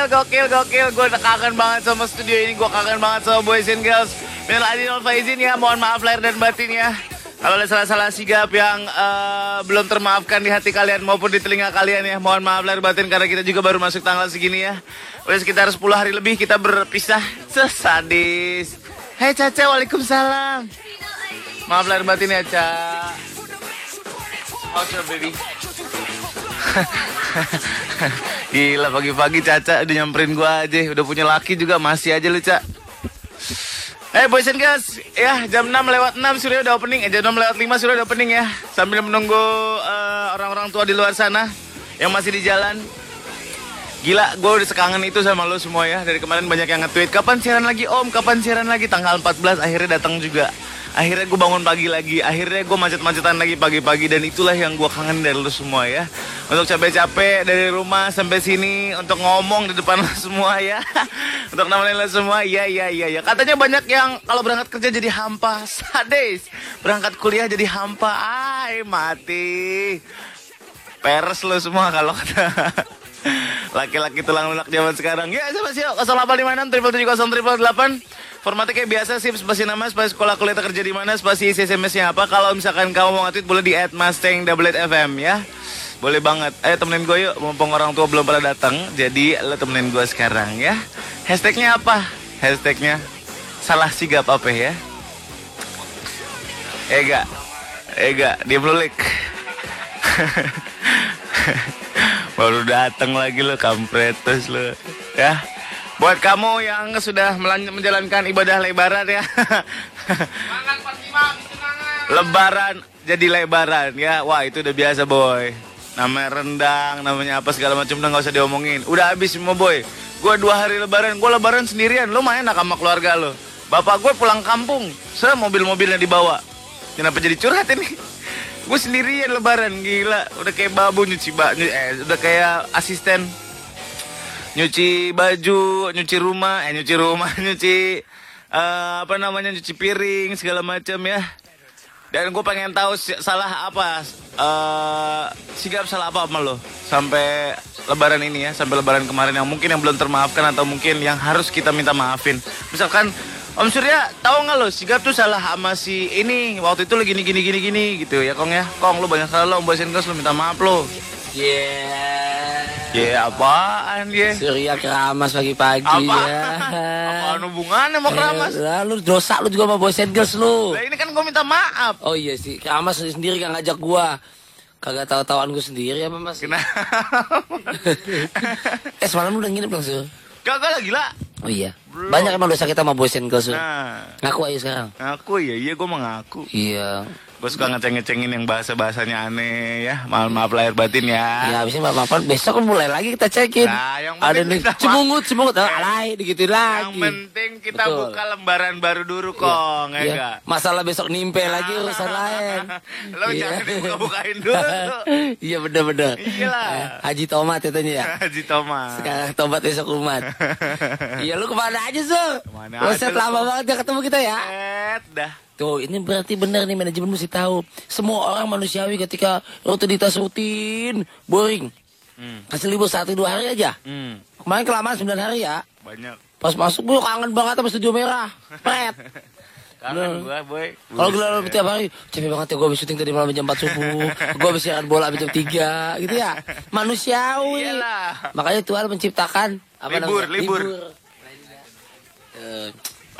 Gokil, gokil, gokil. Gue kangen banget sama studio ini. Gue kangen banget sama Boys and Girls. Minal Adin Faizin ya. Mohon maaf lahir dan batin ya. Kalau ada salah-salah sigap yang eh, belum termaafkan di hati kalian maupun di telinga kalian ya. Mohon maaf lahir batin karena kita juga baru masuk tanggal segini ya. Udah sekitar 10 hari lebih kita berpisah. Sesadis. Hei Caca, Waalaikumsalam. Maaf lahir batin ya, Ca. How's baby? Gila pagi-pagi Caca udah nyamperin gua aja. Udah punya laki juga masih aja lu Ca. Eh boys and girls Ya jam 6 lewat 6 sudah udah opening. Eh, Jam 6 lewat 5 sudah udah opening ya. Sambil menunggu eh, orang-orang tua di luar sana Yang masih di jalan. Gila, gue udah sekangen itu sama lo semua ya. Dari kemarin banyak yang nge-tweet Kapan siaran lagi om? Kapan siaran lagi? Tanggal 14 akhirnya datang juga Akhirnya gue bangun pagi lagi. Akhirnya gue macet-macetan lagi pagi-pagi. Dan itulah yang gue kangen dari lo semua ya. Untuk capek-capek dari rumah sampai sini Untuk ngomong di depan lo semua ya. Untuk nemenin lo semua Iya, iya, iya ya. Katanya banyak yang kalau berangkat kerja jadi hampa. Sadis. Berangkat kuliah jadi hampa. Ay, mati. Peres lo semua kalau kata Laki-laki tulang lunak zaman sekarang. Ya siapa sih 0856 770 Formatnya kayak biasa sih Spasi nama, spasi sekolah kuliah kerja di mana Spasi isi SMS-nya apa. Kalau misalkan kamu mau nge-tweet boleh di at Mustang Double FM ya. Boleh banget. Ayo temenin gue yuk Mumpung orang tua belum pada datang. Jadi lo temenin gue sekarang ya. Hashtagnya apa? Hashtagnya Salah sigap apa ya? Ega. Ega Dia pelulik Baru datang lagi lo kampretos lo ya. Buat kamu yang sudah menjalankan ibadah lebaran ya. lebaran jadi lebaran ya. Wah, itu udah biasa, boy. Namanya rendang, namanya apa segala macam udah nggak usah diomongin. Udah habis semua, boy. Gue dua hari lebaran, gue lebaran sendirian. Lo main enak sama keluarga lo. Bapak gue pulang kampung, se mobil-mobilnya dibawa. Kenapa jadi curhat ini? Gue sendirian lebaran gila, udah kayak babu nyuci baju, eh udah kayak asisten nyuci baju, nyuci rumah, eh nyuci rumah, nyuci eh, apa namanya nyuci piring segala macam ya. Dan gue pengen tahu salah apa, eh sigap salah apa sama lo sampai lebaran ini ya, sampai lebaran kemarin yang mungkin yang belum termaafkan atau mungkin yang harus kita minta maafin. Misalkan Om Surya tahu nggak lo sigap tuh salah sama si ini waktu itu lo gini gini gini gini gitu ya Kong ya Kong lo banyak salah lo Om Boysen lo minta maaf lo Yeah. Ya apaan ya Surya keramas pagi-pagi Apa? ya. Apaan hubungannya mau keramas? Eh, Lah, lu dosa lu juga sama boys and girls lu. Lah ini kan gue minta maaf. Oh iya sih, keramas sendiri gak ngajak gua. Kagak tahu-tahuan gua sendiri apa Mas? Kenapa? eh semalam lu udah nginep belum Sur? Kagak lah gila. Oh iya. Belum. Banyak emang dosa kita sama boys and girls Sur. Nah, Ngaku aja sekarang. ngaku ya, iya gue mengaku. Iya. Gue suka ngeceng-ngecengin yang bahasa-bahasanya aneh ya. Maaf maaf lahir batin ya. Ya habisnya apa besok kan mulai lagi kita cekin. Nah, yang Ada nih cemungut cemungut Ah, alay Yang lagi. penting kita Betul. buka lembaran baru dulu kong, ya Iya. enggak? Masalah besok nimpe lagi urusan lain. Lo jangan dibuka-bukain dulu. iya bener-bener. Eh, Haji Tomat katanya ya. Haji Thomas. Sekarang tobat besok umat. iya lu ke mana aja Sur? Ke mana Lu aja set lama banget gak ketemu kita ya. Eh, dah. Tuh ini berarti benar nih manajemen mesti tahu. Semua orang manusiawi ketika rutinitas rutin boring. Hmm. Kasih libur satu dua hari aja. Hmm, Kemarin kelamaan 9 hari ya. banyak. Pas masuk gue kangen banget sama studio merah. Pret. Kangen gua, boy. Kalau Buset. gelar tiap hari capek banget ya gue habis syuting tadi malam jam 4 subuh. gue habis siaran bola jam 3 gitu ya. Manusiawi. Iyalah. Makanya Tuhan menciptakan Libur, namanya? libur. Eh,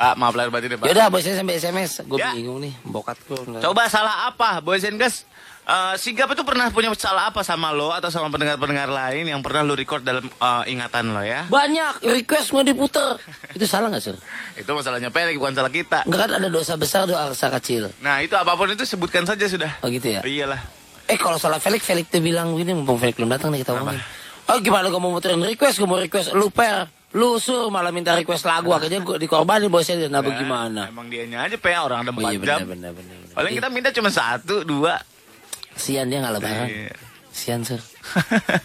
Pak, maaf lahir batin ya, Pak. Yaudah bosnya sampai SMS. Gue Ya. bingung nih. Bokat gue. Coba salah apa, Boys and Girls? Eh, Sigap itu pernah punya salah apa sama lo atau sama pendengar-pendengar lain yang pernah lo record dalam eh, ingatan lo ya? Banyak request mau diputer. Itu salah gak sih? Itu masalahnya Pelik, bukan salah kita. Enggak kan ada dosa besar dosa kecil. Nah, itu apa pun itu sebutkan saja sudah. Oh gitu ya. Iyalah. Eh kalau salah Felix, Felix tuh bilang gini, mumpung Felix belum datang nih kita ngomongin. Oh gimana gue mau muterin request, gue mau request lu per, lu sur malah minta request lagu, akhirnya gue dikorbanin bosnya, nah bagaimana? Emang dianya aja pe orang ada Oh 4 iya jam. benar. benar. Paling kita minta cuma satu, dua. Sian dia nggak lebaran. Iya. Sian sur,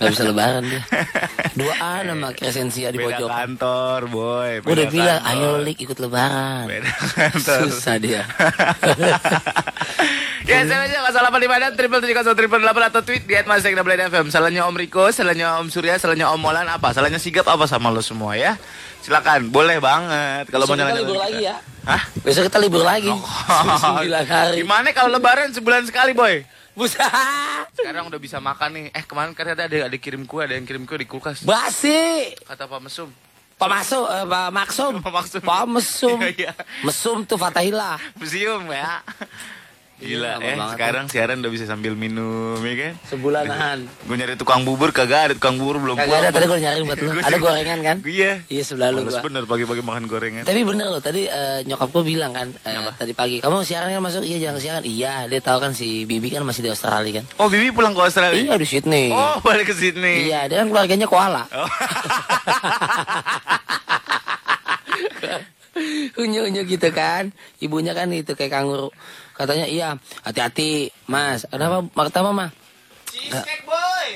nggak bisa lebaran dia. Duaan sama Crescentia di Beda pojok. kantor, boy. Gue udah beda bilang, ayo Lik ikut lebaran. Beda kantor. Susah dia. Ya, saya aja 0856 triple tujuh triple delapan atau tweet di FM. Salahnya Om Riko, salahnya Om Surya, salahnya Om Molan apa? Salahnya Sigap apa sama lo semua ya? Silakan, boleh banget kalau mau Besok kita nyala libur lagi ya. Hah? Besok kita libur lagi. Hari. Gimana kalau lebaran sebulan sekali, boy? Buset. Sekarang udah bisa makan nih. Eh, kemarin katanya ada ada kirim kue, ada yang kirim kue di kulkas. Basi. Kata Pak Mesum. Pak Masum, eh, Pak Maksum. Pak Maksum. Pak Mesum. Iya, iya. Mesum tuh Fatahillah. Museum ya. Gila Iya, eh, sekarang siaran udah bisa sambil minum, ya kan? Sebulanan. Gue nyari tukang bubur kagak ada tukang bubur belum Kagak ada tadi gue nyariin buat lu. Ada gorengan kan? Iya. Iya sebelah lu gua. bener pagi-pagi makan gorengan. Tapi bener loh, tadi eh, nyokap gue bilang kan, eh, tadi pagi, kamu siaran kan masuk? Iya jangan siaran. Iya, dia tahu kan si Bibi kan masih di Australia kan. Oh, Bibi pulang ke Australia. Iya di Sydney. Oh, balik ke sini. Iya, dia kan keluarganya koala. Oh. Unyu-unyu gitu kan. Ibunya kan itu kayak kanguru. Katanya iya, hati-hati, Mas. Kenapa? Pertama mah.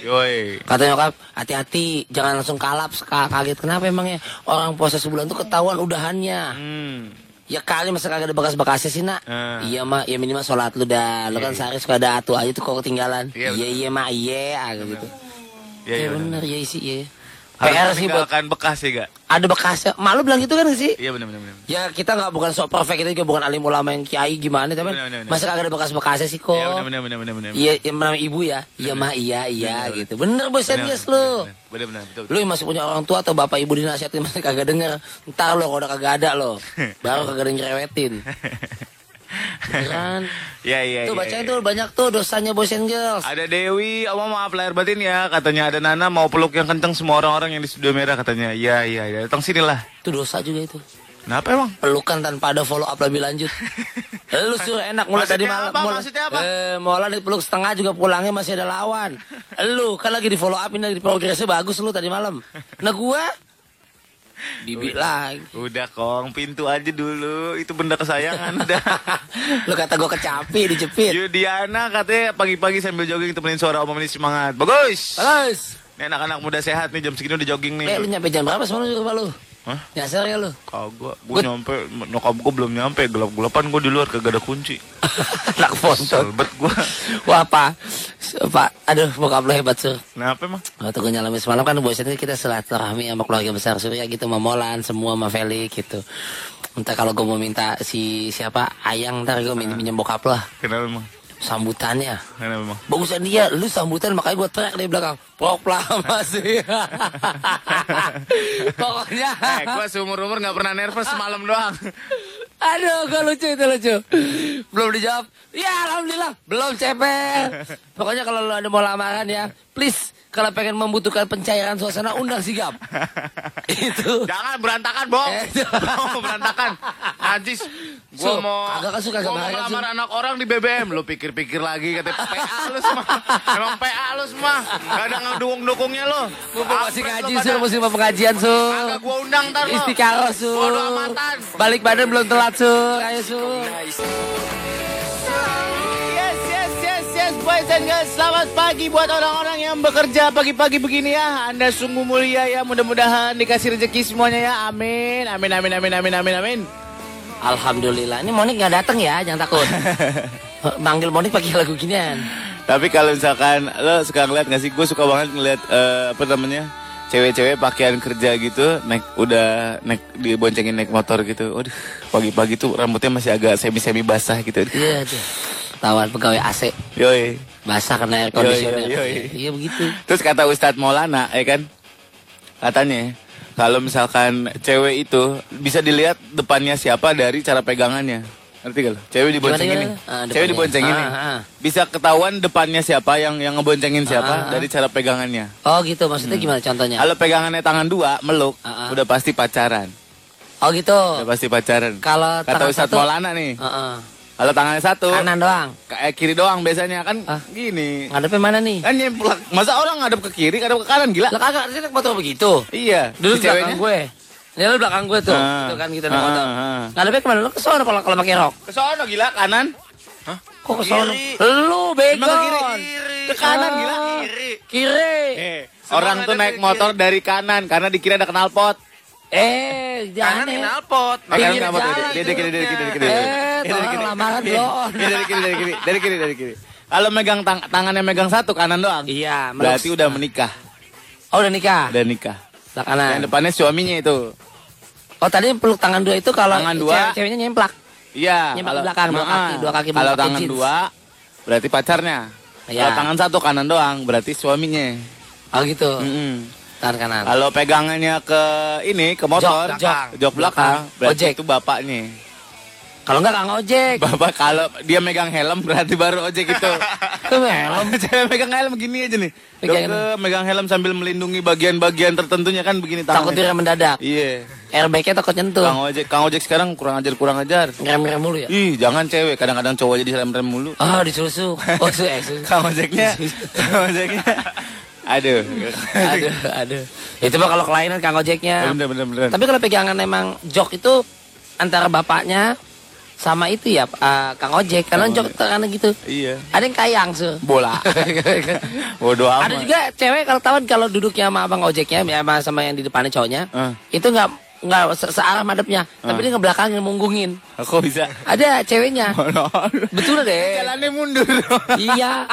Yoi. Kata nyokap, hati-hati, jangan langsung kalap, ka- kaget. Kenapa emangnya? Orang puasa sebulan tuh ketahuan udahannya. Hmm. Ya kali masa kagak ada bekas-bekasnya sih nak Ah. Iya mah ya minimal sholat lu dah Lu kan sehari suka ada atu aja tuh kok ketinggalan Iya, Iya iya mah iya ah, gitu Iya, Ya iya. bener ya isi iya PR sih buat meninggalkan bekas ya, gak? Ada bekasnya Malu bilang gitu kan sih Iya benar benar benar. Ya kita nggak bukan sok perfect kita juga bukan alim ulama yang kiai gimana tapi Bener, bener, bener. masa kagak ada bekas-bekasnya sih kok. Iya benar benar benar benar. Iya, yang namanya ibu ya. Iya mah iya iya Bener, gitu. Bener bos Bener, serius bener, lu. bener, Benar benar betul. Lu masih punya orang tua atau bapak ibu dinasihatin masih kagak denger. Ntar lo kalau udah kagak ada lo. Baru kagak ada nyerewetin. Kan? Iya iya. Tuh bacain iya. tuh banyak tuh dosanya boys and girls. Ada Dewi, oh maaf lahir batin ya. Katanya ada Nana mau peluk yang kenceng semua orang-orang yang di studio merah katanya. Iya iya iya. Datang sini lah. Itu dosa juga itu. Kenapa emang? Pelukan tanpa ada follow up lebih lanjut. Lu suruh enak mulai tadi malam. apa? mulai- Maksudnya apa? Eh, mulai dipeluk setengah juga pulangnya masih ada lawan. Lu kan lagi di follow up ini lagi di progresnya bagus lu tadi malam. Nah gua Bibi lagi. Udah kong, pintu aja dulu. Itu benda kesayangan udah. lu kata gua kecapi dijepit. Yudiana katanya pagi-pagi sambil jogging temenin suara om ini semangat. Bagus. Bagus. Ini anak-anak muda sehat nih jam segini udah jogging nih. Eh lu nyampe jam berapa semalam rumah lu? Hah? Nyasar ya lu? Kagak, gue Gua- nyampe, nyokap gue belum nyampe, gelap-gelapan gue di luar kagak ada kunci. Anak fonton. Selbet gue. Wah apa? Pak, aduh bokap lu hebat sur. Kenapa emang? Waktu gue nyalamin semalam kan biasanya kita silaturahmi sama keluarga besar Surya gitu sama Molan semua sama Felix gitu. Entah kalau gue mau minta si siapa Ayang ntar gue minjem, minjem bokap lah Kenapa emang? Sambutannya. Kenapa? Bagusan dia, lu sambutan makanya gue teriak di belakang. Proklamasi. Pokoknya. Eh, gue seumur-umur gak pernah nervous semalam doang. Aduh, gak lucu itu lucu. Belum dijawab. Ya, alhamdulillah. Belum ceper. Pokoknya kalau lu ada mau lamaran ya, please kalau pengen membutuhkan pencairan suasana undang sigap. itu. Jangan berantakan, Bong. Eh, Bong, berantakan. Najis. Gue Su, mau, kagak kan, Su, kagak gua mau kan, Su. melamar anak orang di BBM. Lu pikir-pikir lagi, katanya PA lu semua. Emang PA lu semua. Gak ada ngedukung-dukungnya lu. Mumpung masih ngaji, Sur. Masih mau pengajian, Sur. Kagak gua undang ntar lu. Istiqaroh, Sur. Bodo amatan. Balik badan belum telat, Sur. Ayo, Sur. Yes, yes, yes, boys and girls. Selamat pagi buat orang-orang yang bekerja pagi-pagi begini ya. Anda sungguh mulia ya. Mudah-mudahan dikasih rezeki semuanya ya. Amin, amin, amin, amin, amin, amin, amin. Alhamdulillah. Ini Monik nggak datang ya, jangan takut. Manggil Monik pakai lagu ginian. Tapi kalau misalkan lo suka ngeliat gak sih? Gue suka banget ngeliat eh, apa namanya cewek-cewek pakaian kerja gitu naik udah naik diboncengin naik motor gitu. Waduh, pagi-pagi tuh rambutnya masih agak semi-semi basah gitu. Iya, tuh. Tawan pegawai AC. Yoi. Basah kena air conditioner. yoi, yoi. Iya begitu. Terus kata Ustadz Maulana, ya kan? Katanya, kalau misalkan cewek itu bisa dilihat depannya siapa dari cara pegangannya. Ngerti gak lo? Cewek diboncengin Gimana, nih. gimana? Ah, Cewek diboncengin. Ah, ah. Bisa ketahuan depannya siapa yang yang ngeboncengin siapa Ah, ah. dari cara pegangannya. Oh gitu, maksudnya gimana contohnya? Kalau pegangannya tangan dua, meluk, Ah, ah. udah pasti pacaran. Oh gitu. Udah pasti pacaran. Kalau Kata Ustadz Maulana nih, Heeh. Kalau tangannya satu, Kanan doang. kayak kiri doang biasanya kan Ah. gini. Ngadepnya mana nih? Kan nyemplak. Masa orang ngadep ke kiri, ngadep ke kanan gila? Lah kagak, naik motor begitu. Iya. Dulu di belakang gue. Ini lu belakang gue tuh. Ah. Itu kan kita naik Ah, motor. ah, ah. Ngadepnya ke mana? Lu ke sono kalau kalau pakai rok. Ke sono gila kanan. Kok ke sono? Kiri. Lu bego. Ke kiri? Kiri. Ke kanan, gila. Kiri. Kiri. Eh, orang tuh naik motor dari kanan karena di kiri ada knalpot. Eh, Kanan jangan knalpot. Eh, kenapa tuh? jalan Dia dari kiri, dari kiri, dari kiri. Eh, tolong kiri. lamaran dari kiri, dari kiri, dari kiri, dari kiri. Kalau megang tang tangannya megang satu kanan doang. Iya, Berarti udah menikah, Oh, udah nikah. udah nikah. Sebelah kanan. Yang depannya suaminya itu. Oh, tadi peluk tangan dua itu kalau Tangan dua. cewek- ceweknya nyemplak. Iya. Nyemplak kalau- belakang, dua Nah, kaki, dua kaki Kalau tangan jeans. dua, berarti pacarnya. Iya. Kalau tangan satu kanan doang, berarti suaminya. Oh, gitu. Mm-mm. Tangan kanan. Kalau pegangannya ke ini ke motor, Jok, jok. jok belakang, Belakang. Ojek. itu bapaknya. Kalau enggak Kang Ojek. Bapak kalau dia megang helm berarti baru ojek itu. Itu helm. Megang helm gini aja nih. Pegang Dokter megang helm sambil melindungi bagian-bagian tertentunya kan begini Takut tangannya. dia mendadak. Iya. Airbagnya takut nyentuh. Kang ojek, Kang ojek sekarang kurang ajar kurang ajar. Ngerem-ngerem mulu ya. Ih, jangan cewek, kadang-kadang cowok jadi rem-rem mulu. Oh, disusu. Oh, su eh. Kang ojeknya, Kang ojeknya. Aduh. aduh, aduh. Itu mah kalau kelainan Kang Ojeknya. Bener bener bener. Tapi kalau pegangan emang jok itu antara bapaknya sama itu ya eh, Kang Ojek karena jok karena gitu. Iya. Ada yang kayang su. Bola. Bodoh amat. Ada juga cewek kalau tahu kalau duduknya sama abang ojeknya ya, sama, sama yang di depannya cowoknya Ah. itu nggak nggak se- searah madepnya. Tapi dia ngebelakangin munggungin. Aku bisa. ada ceweknya. Betul deh. Jalannya mundur. iya.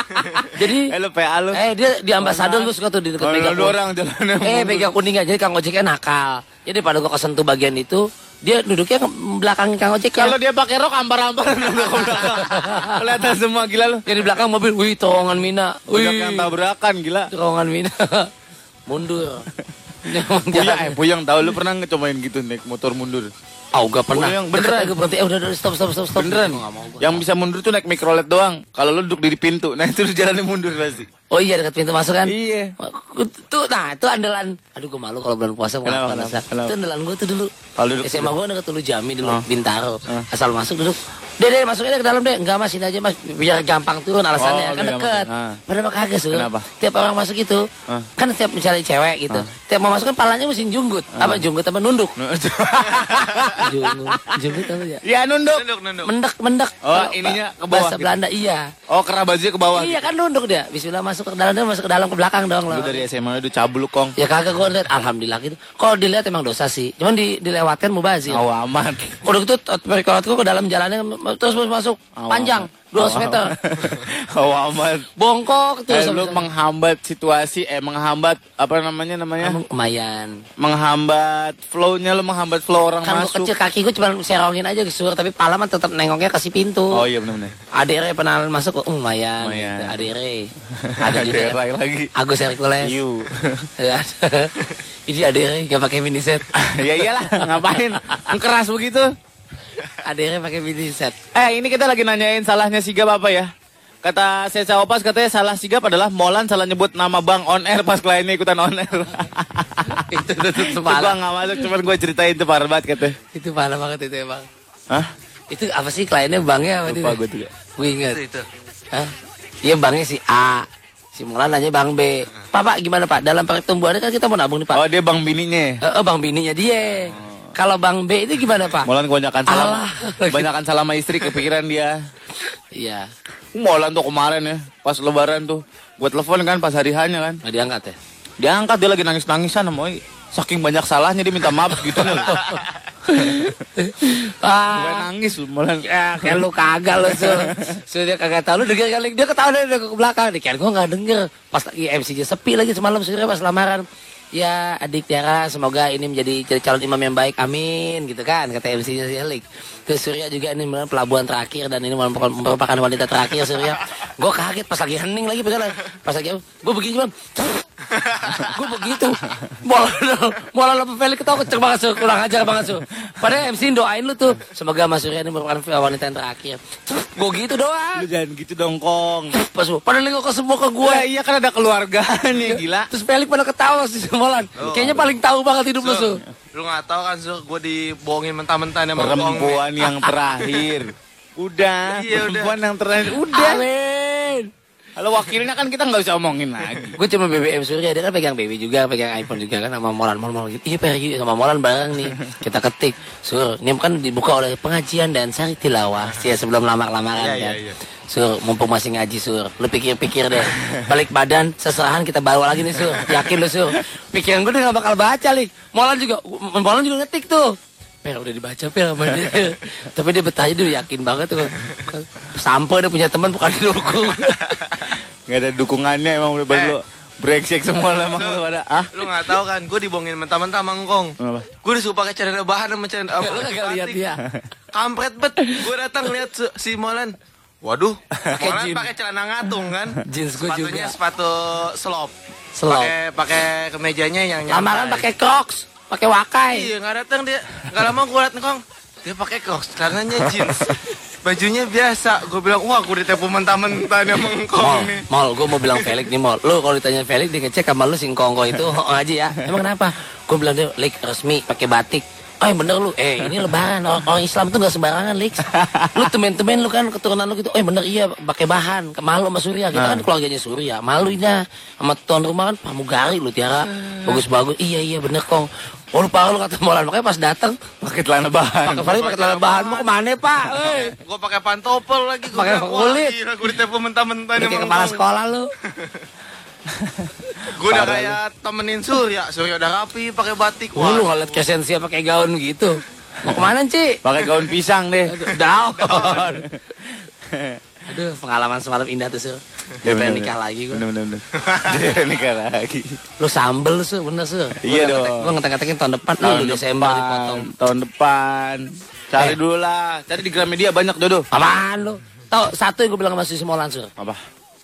Jadi Eh lu PA lu. eh dia di ambasador gue suka tuh di dekat kuning. orang jalannya eh meja kuning aja jadi kang ojeknya nakal. Jadi pada gua kesentuh bagian itu dia duduknya ke belakangin kang ojeknya Kalau dia pakai rok belakang. Kelihatan semua gila lu. yang di belakang mobil wih terowongan mina. Udah wih. yang tabrakan gila. terowongan mina. Mundur Puyang, eh, Puyang tahu lu pernah ngecobain gitu naik motor mundur? Oh gak pernah. Puyang, Deket beneran. aja berhenti. Eh udah udah stop stop stop stop. Beneran? Nggak mau gua. Yang bisa mundur tuh naik mikrolet doang. Kalau lu duduk di pintu, nah itu jalannya mundur pasti. Oh iya dekat pintu masuk kan? Iya. Tuh nah itu andalan. Aduh gue malu kalau bulan puasa mau Kenapa, kenapa, kenapa? Itu andalan gue tuh dulu. Kalau duduk SMA gue deket dulu Jami dulu Oh. Bintaro. Oh. Asal masuk duduk. Deh deh masuknya deh ke dalam deh. Enggak mas ini aja mas biar gampang turun alasannya Oh, kan gampang. Ah. Padahal kagak sih. Kenapa? Tiap orang masuk itu Ah. kan setiap misalnya cewek gitu. Tiap mau masuk kan palanya mesti junggut. Apa junggut apa nunduk? junggut. Junggut apa ya? ya nunduk. Nunduk, nunduk. Mendek mendek. Oh, ininya ke bawah Bahasa gitu. Belanda iya. Oh, kerah bajunya ke bawah. Iya kan nunduk dia. Bismillah masuk ke dalam masuk ke dalam ke belakang dong Lu loh. dari SMA udah cabul kong. Ya kagak gua lihat alhamdulillah gitu. Kalau dilihat emang dosa sih. Cuman di dilewatkan mubazir. Aw amat. Udah gitu perikotku ke dalam jalannya terus masuk panjang. 200 Aw, meter. Aw amat. Bongkok Eh, terus. lu menghambat situasi, eh menghambat apa namanya namanya? Lumayan. Menghambat flow-nya lu menghambat flow orang Kan masuk. kecil kaki gua cuma serongin aja ke sur tapi pala mah tetap nengoknya kasih pintu. Oh iya benar-benar. Adere pernah masuk kok lumayan. Lumayan. Gitu. Adere. Ada juga. Daerah lagi. Agus Hercules. Iu. Ya, Ini adere nggak pakai mini set. ya iyalah, ngapain? Keras begitu. Adere pakai mini set. Eh, ini kita lagi nanyain salahnya Sigap apa ya? Kata Seca Opas katanya salah Sigap adalah Molan salah nyebut nama Bang on air pas kliennya ikutan on air. itu itu itu, Itu parah. gua nggak masuk, cuman gue ceritain itu parah banget katanya. Itu parah banget itu emang. Hah? Itu apa sih kliennya bangnya apa Lupa itu? gue juga. Gue inget. Itu, itu. Hah? Iya bangnya si A. Si Mulan nanya Bang B. Pak, Pak gimana Pak? Dalam pertumbuhannya kan kita mau nabung nih Pak. Oh, dia Bang bininya. Eh, eh, Bang bininya dia. Kalau Bang B itu gimana Pak? Molan kebanyakan salam. Alah. Kebanyakan salam sama istri kepikiran dia. Iya. Molan tuh kemarin ya, pas lebaran tuh. Gue telepon kan pas hari hanya kan. Nggak diangkat ya? Diangkat dia lagi nangis-nangisan sama. Saking banyak salahnya dia minta maaf gitu nih. Gue ah, nangis lu Molan. ya, kayak lu kagak lu Sul. Sul dia kagak tahu lu denger kali dia ketawa dari ke belakang. Dikira gua nggak denger. Pas lagi MC-nya sepi lagi semalam surya pas lamaran. Ya adik Tiara semoga ini menjadi jadi calon imam yang baik amin gitu kan kata MC-nya si Alik. Terus Surya juga ini merupakan pelabuhan terakhir dan ini merupakan, wanita terakhir Surya. Gue kaget pas lagi hening lagi pegangan. Pas lagi gue begini cuman gue begitu. Bola bola lo Felix ketawa kenceng banget sur kurang ajar banget sur padahal MC doain lu tuh. Semoga Mas Surya ini merupakan wanita yang terakhir. Gue gitu doang. Lu jangan gitu dong Kong. pas lu pada nengok ke semua ke gue iya kan ada keluarga nih gila. terus Felix pada ketawa sih Molan kayaknya paling tahu banget hidup lu Sur, sur Lu gak tau kan Sur, gue dibohongin mentah-mentah sama Perempuan yang terakhir. Udah, Iya, udah. perempuan yang terakhir. Udah. amin Kalau wakilnya kan kita nggak bisa omongin lagi. gue cuma BBM Surya dia kan pegang BB juga pegang iPhone juga kan sama Molan Molan Molan gitu iya pergi sama Molan bareng nih kita ketik sur ini kan dibuka oleh pengajian dan sari tilawah sih sebelum lamar lamaran Iya, kan iya, iya. Sur, mumpung masih ngaji sur, lu pikir-pikir deh. Balik badan, seserahan kita bawa lagi nih sur. Yakin lu sur. Pikiran gue udah gak bakal baca lik. Molan juga, Molan juga ngetik tuh. Per udah dibaca per sama dia. Tapi dia betah dulu yakin banget tuh. Sampai dia punya teman bukan didukung. Nggak ada dukungannya emang udah baru Eh. lu brengsek semua lah emang lu pada. Ah? Lu nggak tahu kan, gue dibohongin mentah-mentah sama Ngkong. Apa? Gue disuruh pakai celana bahan sama celana Lu kagak lihat dia. Kampret bet. Gue datang lihat si- Molan. Waduh, Molan jeans. pakai celana ngatung kan. Jeans gua Sepatunya juga. sepatu slop. Slop. Pakai pakai kemejanya yang Lamaran pakai crocs, pakai wakai. Iya nggak datang dia. Nggak lama gue liat Ngkong. Dia pakai crocs, celananya jeans. Bajunya biasa. Gue bilang, wah gue ditepu mentah-mentah nih sama Ngkong Mol, nih. mol, gue mau bilang Felix nih mol. Lu kalau ditanya Felix dia ngecek sama lu singkongko itu oh, aja ya. Emang kenapa? Gue bilang dia Lik resmi pakai batik. Oh yang bener lu, eh ini lebaran. Orang, orang Islam tuh gak sembarangan Lik. Lu temen-temen lu kan keturunan lu gitu, oh yang bener iya. Pakai bahan, malu sama Surya, kita kan keluarganya Surya, malu ina sama tuan rumah kan pramugari lu Tiara, bagus-bagus, iya iya bener kong. Oh lu parah lu kata Molan, makanya pas datang Pakai celana bahan. pakai Felix pakai celana bahan. Mau ke mana pak? Eh, Gue pakai pantopel lagi. Gue Pakai kulit. gue ditepu mentah-mentah kayak kepala sekolah lu. Gue udah kayak temenin Surya, Surya udah rapi pakai batik. Wah, lu ngeliat Kesensia pakai gaun gitu. Mau ke mana, Ci? Pakai gaun pisang deh. Daun. Aduh, pengalaman semalam indah tuh, Sur. Dia Bener, pengen bener. nikah lagi gue. Bener bener bener. Dia nikah lagi. Lu sambel, Sur, bener, Sur. Iya dong. Gue ngetek-ngetekin tahun depan, Desember dipotong. Tahun depan. Cari Eh. dulu lah. Cari di Gramedia banyak dodo. Apaan lu? Tahu satu yang gue bilang sama si Simolan, Sur. Apa?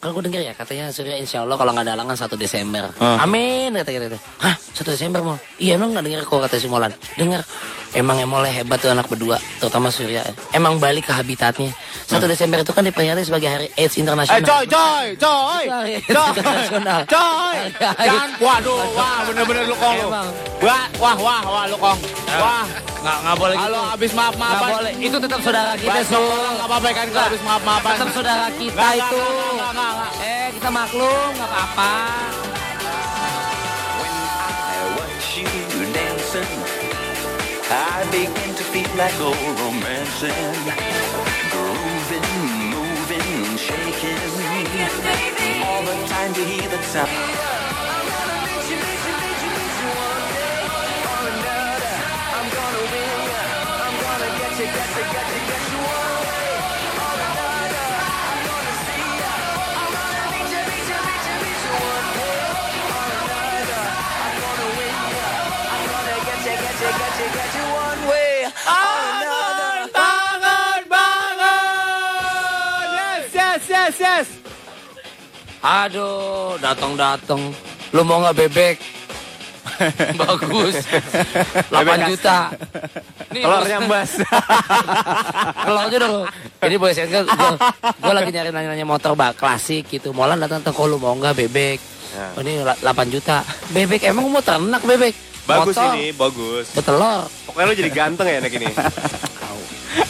Kan gue denger ya, katanya Surya insya Allah kalau nggak ada halangan 1 Desember. Ah. Amin, kata kita. Hah, 1 Desember mau? Iya, lu nggak denger kok kata si Molan. Denger. Emang emolnya hebat tuh anak berdua, terutama Surya. Emang balik ke habitatnya. 1 Desember itu kan diperingati sebagai Hari AIDS Eh Internasional. coy coy coy. Hari AIDS Coy. Internasional. Coy. Jangan waduh wah bener-bener lu kong. lu. Emang. Wah wah wah wah lu kong. Wah. Nggak, nggak boleh Halo gitu. habis maaf Nggak maafan. boleh. Itu tetap saudara kita, Sur. Enggak apa-apa kan kalau habis maaf maafan. Tetap saudara kita Nggak, nggak, itu. nggak, nggak, nggak. Eh, kita maklum, nggak apa-apa. I begin to feel like old romancing, grooving, moving, shaking, all the time to hear the sound. Aduh, datang-datang. Lu mau nggak bebek? Bagus. 8 juta. Nih, Telurnya mbas. Kalau aja dong. Ini boy saya gue, gue lagi nyari nanya-nanya motor bak klasik gitu. Molan datang tuh kalau mau nggak bebek. Oh, ini la- 8 juta. Bebek emang mau ternak bebek. Bagus Motor, ini, bagus. Betelor. Pokoknya lu jadi ganteng ya anak ini.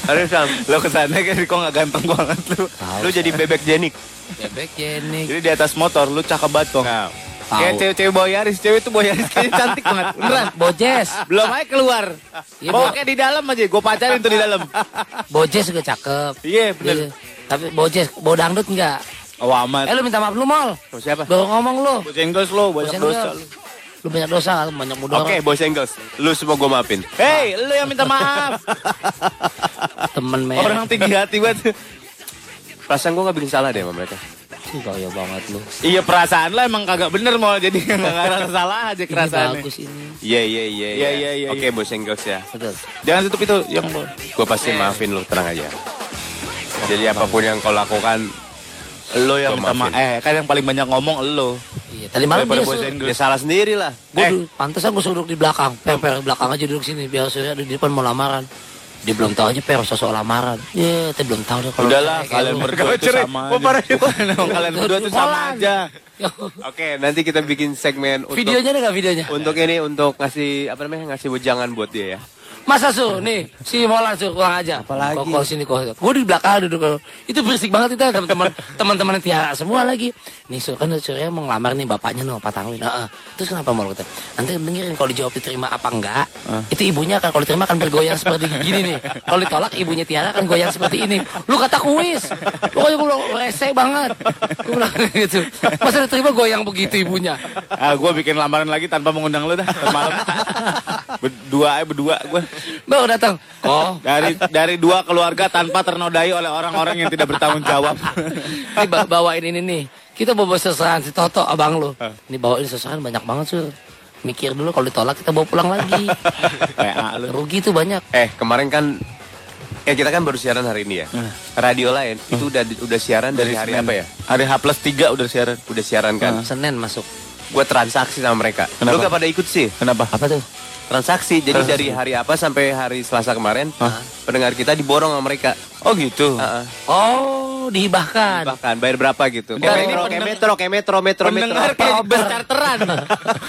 Aduh Sam, Lo ke sana kan kok nggak ganteng banget lu. lu jadi bebek jenik. Bebek jenik. Jadi di atas motor lu cakep banget kok. Nah, Kayak cewek-cewek bawa Yaris, cewek itu bawa Yaris kayaknya cantik banget. Beneran. Bojes. Belum aja keluar. Bo. kayak di dalam aja, gue pacarin tuh di dalam. Bojes juga cakep. Iya, bener. Iya. Tapi Bojes, bawa dangdut enggak? Oh amat. Eh lu minta maaf lu mal. siapa? Baru ngomong lu. Bos Enggos lo, banyak dosa lu. Lu. Banyak dosa, banyak mudorot. Oke, Boys and Girls. Lu semua gue maafin. Hei, lu yang minta maaf. Temen men. Orang tinggi hati banget. Perasaan gue gak bikin salah deh sama mereka. Ih, gaya banget lu. Iya perasaan lo emang kagak bener mau jadi nggak ngerasa salah aja Ini kerasaannya. bagus ini. Iya, iya, iya. Iya, iya, iya, Oke, Boys and Girls ya. Betul. Jangan tutup itu yang. Gue pasti maafin lu, tenang aja. Jadi apa pun yang kau lakukan, Lo yang Gua minta maaf. maafin. Eh, kan yang paling banyak ngomong lo. Iya, tadi malam dia and ya salah sendiri lah. Gue Eh. pantesan gue suruh duduk di belakang. Per, per, belakang aja duduk sini. Biar Surya ada di depan mau lamaran. Dia belum tahu aja per sosok lamaran. Iya, tapi belum tahu deh kalau Udahlah, kalian berdua itu cerai. sama kalian berdua itu sama aja. Oke, nanti kita bikin segmen untuk Videonya ada nggak videonya? untuk ini untuk ngasih apa namanya ngasih wejangan buat dia ya. Masa su, nih si Molan su kurang aja. Apalagi? Kok kok sini kok. Gue di belakang duduk. Itu berisik banget itu teman-teman teman-teman Tiara semua lagi. Nih su kan Surya mau ngelamar nih bapaknya nih Pak Tangwin. Heeh. Terus kenapa mau kata? Nanti dengerin kalau dijawab diterima apa enggak. Itu ibunya kan kalau diterima akan bergoyang seperti gini nih. Kalau ditolak ibunya Tiara akan goyang seperti ini. Lu kata kuis. Pokoknya gue bilang rese banget. Gue bilang gitu. Masa diterima goyang begitu ibunya. Ah, gue bikin lamaran lagi tanpa mengundang lu dah malam. Berdua berdua gue. Baru datang. Oh, Dari dari dua keluarga tanpa ternodai oleh orang-orang yang tidak bertanggung jawab. Ini ba- bawain ini nih. Kita bawa sesaran si Toto abang lu. Ini bawain sesaran banyak banget sur. Mikir dulu kalau ditolak kita bawa pulang lagi. Kayak lu. Rugi tuh banyak. Eh kemarin kan Eh kita kan baru siaran hari ini ya. Radio lain itu udah udah siaran dari hari apa ya? Hari H plus 3 udah siaran. Udah siaran kan. Senin masuk. Gue transaksi sama mereka. Kenapa? Lu gak pada ikut sih? Kenapa? Apa tuh? Transaksi. Jadi dari hari apa sampai hari Selasa kemarin, pendengar kita diborong sama mereka. Oh gitu. Heeh. Oh, dihibahkan. Bahkan bayar berapa gitu? Kayak metro, kayak metro, kayak metro, metro, metro. Pendengar kayak bus charteran.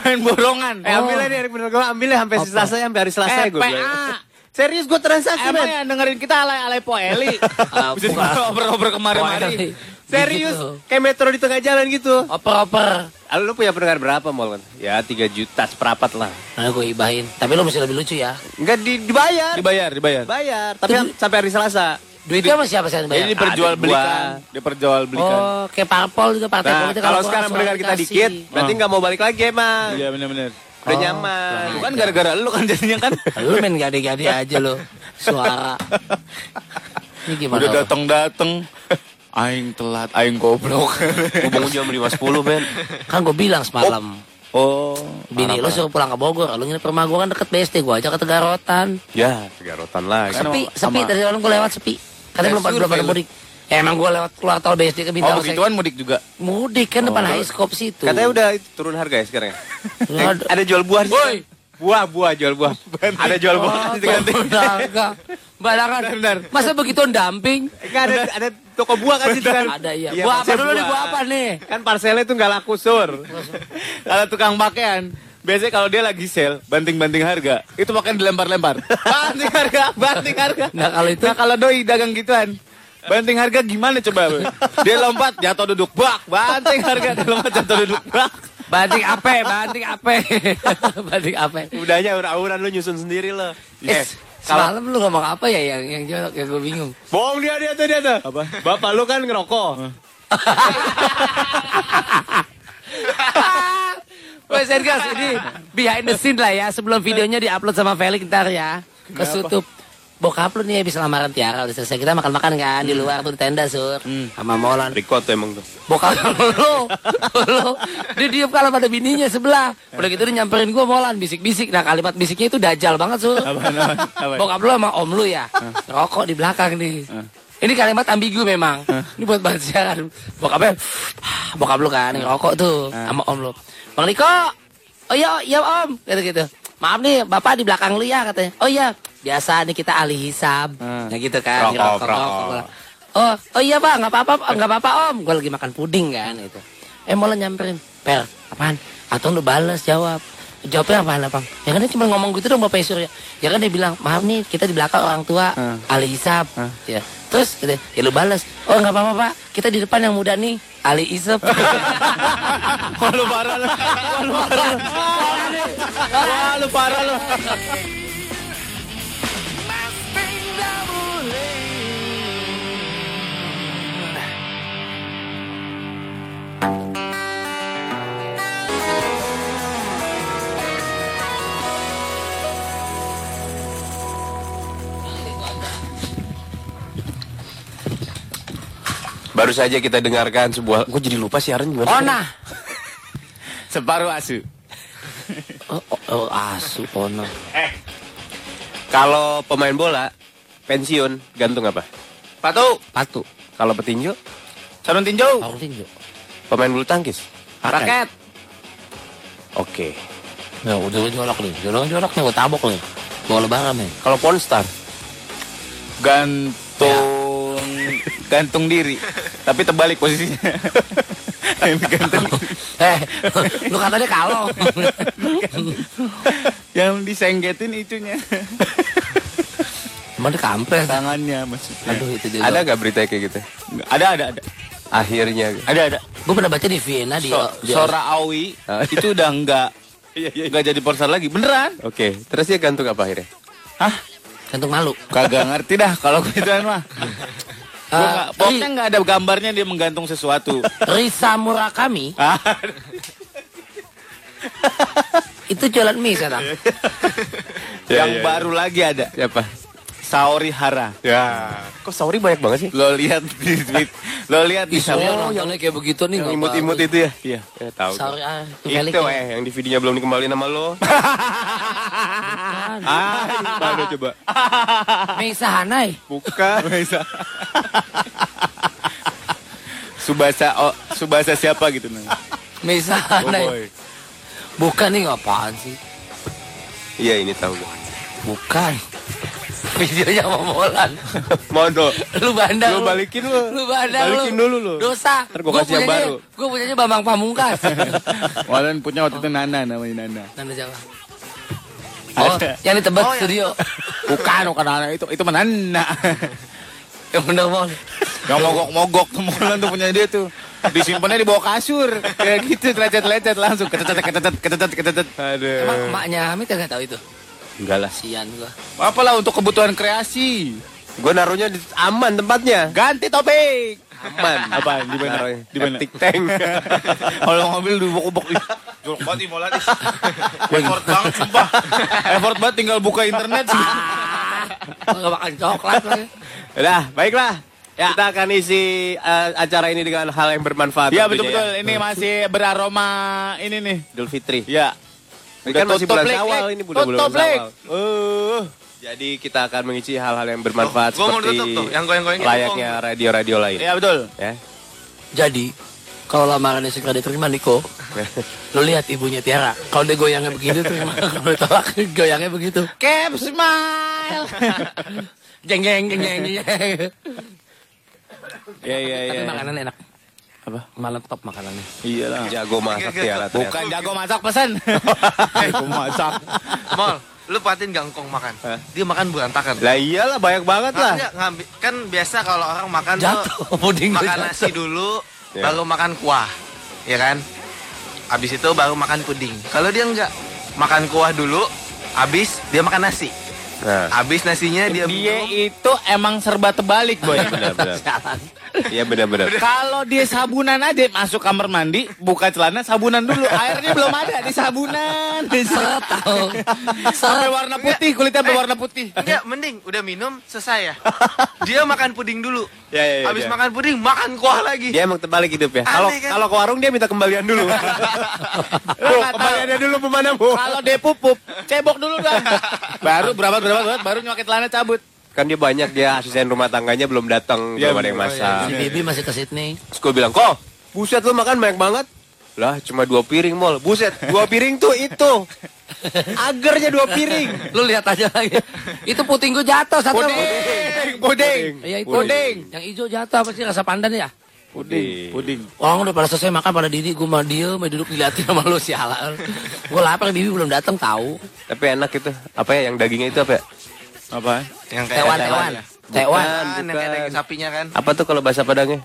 Main borongan. Eh ambil aja dari bener gue ambilnya sampai Selasa sampai hari Selasa Eh, gue. PA. Serius gue transaksi Emang men. yang dengerin kita alay-alay poeli. Ah, Bisa oper-oper kemarin-kemarin. Poeli. Serius, Gitu. kayak metro di tengah jalan gitu. Oper-oper. Ah, Lu punya pendengar berapa Mol? Ya 3 juta seperempat lah. Nah, gue hibahin. Tapi lo mesti lebih lucu ya. Enggak di, dibayar. Dibayar, dibayar. Bayar, tapi sampai hari Selasa. Duitnya sama siapa sih yang bayar? Jadi diperjualbelikan. Diperjualbelikan. Oh, kayak parpol juga partai Nah, politik. kalau sekarang pendengar kita dikit, berarti nggak mau balik lagi emang. Iya benar-benar. Udah nyaman. Bukan gara-gara lu kan jadinya kan. Lu main gade-gade aja lo. Suara. Ini gimana? Udah datang-datang. Aing telat, aing goblok. Gue bangun jam 5.10 Ben. Kan gue bilang semalam. Oh. Bini lu suruh pulang ke Bogor, lu nginep rumah gue kan deket BSD, gue aja ke Tegarotan. Ya, Garotan lagi. Kan Sepi, sama- sepi, tadi malam gue lewat sepi. Katanya belum belum pada mudik. Ya, emang gue lewat keluar tol BSD ke Oh Bintaro. begituan mudik juga. Mudik kan depan high scope situ. Katanya udah turun harga ya sekarang ya? Nggak Eh, ada jual buah. Woi. Buah, buah, jual buah. ada jual buah. Oh, Badangan. Badangan. Benar. Masa begituan dumping? Enggak ada ada toko buah kan situ kan? Ada iya. Iya, Buah apa dulu nih? buah. Apa nih? Kan parcelnya tuh nggak laku sur. Kalau tukang pakaian, biasanya kalau dia lagi sale, banting-banting harga, itu pakaian dilempar-lempar. Banting harga, banting harga. Nah, kalau itu- Nah, kalau doi dagang gituan, banting harga gimana coba? Dia lompat, jatuh duduk, bak, banting harga, dia lompat, jatuh duduk, bak. Banting ape, banting ape. banting ape. Udahnya aura-auran lu nyusun sendiri lo. Eh, Eh, semalam lu ngomong apa ya yang yang jorok yang gue bingung. bohong dia dia tuh dia tuh. Apa? Bapak lu kan ngerokok. Wes Gas ini behind the scene lah ya sebelum videonya diupload sama Felix ntar ya ke YouTube. Bokap lu nih habis lamaran Tiara udah selesai kita makan-makan kan di luar tuh di tenda sur sama Molan. Riko tuh emang tuh. Bokap lu, lu dia diem kalau pada bininya sebelah. Udah gitu dia nyamperin gua Molan bisik-bisik. Nah kalimat bisiknya itu dajal banget sur. Bokap lu sama om lu ya rokok di belakang nih. Ini kalimat ambigu memang. Ini buat bahas siaran. Bokapnya, bokap lu kan ngerokok tuh sama om lu. Bang Riko, oh iya, iya om, gitu gitu. Maaf nih, bapak di belakang lu ya katanya. Oh iya, biasa nih kita ahli hisab. Ya gitu kan, Rokok, ngerokok, rokok. rokok. Oh, oh iya pak, nggak apa-apa, nggak apa-apa om. Gue lagi makan puding kan gitu. Eh malah nyamperin, per, apaan? Atau lu balas jawab. Jawabnya apaan bang? Ya kan dia cuma ngomong gitu dong Bapak Surya. Ya kan dia bilang, maaf nih kita di belakang orang tua, ahli hisab. Ya. Terus gitu, ya lu balas. Oh nggak apa-apa pak, kita di depan yang muda nih, ahli hisab. Wah, lu parah lu. Wah, lu parah lu. Wah, lu parah lu. Baru saja kita dengarkan sebuah. Gue jadi lupa siaran gimana? Ona. Separuh asu. Oh, oh, oh, asu Ona. Kalau pemain bola pensiun gantung apa? Patu, Patu. Kalau petinju sarung tinjau. Orang tinju. pemain bulu tangkis. Raket. Oke. Ya udah jorok nih, jorok jorok nih, gue tabok nih. Bawa lebaran nih. Kalau pornstar Gantung gantung diri. Tapi terbalik posisinya. Eh, lu katanya kalau. yang disenggetin itunya. Mana kampret. Tangannya maksudnya. Aduh itu dia. Ada nggak berita kayak gitu? Nggak, Ada ada ada. Akhirnya. Ada ada. Gue pernah baca di Vienna di, So, di Sora Awi Ah. itu udah enggak enggak jadi porsel lagi. Beneran? Oke, terus dia gantung apa akhirnya? Hah? kantung malu. Kagak ngerti dah kalau gituan mah. Gua nggak- pokoknya nggak ada gambarnya dia menggantung sesuatu. Risa Murakami Ah, itu jualan mie sekarang. yang ya, ya. baru lagi ada. Siapa? Saori Hara. Ya. Kok sorry banyak banget sih? Lo lihat di tweet. Lo lihat di Oh, yang kayak begitu nih. Yang imut-imut itu ya? Iya. Ya tahu. Sorry, ah, itu ya. eh yang di videonya belum dikembaliin sama lo. ah, mana coba? Meisa Hanai. Bukan. Subasa oh, Subasa siapa gitu nah. Meisa Oh, Hanai. boy. Bukan nih apaan sih? Iya ini tahu gue. Bukan. Videonya sama Molan. Mono. Lu bandel. Lu balikin lu. Lu bandel Balikin dulu lu. Dosa. Ntar gua kasih yang baru. Gue punyanya Bambang Pamungkas. Walan punya waktu itu Nana namanya Nana. Nanda Jawa. Oh, Ada. yang di Tebet studio. Bukan, bukan Nana itu itu mah Nana. Yang bener mau. Yang mogok-mogok tuh Molan tuh punya dia tuh. Disimpannya di bawah kasur. Kayak gitu lecet-lecet langsung ketetet ketetet ketetet ketetet. Aduh. Emang emaknya Hamid kagak tahu itu. Enggak lah. Sian gua. Apalah untuk kebutuhan kreasi. Gue naruhnya di aman tempatnya. Ganti topik. Aman. Apa? Di mana? Naruhnya. Di mana? Tik tank. Kalau mobil dubok-ubok ih. Jorok banget ih Molan ih. Effort banget sumpah. Effort banget tinggal buka internet sih. Enggak makan coklat lagi. Udah, baiklah. Kita akan isi eh, acara ini dengan hal yang bermanfaat. Iya tentunya betul-betul. ya. Ini masih beraroma ini nih. Idul Fitri. Ya. Ini kan masih bulan Lek. ini bulan bulan. Syawal. Uh. Jadi kita akan mengisi hal-hal yang bermanfaat mau seperti tuh, yang layaknya radio-radio lain. Iya betul. Ya. Jadi, kalau lamarannya segera diterima Niko, lu lihat ibunya Tiara. Kalau dia goyangnya begitu terima. Kalau ditolak goyangnya begitu. Cap smile. Jeng jeng jeng jeng jeng. Iya iya Tapi iya. makanan enak. Apa? Malah top makanannya. Iyalah. Jago masak Tiara. ternyata. Bukan jago masak pesan. jago masak. Mall, lu perhatiin gak engkong makan? Hah? Dia makan berantakan. Lah iyalah banyak banget lah. Maksudnya ngambil, kan biasa kalau orang makan Jatuh tuh makan jatuh. nasi dulu, Ya. baru makan kuah, ya kan? Abis itu baru makan puding. Kalau dia enggak, makan kuah dulu, abis dia makan nasi. Nah, Abis nasinya dia Dia minum. itu emang serba terbalik, boy. benar-benar. Iya benar-benar. Kalau dia sabunan aja masuk kamar mandi, buka celana sabunan dulu. Airnya belum ada di sabunan. Seret tau. Sampai warna putih, kulitnya sampai warna putih. Enggak, mending udah minum selesai ya. Dia makan puding dulu. Ya, ya, ya, Abis ya. makan puding, makan kuah lagi. Dia emang terbalik hidup ya. Kalau kan? kalau ke warung dia minta kembalian dulu. Bu, kembaliannya dulu ke mana bu? Kalau dia pupup, cebok dulu dah. Baru berapa berapa berapa baru nyokit celana cabut. Kan dia banyak dia asisten rumah tangganya belum datang, Ya, belum ada yang oh, masak. Si Bibi masih ke Sydney. Terus gue bilang, kok buset lu makan banyak banget. Lah cuma dua piring mall. Buset, dua piring tuh itu. Agarnya dua piring. Lu lihat aja lagi. Itu puting gua jatuh satu. Puding, puding. Iya itu. Puding. Yang hijau jatuh apa sih rasa pandan ya? Puding, puding. Orang udah pada selesai makan pada diri, gue mah diem, main duduk diliatin sama lu sialan. Gue lapar, bibi belum datang tahu. Tapi enak itu. Apa ya yang dagingnya itu apa ya? Apa? Yang kayak Tewan, tewan. Tewan. Kan, yang kayak daging sapinya kan. Apa tuh kalau bahasa Padangnya?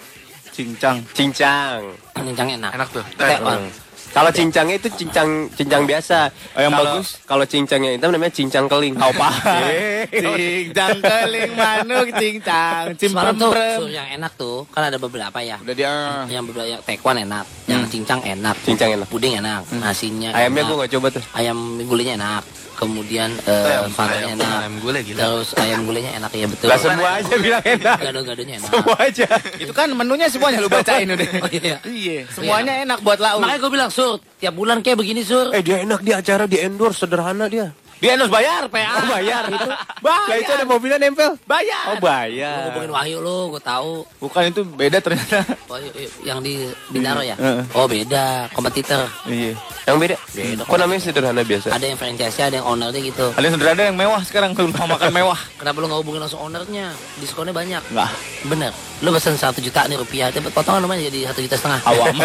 Cincang. Cincang. Cincang enak. Enak tuh. Tewan. Kalau cincangnya itu cincang cincang biasa. Oh, yang Kalau- bagus? Kalau cincangnya hitam namanya cincang keling. Apa? cincang keling manuk cincang Semalam tuh yang enak tuh, kan ada beberapa ya. Udah dia. Yang beberapa yang tekwan enak, yang cincang enak, Cincang enak. puding enak, nasinya Ayamnya enak, gue gak coba tuh. ayam gulenya enak, kemudian eh Ayam- enak, ayam gulai gila. terus ayam gulenya enak ya betul. Lah semua aja bilang enak. Gado-gadonya enak. Semua aja. Itu kan menunya semuanya lu bacain udah. Oh iya. Iya, semuanya enak buat lauk. Makanya gue bilang sur, tiap bulan kayak begini sur. Eh dia enak dia acara di endorse sederhana dia. Dia harus bayar PA. Oh bayar itu. Bayar. Lah itu ada mobilnya nempel. Bayar. Oh Lu bayar. ngomongin Wahyu lu, gue tahu. Bukan itu beda ternyata. Wahyu eh, yang di Bintaro ya? Heeh. Oh beda, kompetitor. Iya. Yang beda. Beda. Kok namanya sederhana biasa? Ada yang franchise ada yang ownernya gitu. Ada yang sederhana yang mewah sekarang kalau mau makan mewah. Kenapa lu nggak hubungin langsung ownernya? Diskonnya banyak. Enggak. Bener. Lu pesen satu juta nih rupiah, dapat potongan lumayan jadi satu juta setengah. Awam.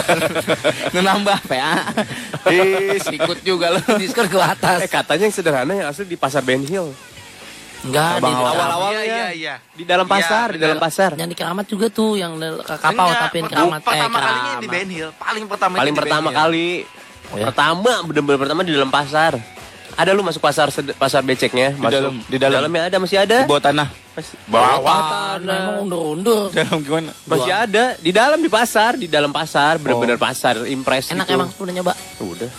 Nambah PA. Ih, ikut juga lu. Diskon ke atas. Eh katanya yang sederhana yang asli di pasar Ben Hill. Enggak, di Abang awal- Awal-awalnya Iya, iya, iya. di dalam pasar, Iya, di dalam pasar. yang di keramat juga tuh yang ke kapal Enggak, tapi keramat eh Pertama kalinya keramat. di Ben Hill. Paling pertama Paling di pertama Ben Hill. kali. Pertama, bener-bener pertama di dalam pasar. Ada lu masuk pasar pasar beceknya, masuk. dalam- di dalam. dalamnya ada masih ada. Di bawah tanah. Bawah tanah emang undur-undur. Dalam gimana? Masih ada di dalam di pasar, di dalam pasar, bener-bener pasar impres Enak gitu. emang udah nyoba. Udah.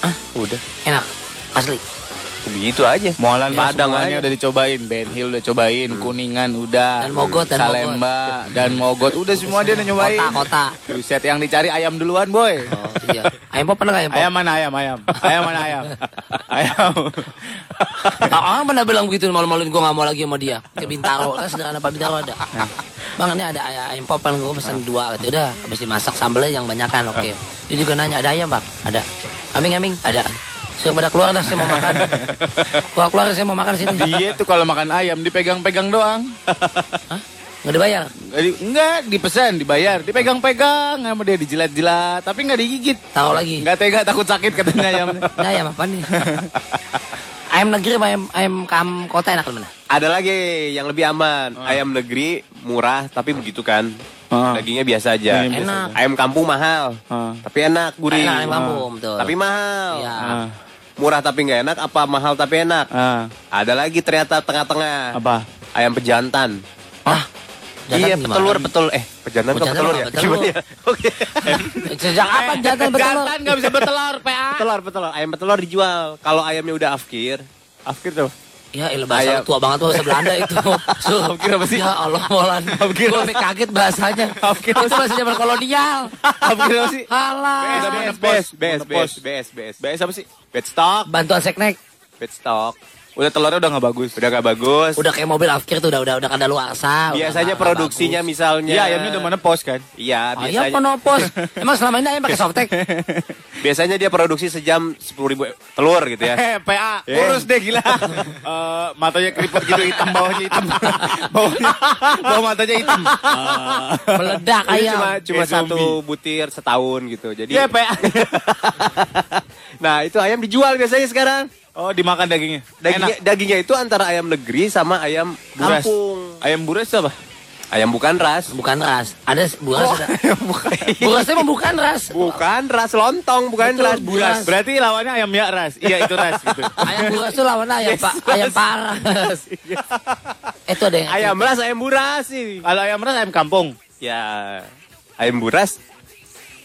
Hah? Udah. Enak. Asli. Begitu aja. Moalan Padang Padang aja. udah dicobain, Ben Hill udah cobain, Kuningan udah, Dan Mogot, dan Salemba dan Mogot udah semua dia udah nyobain. Kota-kota. Buset yang dicari ayam duluan, boy. Oh, iya. Ayam pop pernah ayam pop? Ayam mana ayam ayam? Ayam mana ayam? ayam. Ah, pernah bilang begitu malu-maluin gue gak mau lagi sama dia ke Bintaro kan sederhana Pak Bintaro ada bang ini ada ay- ayam pop kan gue pesan dua gitu udah habis dimasak sambelnya yang banyak kan oke dia juga nanya ada ayam bang ada aming aming ada suruh pada keluar dah saya mau makan keluar keluar saya mau makan sini Dia tuh kalau makan ayam dipegang-pegang doang. Hah? nggak dibayar Nggak di- Enggak, dipesan, dibayar, dipegang-pegang sama dia dijilat-jilat, tapi nggak digigit. tahu lagi Nggak tega takut sakit katanya ayamnya. Ini ayam apa nih ayam negeri sama ayam ayam kam kota enak mana Ada lagi yang lebih aman. Ayam negeri murah tapi begitu kan. Ah. Dagingnya biasa aja. Biasa Enak. Ayam kampung mahal. Ah. Tapi enak, gurih. enak ayam kampung betul Tapi mahal. Iya. Ah, Murah tapi nggak enak apa mahal tapi enak? ah. Ada lagi ternyata tengah-tengah. Apa? Ayam pejantan. ah Jantan iya, gimana? petelur, betul. Eh, pejantan Pejantan petelur apa? ya? Petelur. Gimana ya? Oke. sejak kapan jantan betul Jantan nggak bisa bertelur, PA. Petelur, petelur. Ayam petelur dijual. Kalau ayamnya udah afkir, Afkir tuh. Ya, ilah bahasa Ayam. tua banget bahasa Belanda itu. So, Afkir apa sih? Ya Allah, Molan. Gue apa sampai kaget bahasanya. Afkir itu bahasa zaman kolonial. Afkir apa sih? Alah. bes, bes, bes, bes, bes, bes. BS apa sih? Bed stock, Bantuan seknek. bed stock. Udah telurnya udah nggak bagus. Udah gak bagus. Udah kayak mobil Afkir tuh udah udah udah kada luarsa. udah Biasanya nggak produksinya bagus. misalnya. Iya, ayamnya udah mana pos kan? Iya, Ayam biasanya. penopos. Emang selama ini ayam pakai softtek? Biasanya dia produksi sejam 10 ribu telur gitu ya. Eh, PA, kurus deh gila. Eh, matanya keriput gitu hitam, bawahnya hitam. bawahnya, bawah matanya hitam. Meledak Ini ayam. cuma cuma zombie. satu butir setahun gitu. Jadi Iya, PA. Nah, itu ayam dijual biasanya sekarang. Oh, dimakan dagingnya. Dagingnya, Enak. dagingnya itu antara ayam negeri sama ayam Buras. kampung. Ayam buras itu apa? Ayam bukan ras. Bukan ras. Ada buras Oh, ada. Burasnya emang bukan ras. Bukan ras lontong, bukan Betul, ras buras. Berarti lawannya ayam ya ras. Iya, itu ras gitu. Ayam buras tuh lawan ayam pak. Ayam paras. Itu ada yang Ayam ras, ayam buras sih. Kalau ayam ras ayam kampung. Ya, ayam buras,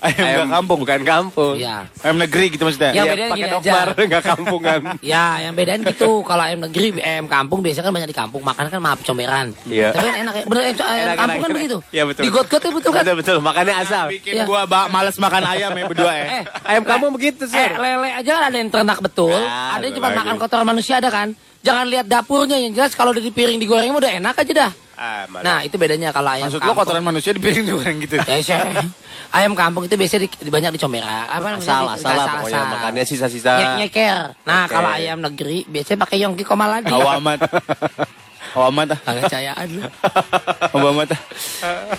Ayam, ayam kampung. bukan kampung. Iya. Ayam negeri gitu maksudnya. Yang Iya, bedanya pakai gini dokmar, aja. nggak kampungan. Ya, yang bedain gitu. Kalau ayam negeri, ayam kampung biasanya kan banyak di kampung. Makan kan maaf comberan. Iya. Tapi kan enak ya. Bener, ayam, ayam Enak, kampung enak, kan enak. begitu. Iya, betul. Di got-got itu betul kan? Betul betul, makannya asal. Bikin Iya. gua ba- males makan ayam ya berdua ya. Eh, Ayam kampung begitu, eh, Sir. lele aja kan ada yang ternak betul. Ah, ada yang cuma makan kotoran manusia ada kan. Jangan lihat dapurnya yang jelas kalau udah di piring digoreng udah enak aja dah. Ah? Nah, itu bedanya kalau ayam Maksud lo kampung. kotoran manusia di piring goreng gitu. Ya, Syekh. ayam kampung itu biasanya di, di- banyak di comberan. Apa namanya? asal, Di- asal lah asal, pokoknya asal. makannya sisa-sisa. Nyek nyeker. Nah, Oke. kalau ayam negeri biasanya pakai yongki komaladi. Awamat. Awamat ah. Agak cayaan lu. Awamat ah.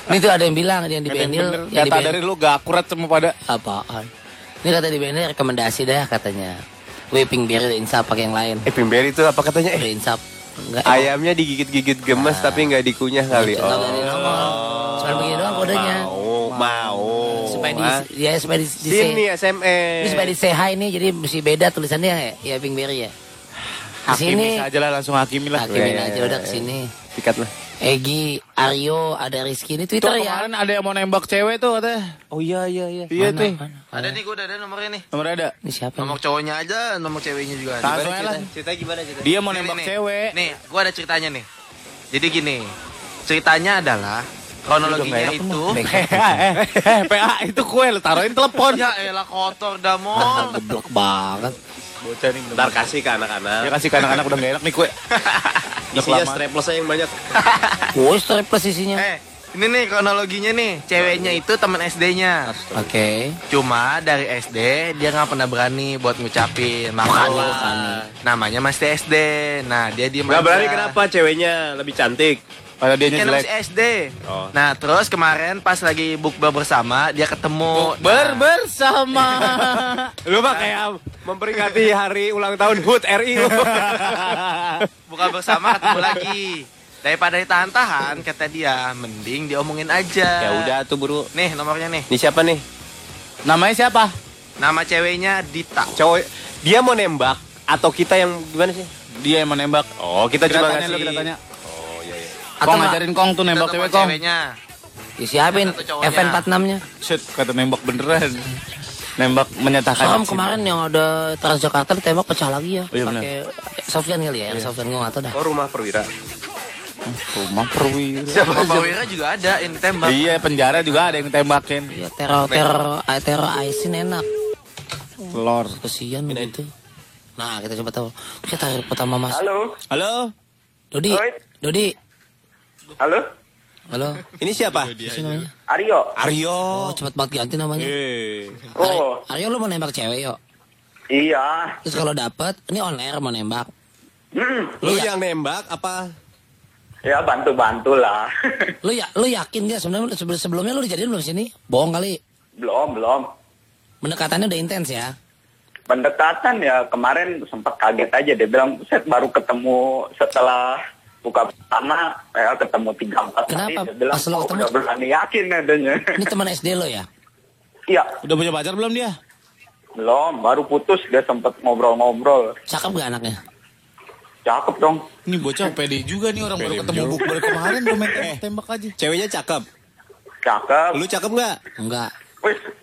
Ini tuh ada yang bilang ada yang di Benil, yang di Kata dari lu gak akurat semua pada. Apaan? Ini kata di Benil rekomendasi dah katanya. Whipping beer insap pakai yang lain. Eh, Pimberi itu apa katanya? Eh, insap. Enggak. ayamnya digigit-gigit gemes tapi nggak dikunyah kali. Oh. Cuma begini doang kodenya. Mau, mau. Supaya di Ah. ya supaya di, di Sini SMS. ini supaya di say hi nih jadi mesti beda tulisannya ya Whipping beer ya. Di sini Hakimin aja lah langsung hakimin lah. hakimin Ya, aja ya, udah ya. ke sini. Sikat lah. Egi, Aryo, ada Rizky ini Tuh Twitter ya. kemarin ada yang mau nembak cewek tuh katanya. Oh iya iya iya. Iya tuh. Ada nih, gue udah ada nomornya nih. Nomor ada. Ini siapa? Nomor nih? cowoknya aja, nomor ceweknya juga ada. Langsung aja lah. Cerita gimana cerita? Dia mau Nih, nembak nih, nih. cewek. Nih, gue ada ceritanya nih. Jadi gini, ceritanya adalah kronologinya itu. Eh, eh, eh, PA itu kue lu taruhin telepon. Ya elah kotor dah mall. Geblok banget. Bocah nih. Ntar kasih ke anak-anak. Ya kasih ke anak-anak udah gak enak nih kue. Isinya strapless yang banyak. Woi, plus isinya. Eh, ini nih kronologinya nih. Ceweknya itu teman SD-nya. Oke. Cuma dari SD dia nggak pernah berani buat ngucapin makanya namanya masih SD. Nah dia diem Gak aja. berani kenapa ceweknya lebih cantik. Padahal dia Kan jelek. SD. Oh. Nah terus kemarin pas lagi bukber bersama dia ketemu. Ber Nah, bersama. Lu mah kayak memperingati hari ulang tahun HUT RI lu. buka bersama ketemu lagi. Daripada ditahan-tahan kata dia mending diomongin aja. ya udah tuh buru. Nih nomornya nih. Ini siapa nih? Namanya siapa? Nama ceweknya Dita. Cowok dia mau nembak atau kita yang gimana sih? Dia yang menembak. Oh, kita, Kita cuma tanya ngasih. lu, kita tanya. Iya iya. Atau Kong ngajarin Kong tuh nembak cewek Kong. Ceweknya. Disiapin Satu cowoknya. FN 46-nya. Shit, kata nembak beneran. Nembak menyatakan. Soalnya cinta. kemarin yang ada Transjakarta ditembak pecah lagi ya. Oh, iya. Pakai Sofian kali ya, Sofian gue nggak tahu dah. Oh, rumah perwira. Rumah perwira. Siapa Pak Wira juga ada yang ditembak. Iya, penjara juga ada yang tembakin. Iya, teror teror teror Aisin enak. Lor. Kesian gitu. Nah, kita coba tahu. Kita tarik pertama Mas. Halo, Halo. Dodi. Dodi. Halo, Halo. Ini siapa? Namanya? Aryo. Aryo. Oh, cepat banget ganti namanya. Eh. Oh, Aryo lu mau nembak cewek yuk. iya. Terus kalau dapet, ini on air mau nembak. Hmm, Lu Iya. yang nembak apa? ya bantu-bantu lah. Lu ya, lu yakin gak sebenarnya sebelum- sebelumnya lu dijadiin belum sini? Bohong kali. belum, belum. Pendekatannya udah intens ya. Pendekatan ya kemarin sempat kaget aja. Dia bilang, set baru ketemu setelah buka pertama, ya ketemu tiga empat kali. Kenapa? Bilang, Pas lo "Oh, ketemu- udah berani yakin adanya. Ini teman SD lo ya? Iya, Udah punya pacar belum dia? belum. Baru putus dia sempat ngobrol-ngobrol. Cakep gak anaknya? Cakep dong. Ini bocah pede juga nih orang baru ketemu bukber kemarin udah main tembak-tembak aja. Ceweknya cakep. Cakep. Lu cakep nggak? Enggak.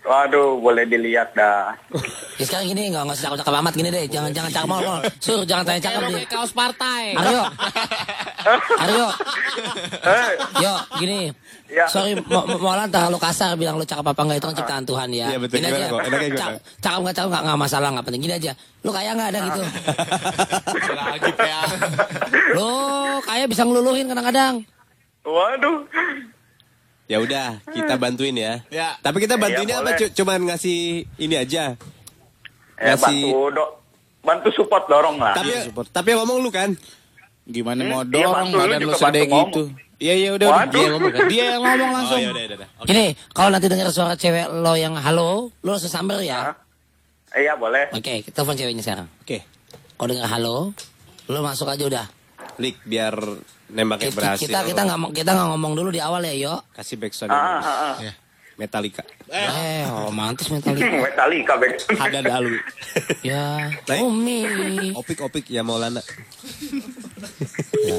Waduh, boleh dilihat dah. Ya sekarang gini nggak nggak usah cakep amat gini deh. Jangan jangan cakep mal. mal. Sur jangan tanya cakep deh. kaos partai. Aryo. Aryo. Eh, Yo gini. Ya. Sorry mau mau lantar lu kasar bilang lu cakep apa enggak itu kan ciptaan Tuhan ya. Iya, betul. Gini Gimana kok? Enaknya gimana? Cak- Cakep enggak cakep enggak enggak masalah enggak penting. Gini aja. Lu kaya enggak ada gitu. Lagi ya. Lu kaya bisa ngeluluhin kadang-kadang. waduh. Ya udah, kita bantuin ya. Ya. Tapi kita bantuinnya Iya, apa? boleh. Cu- Cuman ngasih ini aja. Ya, Ngasih- bantu, dok. Bantu support dorong lah. Tapi tapi yang ngomong lu kan? Gimana mau Iya, dorong lu badan lu bantu gitu. Iya iya udah udah Waduh. dia yang ngomong kan. Dia yang ngomong langsung. Oh, ya udah, udah, udah. Oke. Gini, kalau nanti dengar suara cewek lo yang halo, lo langsung samber ya. Iya, boleh. Oke, kita telepon ceweknya sekarang. Oke. Kalau dengar halo, lo masuk aja udah. Lik biar nembaknya Kita berhasil. kita kita nggak kita nggak ngomong dulu di awal ya, yo. kasih backsound Ah, ah, ah. Metallica. Eh, romantis mentalitas. Metallica, Bek. Ada dalu. ya. Umi. Opik-opik ya Maulana. Ya,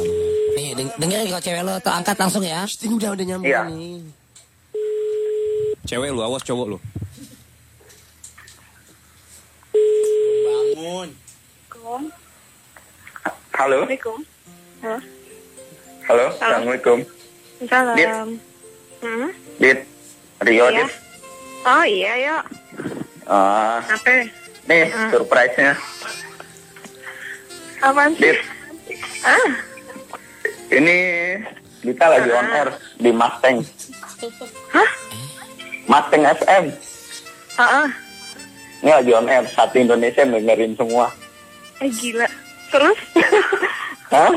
nih, deng dengerin kalau cewek lo tuh angkat langsung ya. Ini udah udah nyambung Iya. nih. Cewek lu, awas cowok lu. Bangun. Halo. Assalamualaikum. Halo. Halo. Assalamualaikum. Salam. Hmm? Dit. Rio, Iya. Dit. Oh iya yuk. Ah, Apa? nih, surprise-nya. Apaan sih? Dit, Ah, ini kita lagi on air di Mustang. hah? Mustang FM. Ah, ah. Ini lagi on air. Satu Indonesia dengerin semua. Eh gila. Terus? Hah?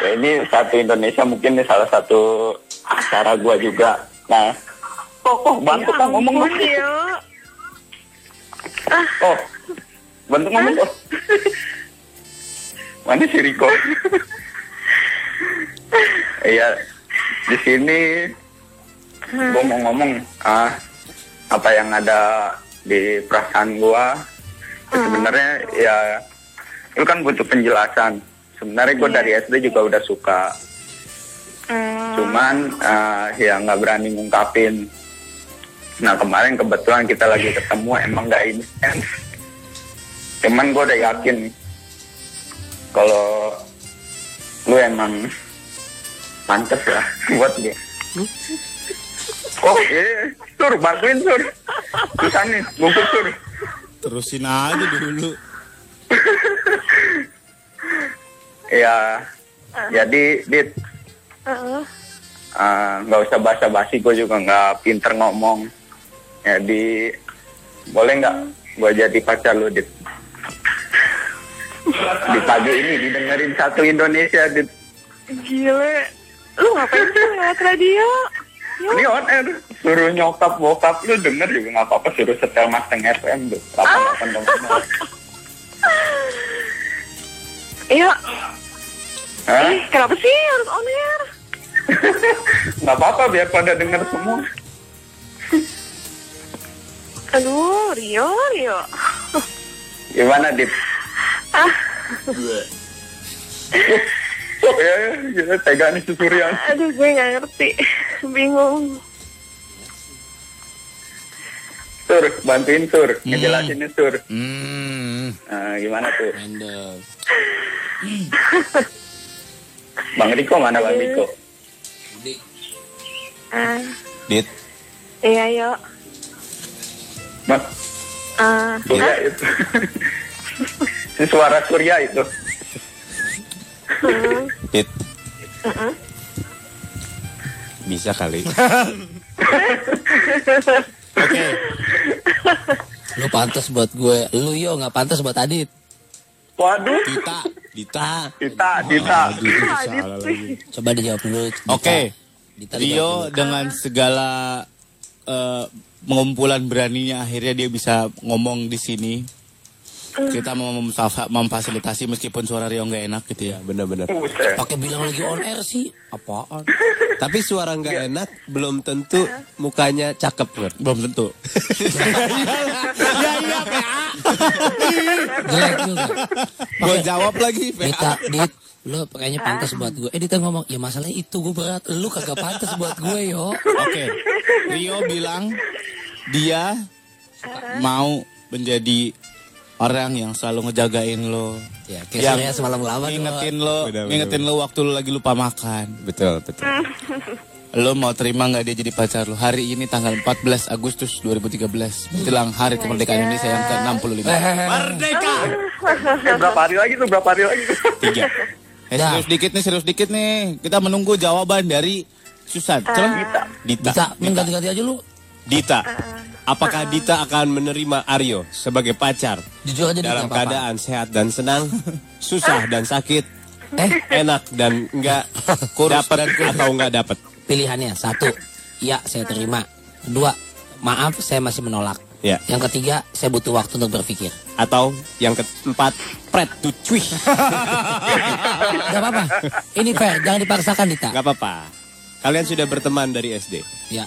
Ya, ini satu Indonesia mungkin ini salah satu acara gua juga. Nah, kok kok bantu kan ngomong yuk. Oh, bantu ngomong kok. Mana si Riko? Iya, di sini gua mau ngomong ah apa yang ada di perasaan gua. Sebenarnya ya itu kan butuh penjelasan. Sebenarnya gua dari SD juga udah suka. Hmm, Cuman eh, ya nggak berani ngungkapin. Nah kemarin kebetulan kita lagi ketemu emang nggak intens. Cuman gue udah yakin kalau lu emang pantas lah buat dia. Oh iya, sur bantuin sur. Susah nih, bungkus sur. Terusin aja dulu. Ya, jadi Dit, Heeh. eh, nggak usah basa-basi, gue juga nggak pinter ngomong. Jadi, boleh nggak gue jadi pacar lu, Dit? Di pagi ini didengerin satu Indonesia, Dit. Gile. Lu ngapain sih lewat radio? Yuk. Ini on air, suruh nyokap bokap lu denger juga nggak apa-apa, suruh setel Mustang FM tuh. 88,0. Iya. Hah? Eh, kenapa sih harus on air? Nggak apa-apa biar pada denger semua. Aduh, Rio, Rio. Gimana, Dit? Ah, Oh, ya, ya, tega nih si Surya. aduh gue nggak ngerti. Bingung. Sur, bantuin Sur, ngejelasinnya Sur. Hmm. Nah, gimana tuh? Bang Riko mana Bang Riko? Ah, Dit, iya, yuk. Mas, Ah, Surya itu. si suara Surya itu. hmm, Dit. Mm-mm. Bisa kali. Oke. Lu pantas buat gue. Lu yo nggak pantas buat Adit. Waduh, Dita. Dita. Dita, Dita. Lagi. Coba dijawab dulu. Dita. Oke. Dita dijawab Rio dulu. dengan segala eh, pengumpulan beraninya akhirnya dia bisa ngomong di sini. Kita mau memfa- memfasilitasi meskipun suara Rio nggak enak gitu ya. Benar-benar. Buset. Pakai bilang lagi on air sih. Apaan? Tapi suara nggak enak belum tentu mukanya cakep, Bro. Belum tentu. ya iya PA. Jelek juga. Gue jawab lagi Dita, Dit, lu kayaknya pantas buat gue. Eh, Dita ngomong, ya masalahnya itu gue berat. Lu kagak pantas buat gue, yo. Oke. Rio bilang dia mau menjadi orang yang selalu ngejagain lo. Ya, Yang semalam lama. Ngingetin lo, benar, ngingetin lo waktu lo lagi lupa makan. Betul, betul. Lo mau terima nggak dia jadi pacar lo? Hari ini tanggal 14 Agustus 2013 menjelang Hari Kemerdekaan Indonesia yang ke-65. Merdeka. Eh, berapa hari lagi tuh? Berapa hari lagi tuh? Tiga. Eh, Dah. serius dikit nih, serius dikit nih. Kita menunggu jawaban dari Susan. Coba. Dita. Dita. Dita, main ganti-ganti aja lu. Dita, apakah Dita akan menerima Aryo sebagai pacar Jujur aja Dita, dalam apa-apa. keadaan sehat dan senang, susah dan sakit, Eh, enak dan enggak dapat atau enggak dapat? pilihannya satu, ya saya terima. Dua, maaf saya masih menolak. Ya. Yang ketiga, saya butuh waktu untuk berpikir. Atau yang keempat, pret to cuy. Gak apa-apa. Ini fair, jangan dipaksakan Dita. Enggak apa-apa. Kalian sudah berteman dari SD. Ya.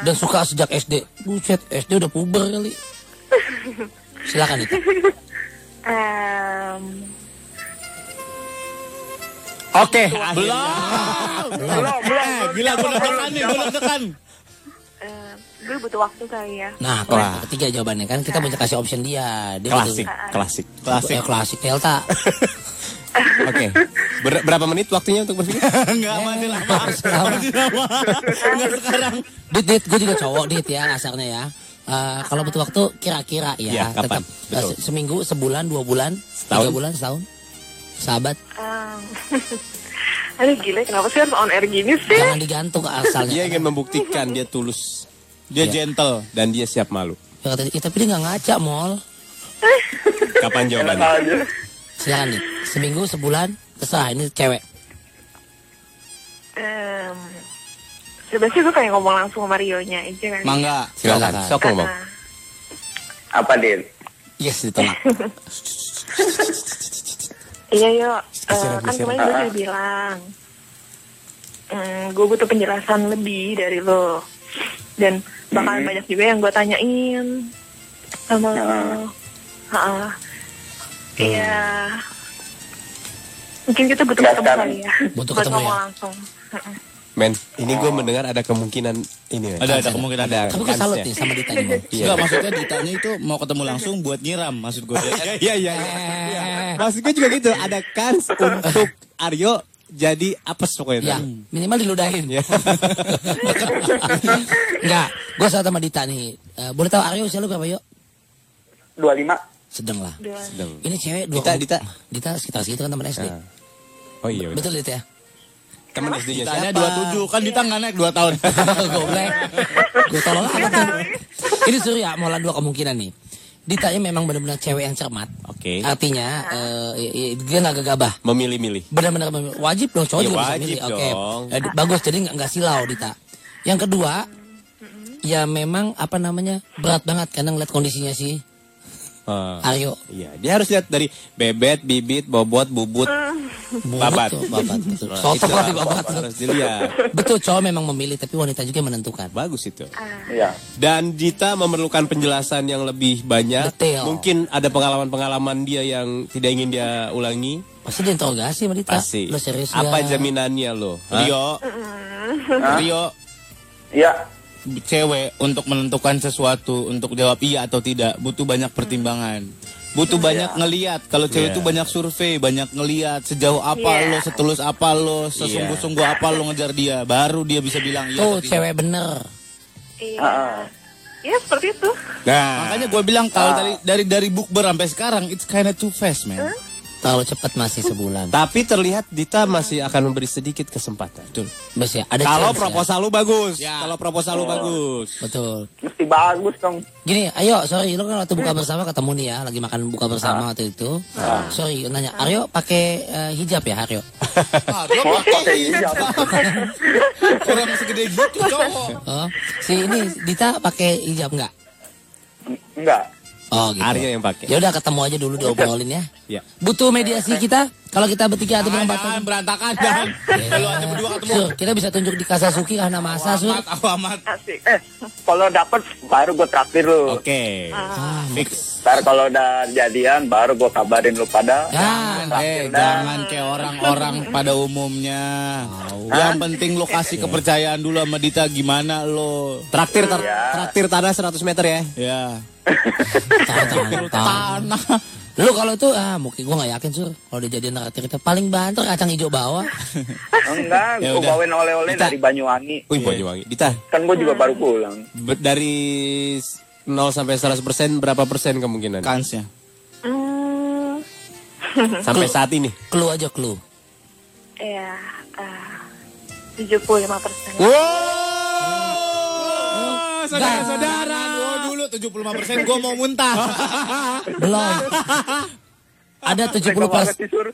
Dan suka sejak SD. Buset, SD udah puber kali. Silakan Dita. Em, Oke. Belum. Belum. Belum. Gila, gue deg-degan nih, gue deg-degan. gue butuh waktu kali ya. Nah, kalau ketiga jawabannya kan kita bisa kasih option dia. dia Klasik, butuh- klasik. Klasik. Eh, klasik Delta. Oke. Ber- berapa menit waktunya untuk berpikir? Enggak, masih lama. Masih lama. Enggak sekarang. Dit, dit, gue juga cowok dit ya asarnya ya. Eh, kalau butuh waktu kira-kira ya, Iya, kapan? tetap eh, Betul. se- seminggu, sebulan, dua bulan, Setahun? tiga bulan, setahun. Sahabat, Em, aduh gila, kenapa sih harus on air gini sih? jangan digantung asalnya. Dia ingin membuktikan dia tulus Dia Iya. gentle. dan dia siap malu. Ya, ya, tapi dia nggak ngaca, mol. Kapan jawabannya? Silakan dit. Seminggu, sebulan, terserah. Ini cewek. Em, sebenarnya gue pengen ngomong langsung sama Rio-nya aja kan. Mangga. Silakan. Sok ngomong. Ah, Apa, Din? Yes, ditolak. Iya yuk, Eh, Geser, kan kemarin gue udah bilang, hmm, gue butuh penjelasan lebih dari lo, dan bakalan banyak juga yang gue tanyain sama lo. Ha, Iya, mungkin kita butuh Nggak ketemu kali ya, Butuh buat ketemu ngomong ya? langsung. Men, ini gue mendengar ada kemungkinan ini. Ada, ada kemungkinan. Ada Tapi gue salut nih sama Dita nih, Mol. Iya. Enggak, maksudnya ditanya itu mau ketemu langsung buat nyiram maksud gue. Iya, iya, iya. Maksud gue juga gitu, ada kans untuk Aryo jadi apes pokoknya. Ya, minimal diludahin. Ya. Enggak, gue salah sama Dita nih. Eh, boleh tahu Aryo usia lu berapa yuk? 25. Sedang lah. Dua. Ini cewek dua Dita, Dita. Dita sekitar segitu kan teman SD. Nah. Oh iya. Betul Dita ya? Temen SD-nya Ditanya siapa? 27 kan Dita nggak naik 2 tahun. Goblek. Gue tolong apa tuh? Ini Surya, malah dua kemungkinan nih. Dita ini memang benar-benar cewek yang cermat. Oke. Artinya eh, i- i- dia nggak gegabah. Memilih-milih. Benar-benar memilih. wajib dong cowok Ya, juga wajib milih. Oke. dong. Eh, bagus jadi nggak silau Dita. Yang kedua, ya memang apa namanya berat banget karena ngeliat kondisinya si Ah. Aryo. Iya, dia harus lihat dari bebet, bibit, bobot, bubut, babat. Betul, babat. Betul. Nah, Sotok itu lagi babat. Harus dilihat. Betul, cowok memang memilih tapi wanita juga menentukan. Bagus itu. Iya. Dan Dita memerlukan penjelasan yang lebih banyak. Detail. Mungkin ada pengalaman-pengalaman dia yang tidak ingin dia ulangi. Pasti diinterogasi sama Dita. Pasti. Lo serius Apa nggak? jaminannya lo? Hah? Rio, Rio, Iya. Cewek untuk menentukan sesuatu untuk jawab iya atau tidak butuh banyak pertimbangan. Butuh banyak ngeliat. Kalau cewek Iya. itu banyak survei, banyak ngeliat sejauh apa Iya. lo, setulus apa lo, sesungguh-sungguh apa lo ngejar dia, baru dia bisa bilang iya. Tuh atau tidak. cewek bener. Iya. Iya seperti itu. Nah, Makanya gue bilang kalau dari dari dari bukber sampai sekarang it's kinda too fast man. Terlalu cepat masih sebulan. tapi terlihat Dita masih akan memberi sedikit kesempatan. Betul. Bes ya, ada Kalau chance ya. proposal lu bagus, Ya. kalau proposal lu bagus. Betul. Mesti bagus dong. Gini, ayo, sorry, lu kan waktu buka bersama ketemu nih ya, lagi makan buka bersama waktu itu. Sorry, nanya, Aryo pakai eh, hijab ya, Aryo? Ah, dia Oh, pakai hijab. orang segede gitu cowok. Oh, si ini Dita pakai hijab nggak? Enggak. Oh, gitu. Aryo yang pakai. Ya udah ketemu aja dulu diobrolin ya. Ya. Butuh mediasi kita kalau kita bertiga atau Jangan, berempat. jangan berantakan dan kalau aja berdua ketemu. Sur, kita bisa tunjuk di Kasasuki karena masa, Sur. Amat, amat. Asik. Eh, kalau dapet baru gue traktir lu. Oke. Ah, Fix. Ntar kalau udah jadian baru gue kabarin lu pada. Ya, Eh, jangan kayak orang-orang pada umumnya. Yang penting lo kasih kepercayaan dulu sama Dita gimana lo. Traktir tar- Iya. traktir tanah 100 meter ya. Ya. tahan. Tanah. Lu kalau itu ah mungkin gua nggak yakin sur kalau dijadiin naktir kita paling banter kacang hijau bawah. Enggak, Ya gue udah. bawain oleh-oleh dari Banyuwangi. Wih, Banyuwangi. Dita, Kan gue juga baru pulang. be- dari 0 sampai 100 persen berapa persen kemungkinan? Kansnya. Hmm, Sampai saat ini. Clue aja clue. ya, tujuh puluh lima persen. Wow, saudara-saudara. Dulu 75 persen gue mau muntah. Belum. Ada 70 banget persen, sih, Sur.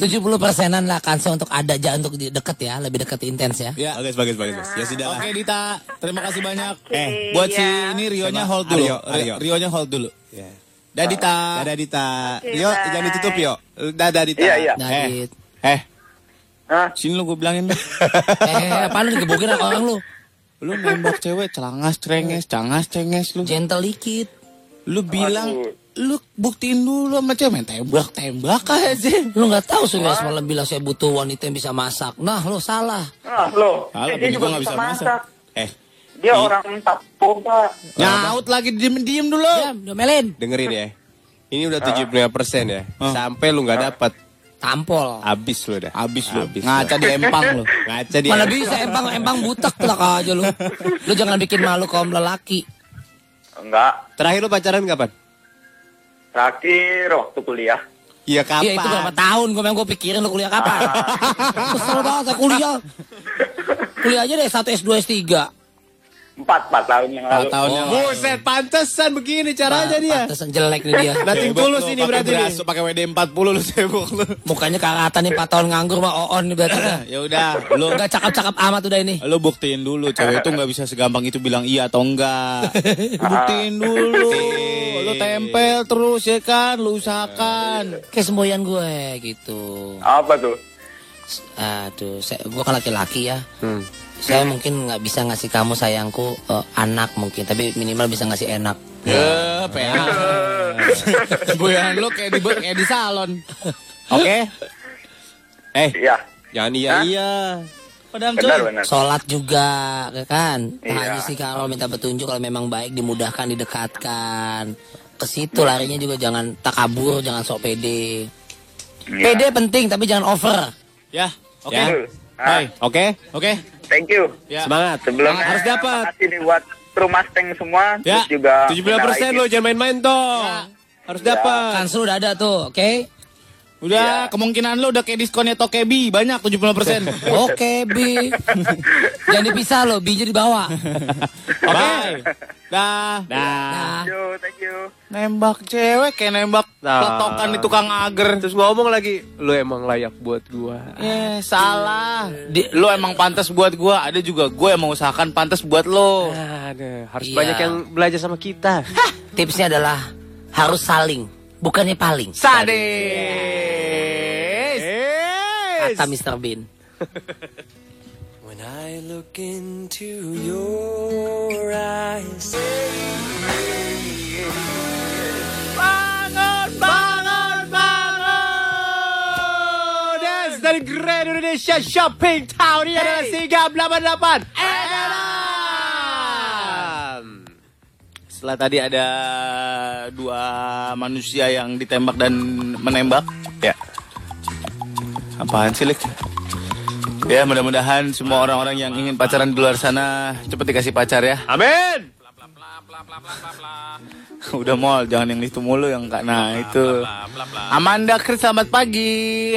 70 persenan lah kansa untuk ada aja untuk di- deket ya, lebih deket intens ya. Ya. Bagus, bagus, bagus. bagus. Ya sudah lah. Oke Dita, terima kasih banyak. Oke, eh, buat si ya. ini Rionya Sama hold dulu. Aryo, Aryo. Rionya hold dulu. Ya. Dah Dita. Dadah Dita. Oke, Yo, bye. jangan ditutup yo. Dadah Dita. Iya, iya. Dadit. Eh, Hah? sini lu gue bilangin. Eh, apa lu digebukin orang lu? Lu nembak cewek celangas cenges, cangas cenges lu. Gentle dikit. Lu bilang lu buktiin dulu sama cewek main tembak tembak aja. Lu nggak tahu Surya semalam bilang saya butuh wanita yang bisa masak. Nah, lu salah. Ah, lo. Halo, Eh, bini gua nggak bisa masak. Eh, Dia orang tapo, Pak. nyaut lagi diem diem dulu. Diam, domelin. Dengerin ya. Ini udah 75 persen ya. Sampai lu nggak dapat, Tampol. habis lu dah. Abis lu, Habis ngaca di empang lu. Ngaca dia. Mana bisa empang empang butek lah aja lu. Lu jangan bikin malu kaum lelaki. Enggak. Terakhir lu pacaran kapan? Terakhir waktu kuliah. Iya kapan? Iya itu berapa tahun gue memang gue pikirin lu kuliah kapan. Kesel banget saya kuliah. Kuliah aja deh 1 S2 S3. Empat, empat tahun yang lalu. Empat tahun yang Buset, pantesan begini caranya dia. Pantesan jelek nih dia. Nothing tulus ini berarti nih. Pakai WD 40 lu sibuk lu. Mukanya karatan nih 4 tahun nganggur mah oon nih berarti. Ya udah, lu Enggak cakep-cakep amat udah ini. Lu buktiin dulu cewek itu nggak bisa segampang itu bilang iya atau enggak. Buktiin dulu. Lu tempel terus ya kan, lu usahakan. Kayak semboyan gue gitu. Apa tuh? Aduh, saya, gue kan laki-laki ya. Hmm. Saya mungkin nggak bisa ngasih kamu sayangku eh, anak mungkin, tapi minimal bisa ngasih enak. Ya, PA. Semboyan lu kayak di kayak di salon. Oke. Eh, Iya. jangan iya iya. Padahal Benar, benar. Sholat juga, ya kan? Iya. hanya sih kalau minta petunjuk kalau memang baik dimudahkan, didekatkan. Ke situ larinya juga jangan takabur, jangan sok pede. Iya. Pede penting tapi jangan over. Ya, oke. Ya. Betul. Ah, Hai, Oke. oke. Thank you. Ya. Semangat. Sebelumnya Harus dapat. Makasih nih buat kru Mustang semua, Ya, terus juga 75 persen lo jangan main-main toh. Harus dapat. Kan sudah ada tuh, oke? Udah, kemungkinan lo udah kayak diskonnya Tokebi, banyak 70%. Oke, Bi. Jangan dipisah loh, Bi jadi bawa. Oke. Dah. Dah. Nah, Thank you, thank you. nembak cewek kayak nembak Nah. petokan di tukang agar. Terus ngomong lagi, lu emang layak buat gua. Eh, salah. Di, lo emang pantas buat gua, ada juga gue yang mengusahakan pantas buat lo. Ada, harus Iya. banyak yang belajar sama kita. tipsnya adalah harus saling, bukannya paling. Sadis. Kata Mr. Bean. When I look into your eyes. Bangun, bangun, bangun. Dance dari Grand Indonesia Shopping Town ini adalah Sigap 88. Setelah tadi ada dua manusia yang ditembak dan menembak. Ya. Apaan sih, Lik? Ya, mudah-mudahan semua orang-orang yang ingin pacaran di luar sana cepet dikasih pacar ya. Amin. Udah mall, jangan yang itu mulu yang kak. Nah itu. Amanda Chris selamat pagi.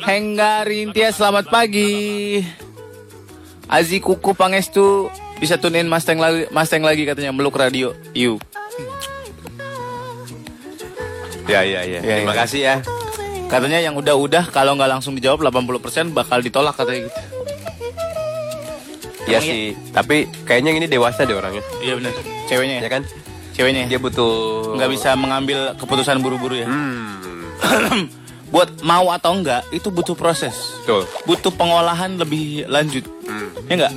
Hengga Rintia selamat pagi. Azi Kuku Pangestu bisa tune in Mustang lagi, Mustang lagi katanya meluk radio. Yuk. Ya, ya, ya. Ya, Terima ya. kasih ya. Katanya yang udah-udah kalau nggak langsung dijawab 80% bakal ditolak katanya gitu. Iya Emang sih. Tapi kayaknya ini dewasa deh orangnya. Iya benar. Ceweknya Ya ya? kan? Ceweknya Dia ya? butuh Nggak bisa mengambil keputusan buru-buru ya? Hmm. Buat mau atau enggak itu butuh proses. Betul. butuh pengolahan lebih lanjut. Ya enggak?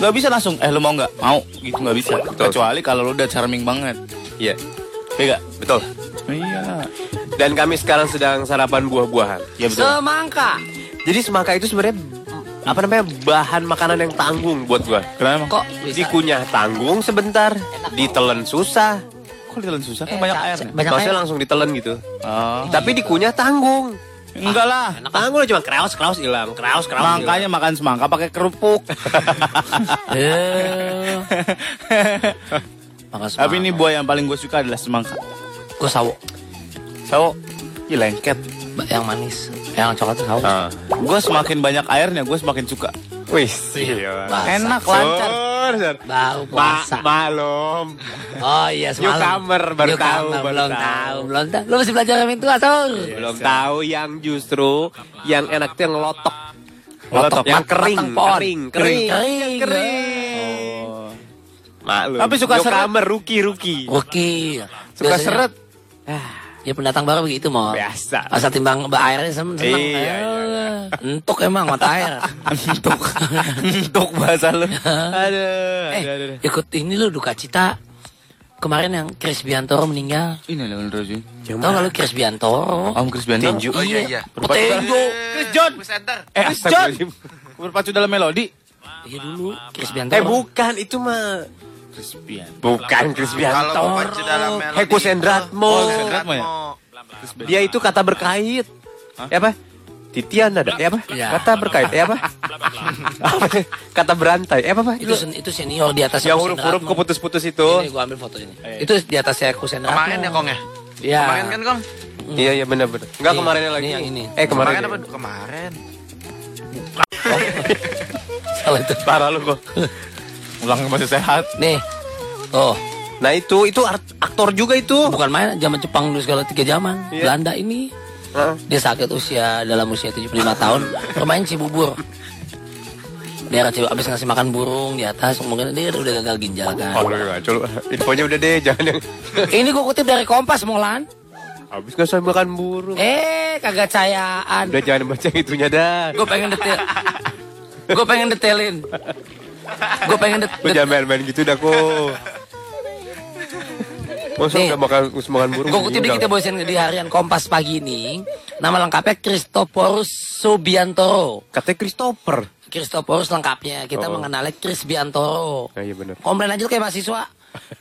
Enggak bisa langsung, eh lu mau enggak? Mau, gitu enggak bisa. Kecuali kalau lu udah charming banget. Iya. Ya enggak? Betul. Iya. Dan kami sekarang sedang sarapan buah-buahan. Iya betul. Semangka. Jadi semangka itu sebenarnya apa namanya bahan makanan yang tanggung buat gua. Kenapa? Kok bisa? Dikunyah tanggung sebentar, ditelan susah. Kok ditelan susah? Kan Eh, banyak air. Banyak Maksudnya air. langsung ditelan gitu. Oh. Tapi dikunyah tanggung. Enggak lah. Tanggung cuma kraus kraus hilang, kraus kraus. Makanya makan semangka pakai kerupuk. Eh, Makan Tapi ini buah yang paling gue suka adalah semangka. gue sawo. Sawo, Ih, lengket. Yang manis. Yang coklat sawo. Ah. Gue semakin banyak airnya, gue semakin suka. Wih, iya. Bahasa. Enak, lancar. Baru Ma puasa. malum. Oh iya semalam. Newcomer, baru tahu, baru belum tahu. tahu, belum tahu. Lu masih belajar yang tua, Sur. Belum tahu yang justru yang enak itu yang lotok. Lotok, yang kering, kering, kering, Kering. kering. Oh. Maklum. Tapi suka seret. Newcomer, rookie, rookie. Oke. Suka Biasanya- seret. Ya pendatang baru begitu mau. Biasa. Asal timbang mbak airnya seneng. seneng. Iya, Eh, Entuk emang mata air. Entuk. Entuk bahasa lu. Aduh, eh, aduh, aduh. ikut ini lu duka cita. Kemarin yang Chris Biantoro meninggal. Ini lah Rozi. Tahu gak lu Chris Biantoro? Om Chris Biantoro. Tinju. Oh iya iya. Petinju. Chris John. Eh, Chris John. Berpacu dalam melodi. Iya dulu Chris Eh Biantoro. bukan, itu mah Chris Biantoro. bukan Chris Kalau Biantoro. pacu dalam melodi. Heku Sendratmo. Oh, Sendratmo ya? Dia itu kata berkait. Ya apa? Titian ada. Ya apa? Ya. Kata berkait. Ya apa? Apa? kata berantai. Ya apa, Pak? itu itu senior di atas yang huruf-huruf keputus-putus itu. Ini gua ambil foto ini. Itu di atasnya Kusen Kemarin ya Kong ya? Iya. Kemarin kan Kong? Iya, iya benar-benar. Enggak Ini, kemarinnya lagi. ini yang ini. Eh kemarin. Kemarin apa? Kemarin. Salah itu. Parah lu kok. Ulang masih sehat. Nih. Oh, Nah itu itu art- aktor juga itu. bukan main zaman Jepang dulu segala tiga zaman. Iya. Belanda ini Heeh. dia sakit usia dalam usia 75 tahun bermain Cibubur. Daerah Cibubur abis ngasih makan burung di atas mungkin dia udah gagal ginjal kan. Oh, coba infonya udah deh, jangan yang Ini gua kutip dari Kompas Molan. habis nggak saya makan burung. Eh, kagak cayaan. Udah jangan baca itunya dah. Gue pengen detail. Gue pengen detailin. Gue pengen det Lu jangan main-main gitu dah kok. Masa Nih. nggak makan makan burung? Gue kutip kita bosen di harian Kompas pagi ini. Nama lengkapnya Christophorus Subiantoro. Katanya Christopher. Christophorus lengkapnya. Kita Oh. mengenalnya Chris Biantoro. Nah, iya benar. Komplain aja tuh kayak mahasiswa.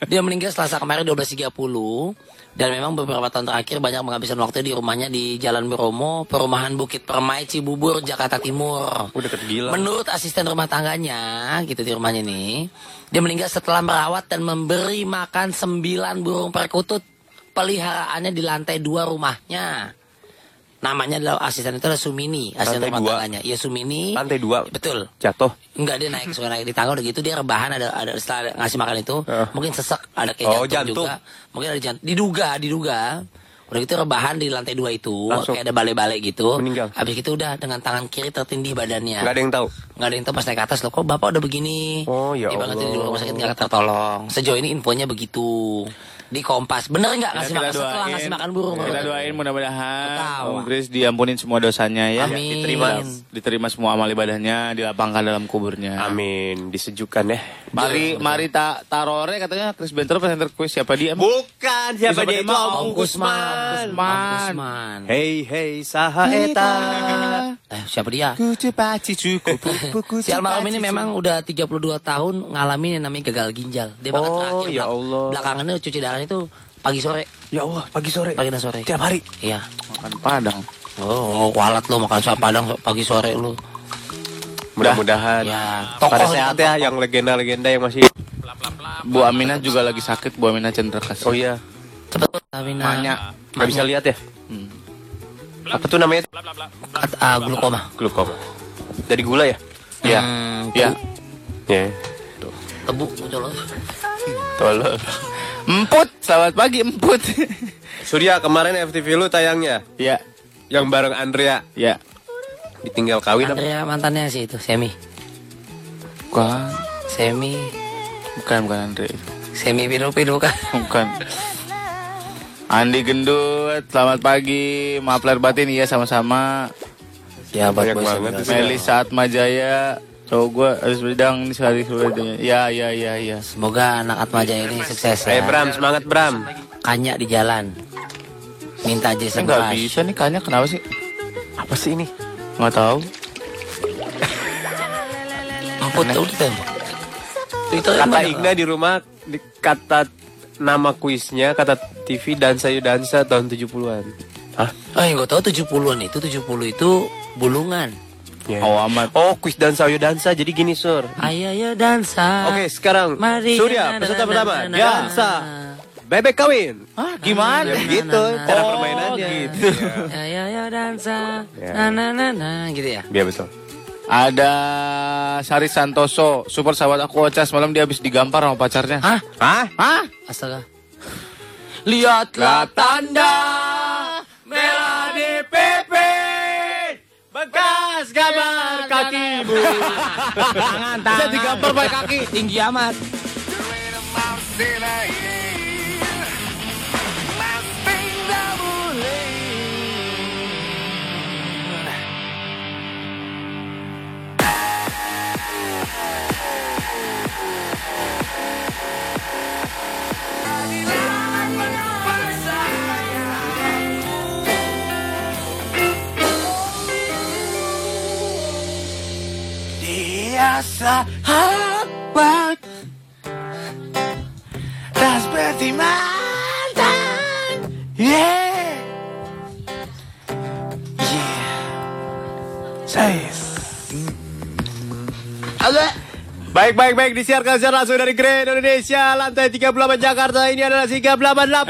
Dia meninggal Selasa kemarin 12.30 dan memang beberapa tahun terakhir banyak menghabiskan waktu di rumahnya di Jalan Bromo, Perumahan Bukit Permai, Cibubur, Jakarta Timur. Udah deket gila. Menurut asisten rumah tangganya, gitu di rumahnya nih, dia meninggal setelah merawat dan memberi makan sembilan burung perkutut peliharaannya di lantai dua rumahnya. Namanya adalah asisten itu adalah Sumini, asisten Lantai rumah tangganya. Ya Sumini. Lantai dua. Betul. Jatuh. Enggak dia naik suka naik di tangga udah gitu dia rebahan ada ada setelah ngasih makan itu Eh. mungkin sesek ada kayak Oh, jantung, jantung. juga mungkin ada jantung diduga diduga udah gitu rebahan di lantai dua itu Langsung. kayak ada balai-balai gitu Meninggal. habis itu udah dengan tangan kiri tertindih badannya Nggak ada yang tahu. nggak ada yang tahu pas naik ke atas loh kok bapak udah begini Oh, ya banget di rumah sakit nggak tertolong sejauh ini infonya begitu di kompas bener nggak ngasih makan setelah ngasih makan burung Kita doain mudah-mudahan. Om Chris diampunin semua dosanya ya. Amin. Diterima diterima semua amal ibadahnya, dilapangkan dalam kuburnya. Amin. Disejukkan ya. Mari mari tak tarore katanya Chris Benter presenter quiz siapa dia? emang? Bukan siapa Siapa dia itu Om? Kusman Hey hey saha eta. eh siapa dia Si almarhum ini memang udah 32 tahun ngalamin yang namanya gagal ginjal. Dia bahkan Oh, terakhir ya Allah. Belakangannya cuci darah itu pagi sore. Ya Allah, pagi sore. Pagi dan sore. Tiap hari. Iya. makan padang. Oh, kualat lu makan sop padang pagi sore lu. Mudah-mudahan Ya, pada tokoh sehat ya yang legenda-legenda yang masih Bu Aminah juga lagi sakit, Bu Aminah Cenderakas. Oh iya, Cepet Tamina. Banyak. nggak bisa lihat ya. Apa tuh namanya? At- ah, glukoma. Glukoma. Dari gula ya? Iya. Hmm, Iya. Ya. Tebu colok. Tolol. Emput, selamat pagi Emput. Surya kemarin FTV lu tayangnya ya, yang bareng Andrea ya. ditinggal kawin apa? Andrea mantannya sih itu, Semi. Bukan, Semi. bukan bukan Andre. Semi pidu-pidu kan. Bukan. Andi Gendut, selamat pagi. Maaf lahir batin, iya sama-sama. Ya, Banyak banget. Meli saat Majaya. Cowok gue harus berdang di sehari sebelumnya. Ya, ya, ya, ya. Semoga anak Atmaja ini sukses Eh ya. Bram, semangat Bram. Kanya di jalan. Minta Jason Enggak Rush. bisa nih kayaknya kenapa sih? Apa sih ini? Nggak tahu. Emput tuh gitu. Twitter Kata Igna di rumah di, kata nama kuisnya kata TV dansa yuk dansa tahun 70-an. Hah? Oh yang gue tau 70-an itu 70 itu bulungan. Ya. Oh amat. Oh, kuis dansa yuk dansa. Jadi gini, Sur. Ayo ya dansa. Oke, sekarang Mari. Surya, peserta pertama. Dansa. Bebek kawin. Ah, Gimana? Ya, gitu, cara permainannya. gitu. Ayo ya dansa. Ya. Na na na na gitu ya. Iya betul. Ada Sari Santoso, super sahabat aku Ocha semalam dia habis digampar sama pacarnya. Hah? Hah? Hah? Astaga. Lihatlah tanda merah Bekas gambar kakimu. Tangan, tangan. Bisa digampar pakai kaki. Tinggi amat. Sahabat Dan seperti mantan Yeah Yeah Saya Baik, baik, baik. Disiarkan secara langsung dari Grand Indonesia. Lantai 38 Jakarta. Ini adalah Sigap 88.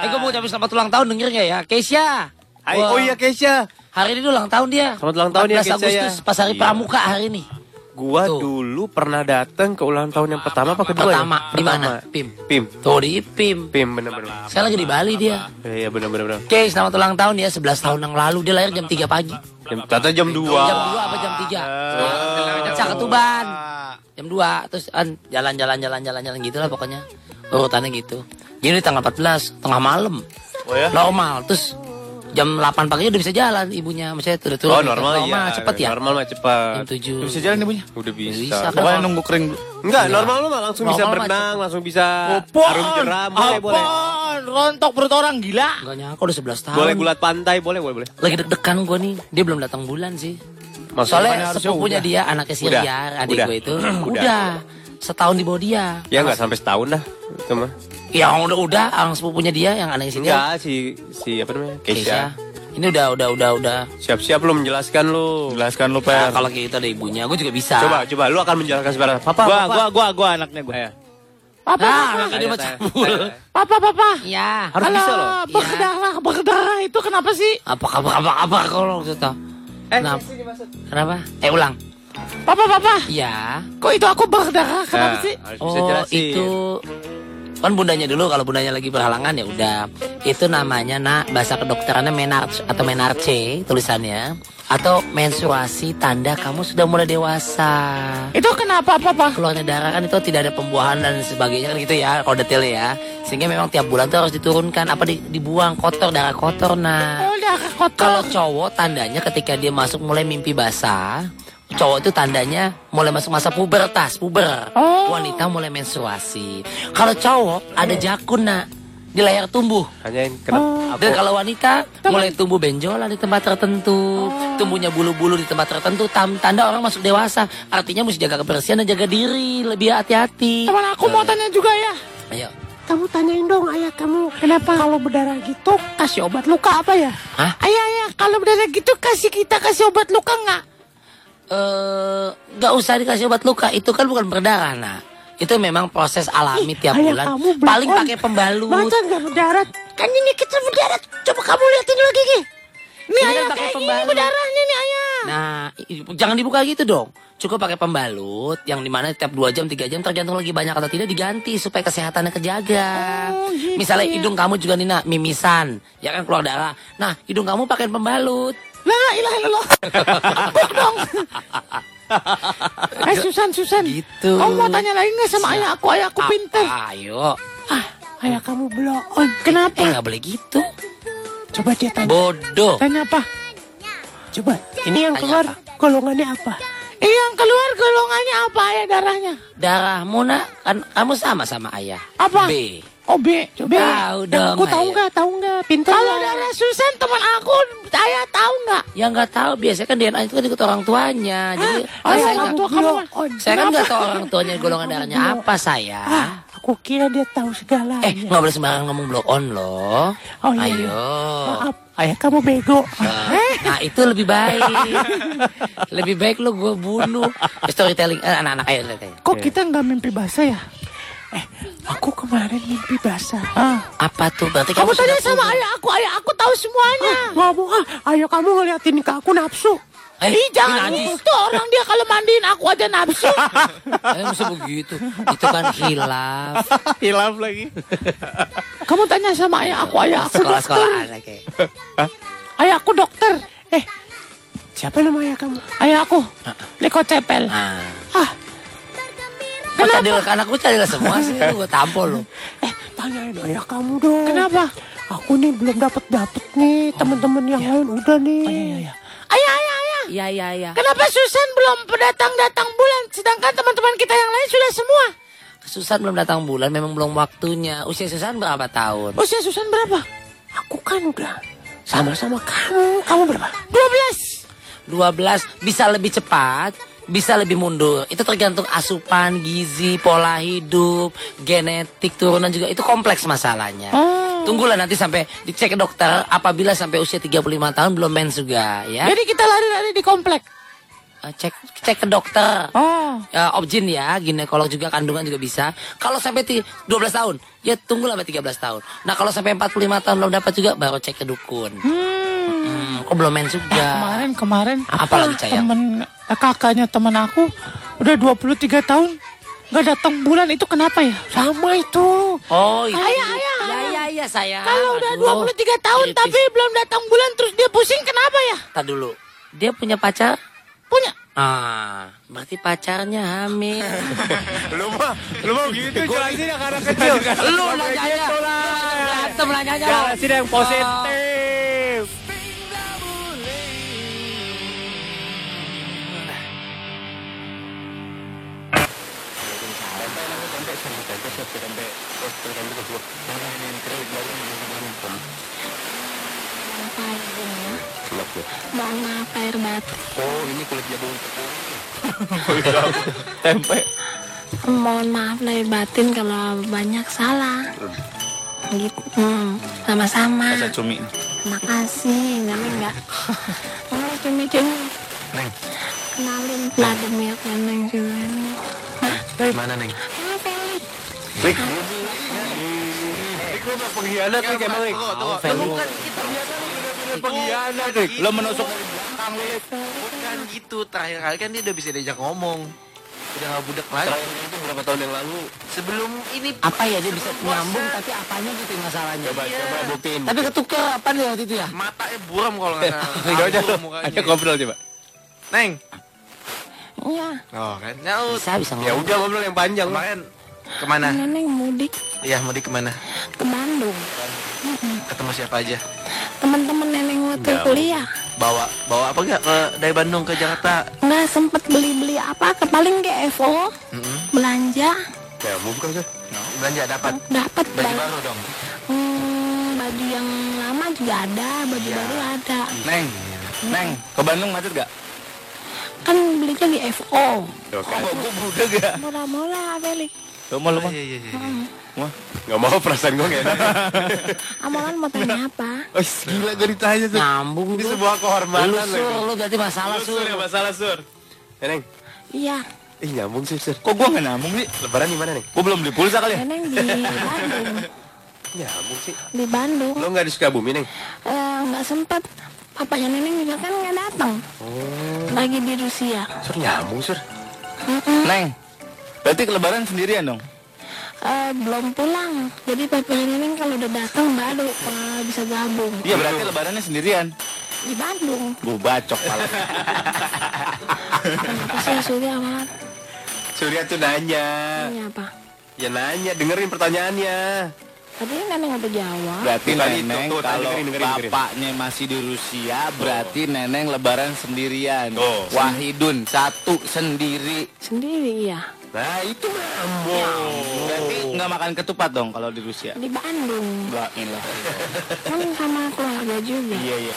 Eh gue mau ucapin selamat ulang tahun denger gak ya? Keisha. Hai. Wah, Oh iya, Kesha. Hari ini ulang tahun dia. Selamat ulang tahun ya, 14 Keisha, Agustus ya. pas hari Iya. pramuka hari ini. Gua Tuh. dulu pernah datang ke ulang tahun yang pertama apa kedua Pertama, ya? di mana? Pim. Pim. Tuh di Pim. Pim, bener-bener. Saya lagi di Bali dia. Iya, iya, bener-bener. bener. Oke, selamat ulang tahun ya 11 tahun yang lalu dia lahir jam 3 pagi. Jam, tata jam 2. Jam 2 apa jam 3? Ya. Cak ketuban. Jam 2 terus jalan-jalan jalan-jalan jalan gitu lah pokoknya. Urutannya gitu. Jadi tanggal 14 tengah malam. Oh ya? Normal. Terus jam 8 pagi udah bisa jalan ibunya. Maksudnya udah turun. Oh, normal ya. cepet ya. Normal mah cepat. Jam 7. Bisa jalan ibunya? Udah bisa. Bisa, kan? Pokoknya nunggu kering Enggak, normal lu mah langsung bisa Normal mah berenang, langsung bisa Apaan? harum jeram, boleh, boleh. Rontok perut orang gila Enggak nyangka udah 11 tahun. Boleh gulat pantai, boleh, boleh, boleh. Lagi deg-degan gue nih. Dia belum datang bulan sih. Maksudnya Soalnya sepupunya udah. dia anaknya si Udah. Riar, adik Udah. gue itu. Udah. Udah. Setahun di bawah dia. Ya nggak sampai setahun dah. Itu mah. Yang udah-udah, orang sepupunya dia, yang anaknya si dia. Enggak si si apa namanya? Keisha. Keisha. Ini udah, udah, udah, udah. Siap-siap lu menjelaskan lu. Jelaskan lu, Nah, Per. kalau kayak gitu ada ibunya, gue juga bisa. Coba coba lu akan menjelaskan sebenarnya. Papa, Gua, papa. gua, gua, gua anaknya gua. Ayo. Papa, nah, Ayo, makanya dia ayo, macam ayo. Papa, papa. Iya. Harus bisa loh. Berdarah, berdarah itu kenapa sih? Apa kabar, apa kabar kalau gitu? Kenapa? Kenapa? Eh ulang. Papa, papa. Iya. Kok itu aku berdarah? Kenapa Nah, sih? harus bisa Oh jelasin. itu kan bundanya dulu kalau bundanya lagi berhalangan ya udah itu namanya nak bahasa kedokterannya menarche atau menarche tulisannya atau menstruasi tanda kamu sudah mulai dewasa Itu kenapa, papa? keluarnya darah kan itu tidak ada pembuahan dan sebagainya kan gitu ya kalau detailnya ya sehingga memang tiap bulan tuh harus diturunkan apa di- dibuang kotor darah kotor nah Oh, darah kotor. kalau cowok tandanya ketika dia masuk mulai mimpi basah, cowok itu tandanya mulai masuk masa pubertas, puber. Oh. Wanita mulai menstruasi. Kalau cowok ada jakun nak di layar tumbuh. Tanyain kenapa? Dan kalau wanita mulai tumbuh benjolan di tempat tertentu, tumbuhnya bulu-bulu di tempat tertentu, tam- tanda orang masuk dewasa. Artinya mesti jaga kebersihan dan jaga diri, lebih hati-hati. Teman aku mau tanya juga ya. Ayo. Kamu tanyain dong ayah kamu kenapa kalau berdarah gitu kasih obat luka apa ya? Hah? Ayah ayah kalau berdarah gitu kasih kita kasih obat luka nggak? Eh, nggak usah dikasih obat luka, itu kan bukan berdarah nak. Itu memang proses alami tiap ayah bulan. Paling pakai pembalut. Masa nggak berdarah? Kan ini kita berdarah. Coba kamu liatin dulu gigi. Ini kan ayah pakai kayak gini pembalut. berdarahnya nih ayah. Nah, jangan dibuka gitu dong. Cukup pakai pembalut yang di mana tiap 2 jam 3 jam tergantung lagi banyak atau tidak diganti supaya kesehatannya kejaga. Oh, gitu Misalnya ya. hidung kamu juga nih nak mimisan, ya kan keluar darah. Nah, hidung kamu pakai pembalut. La ilah ilallah. Empuk dong. Eh Susan Susan. Gitu. Kamu mau tanya lagi nggak sama ayah aku? Ayah aku pinter. Ayo. Ah, ayah kamu belum on. Kenapa? Eh nggak boleh gitu. Coba dia tanya. Bodoh. Tanya apa? Coba, ini yang Tanya keluar apa? golongannya apa? Eh, yang keluar golongannya apa ya darahnya? Darahmu nak kan kamu sama sama ayah. Apa? B. Oh B, B. Tahu Yang dong, Aku tahu nggak? Tahu nggak? Pintar. Kalau darah Susan teman aku, saya tahu nggak? Ya nggak tahu biasanya kan DNA itu kan ikut orang tuanya. Jadi kan Ayah, saya nggak tua kamu. Oh, saya kan nggak tahu orang tuanya golongan darahnya apa saya. Ah, aku kira dia tahu segalanya. Eh, nggak boleh sembarangan ngomong blow on loh. Oh, iya, Ayo. Maaf, ayah kamu bego. Eh, Nah, itu lebih baik. lebih baik lo gue bunuh. Storytelling eh, anak-anak ayo kok kita nggak mimpi basah ya? Eh, aku kemarin mimpi basah. Ah. Apa tuh? Berarti Kamu kamu, tanya sama ayah aku, ayah aku tahu semuanya. Ngomong ah, ayah kamu ngeliatin ke aku nafsu. Eh, Ih, jangan najis. gitu orang dia kalau mandiin aku aja nafsu. Eh, masa begitu? Itu kan hilaf. Hilaf lagi. Kamu tanya sama ayah aku, ayah aku dokter. Sekolah-sekolahan kayak. Ayah aku dokter. Eh, siapa nama ayah kamu? Ayah aku, Liko Cepel. Nah. Ah, Kok cadel anak gue cadel semua sih, gue tampol lo. eh, tanyain ayah kamu dong. Kenapa? Aku nih belum dapat dapat nih, teman-teman yang lain udah nih. Oh, iya, iya. Ayah, ayah, ayah. Iya, iya, iya. Kenapa Susan belum datang-datang bulan, sedangkan teman-teman kita yang lain sudah semua? Susan belum datang bulan, memang belum waktunya. Usia Susan berapa tahun? Usia Susan berapa? Aku kan udah sama-sama kamu. Kamu berapa? 12. 12 bisa lebih cepat, bisa lebih mundur. Itu tergantung asupan, gizi, pola hidup, genetik, turunan juga. Itu kompleks masalahnya. Oh. Tunggulah nanti sampai dicek ke dokter apabila sampai usia 35 tahun belum mens juga ya. Jadi kita lari-lari di komplek. Eh, Cek cek ke dokter. Oh. Ya, objin ya, ginekolog juga kandungan juga bisa. Kalau sampai ti- 12 tahun, ya tunggulah sampai 13 tahun. Nah, kalau sampai 45 tahun belum dapat juga baru cek ke dukun. Hmm, kok belum mens juga? Kemarin kemarin Apa lagi, Cayang? temen eh, kakaknya temen aku udah 23 tahun nggak datang bulan itu kenapa ya? Sama itu. Oh, iya. Ayah, ayah. Ya, ya, ya, saya. Kalau udah Aduh. 23 tahun Kritis. tapi belum datang bulan terus dia pusing kenapa ya? Tar dulu. Dia punya pacar? Punya. Ah, berarti pacarnya hamil. Lu mah, lu mau gitu jelasin yang anak kecil. Lu nanyanya. Berantem nanyanya. lo. Jelasin yang positif. Mohon maaf air batu. Tempe. Mohon maaf lahir batin kalau banyak salah. Gitu. Hmm, sama-sama. Rasa cumi. Makasih, Neneng enggak. Oh, cumi-cumi. Neng, Kenalin Vladimir Neneng juga nih. mana Neng? Ah, Felix. Pengkhianat nih emang nih. Tunggu, tunggu. Pengkhianat nih. Lo menusuk Bukan gitu, terakhir kali kan dia udah bisa diajak ngomong. Udah gak budak lagi. itu berapa tahun yang lalu? Sebelum ini Apa ya dia bisa nyambung tapi apanya gitu yang masalahnya. Coba coba buktiin. Tapi ketuker apa nih waktu itu ya? matanya buram kalau nggak salah. Ayo ngobrol coba. Neng. Iya, Oh kan. Nyaut. Bisa bisa Ya ngomong. udah ngobrol yang panjang. Kemarin ke mana? Neneng mudik Iya, mau di ke mana? ke Bandung. Ketemu siapa aja? Teman-teman Neneng waktu kuliah. Bawa bawa apa gak ke dari Bandung ke Jakarta? Nggak sempet beli-beli apa, ke paling ke Evo. Mm-mm. Belanja, Ya bukan sih. Belanja dapat dapat baju baru dong. Hmm, baju yang lama juga ada, baju baru ada. Neng, Neng, ke Bandung macet gak? Kan belinya di FO. Tuh kan. Oh, gue gak? Murah-murah, Felix. Lo mau lo Oh, mau? iya iya iya. Wah, Gak mau perasaan gue gak enak. Amalan mau tanya apa? Oh, gila gue ditanya tuh. Nyambung Ini sebuah Lu kehormatan sur, loh. lu berarti masalah Lu, sur. Sur ya masalah sur. Neneng, Iya, ih nyambung sih sur. kok gue gak nyambung sih? Lebaran di mana nih? Gue belum beli pulsa kali ya? Neneng di Bandung. Nyambung sih. Di Bandung. Lo nggak di Sukabumi neng? Eh, nggak sempet. Papanya Neneng juga kan nggak datang. Lagi di Rusia. Sur nyambung sur. Mm-mm. Neng, berarti ke lebaran sendirian dong? Eh, belum pulang. Jadi papanya Neneng kalau udah datang baru eh, bisa gabung. Iya berarti lebarannya sendirian. Di Bandung. Gue bacok pala. Kenapa sih Surya amat? Surya tuh nanya. Ini apa? Ya nanya, dengerin pertanyaannya. Tadi Neneng udah jawab. Berarti Tadi itu, Neneng tuh, kalau dengerin, dengerin, dengerin. bapaknya masih di Rusia berarti Neneng lebaran sendirian. Tuh. Wahidun satu sendiri. Sendiri ya. Nah itu nyambung. Berarti nggak makan ketupat dong kalau di Rusia. Di Bandung. Ilah. Kan sama keluarga juga. Iya iya.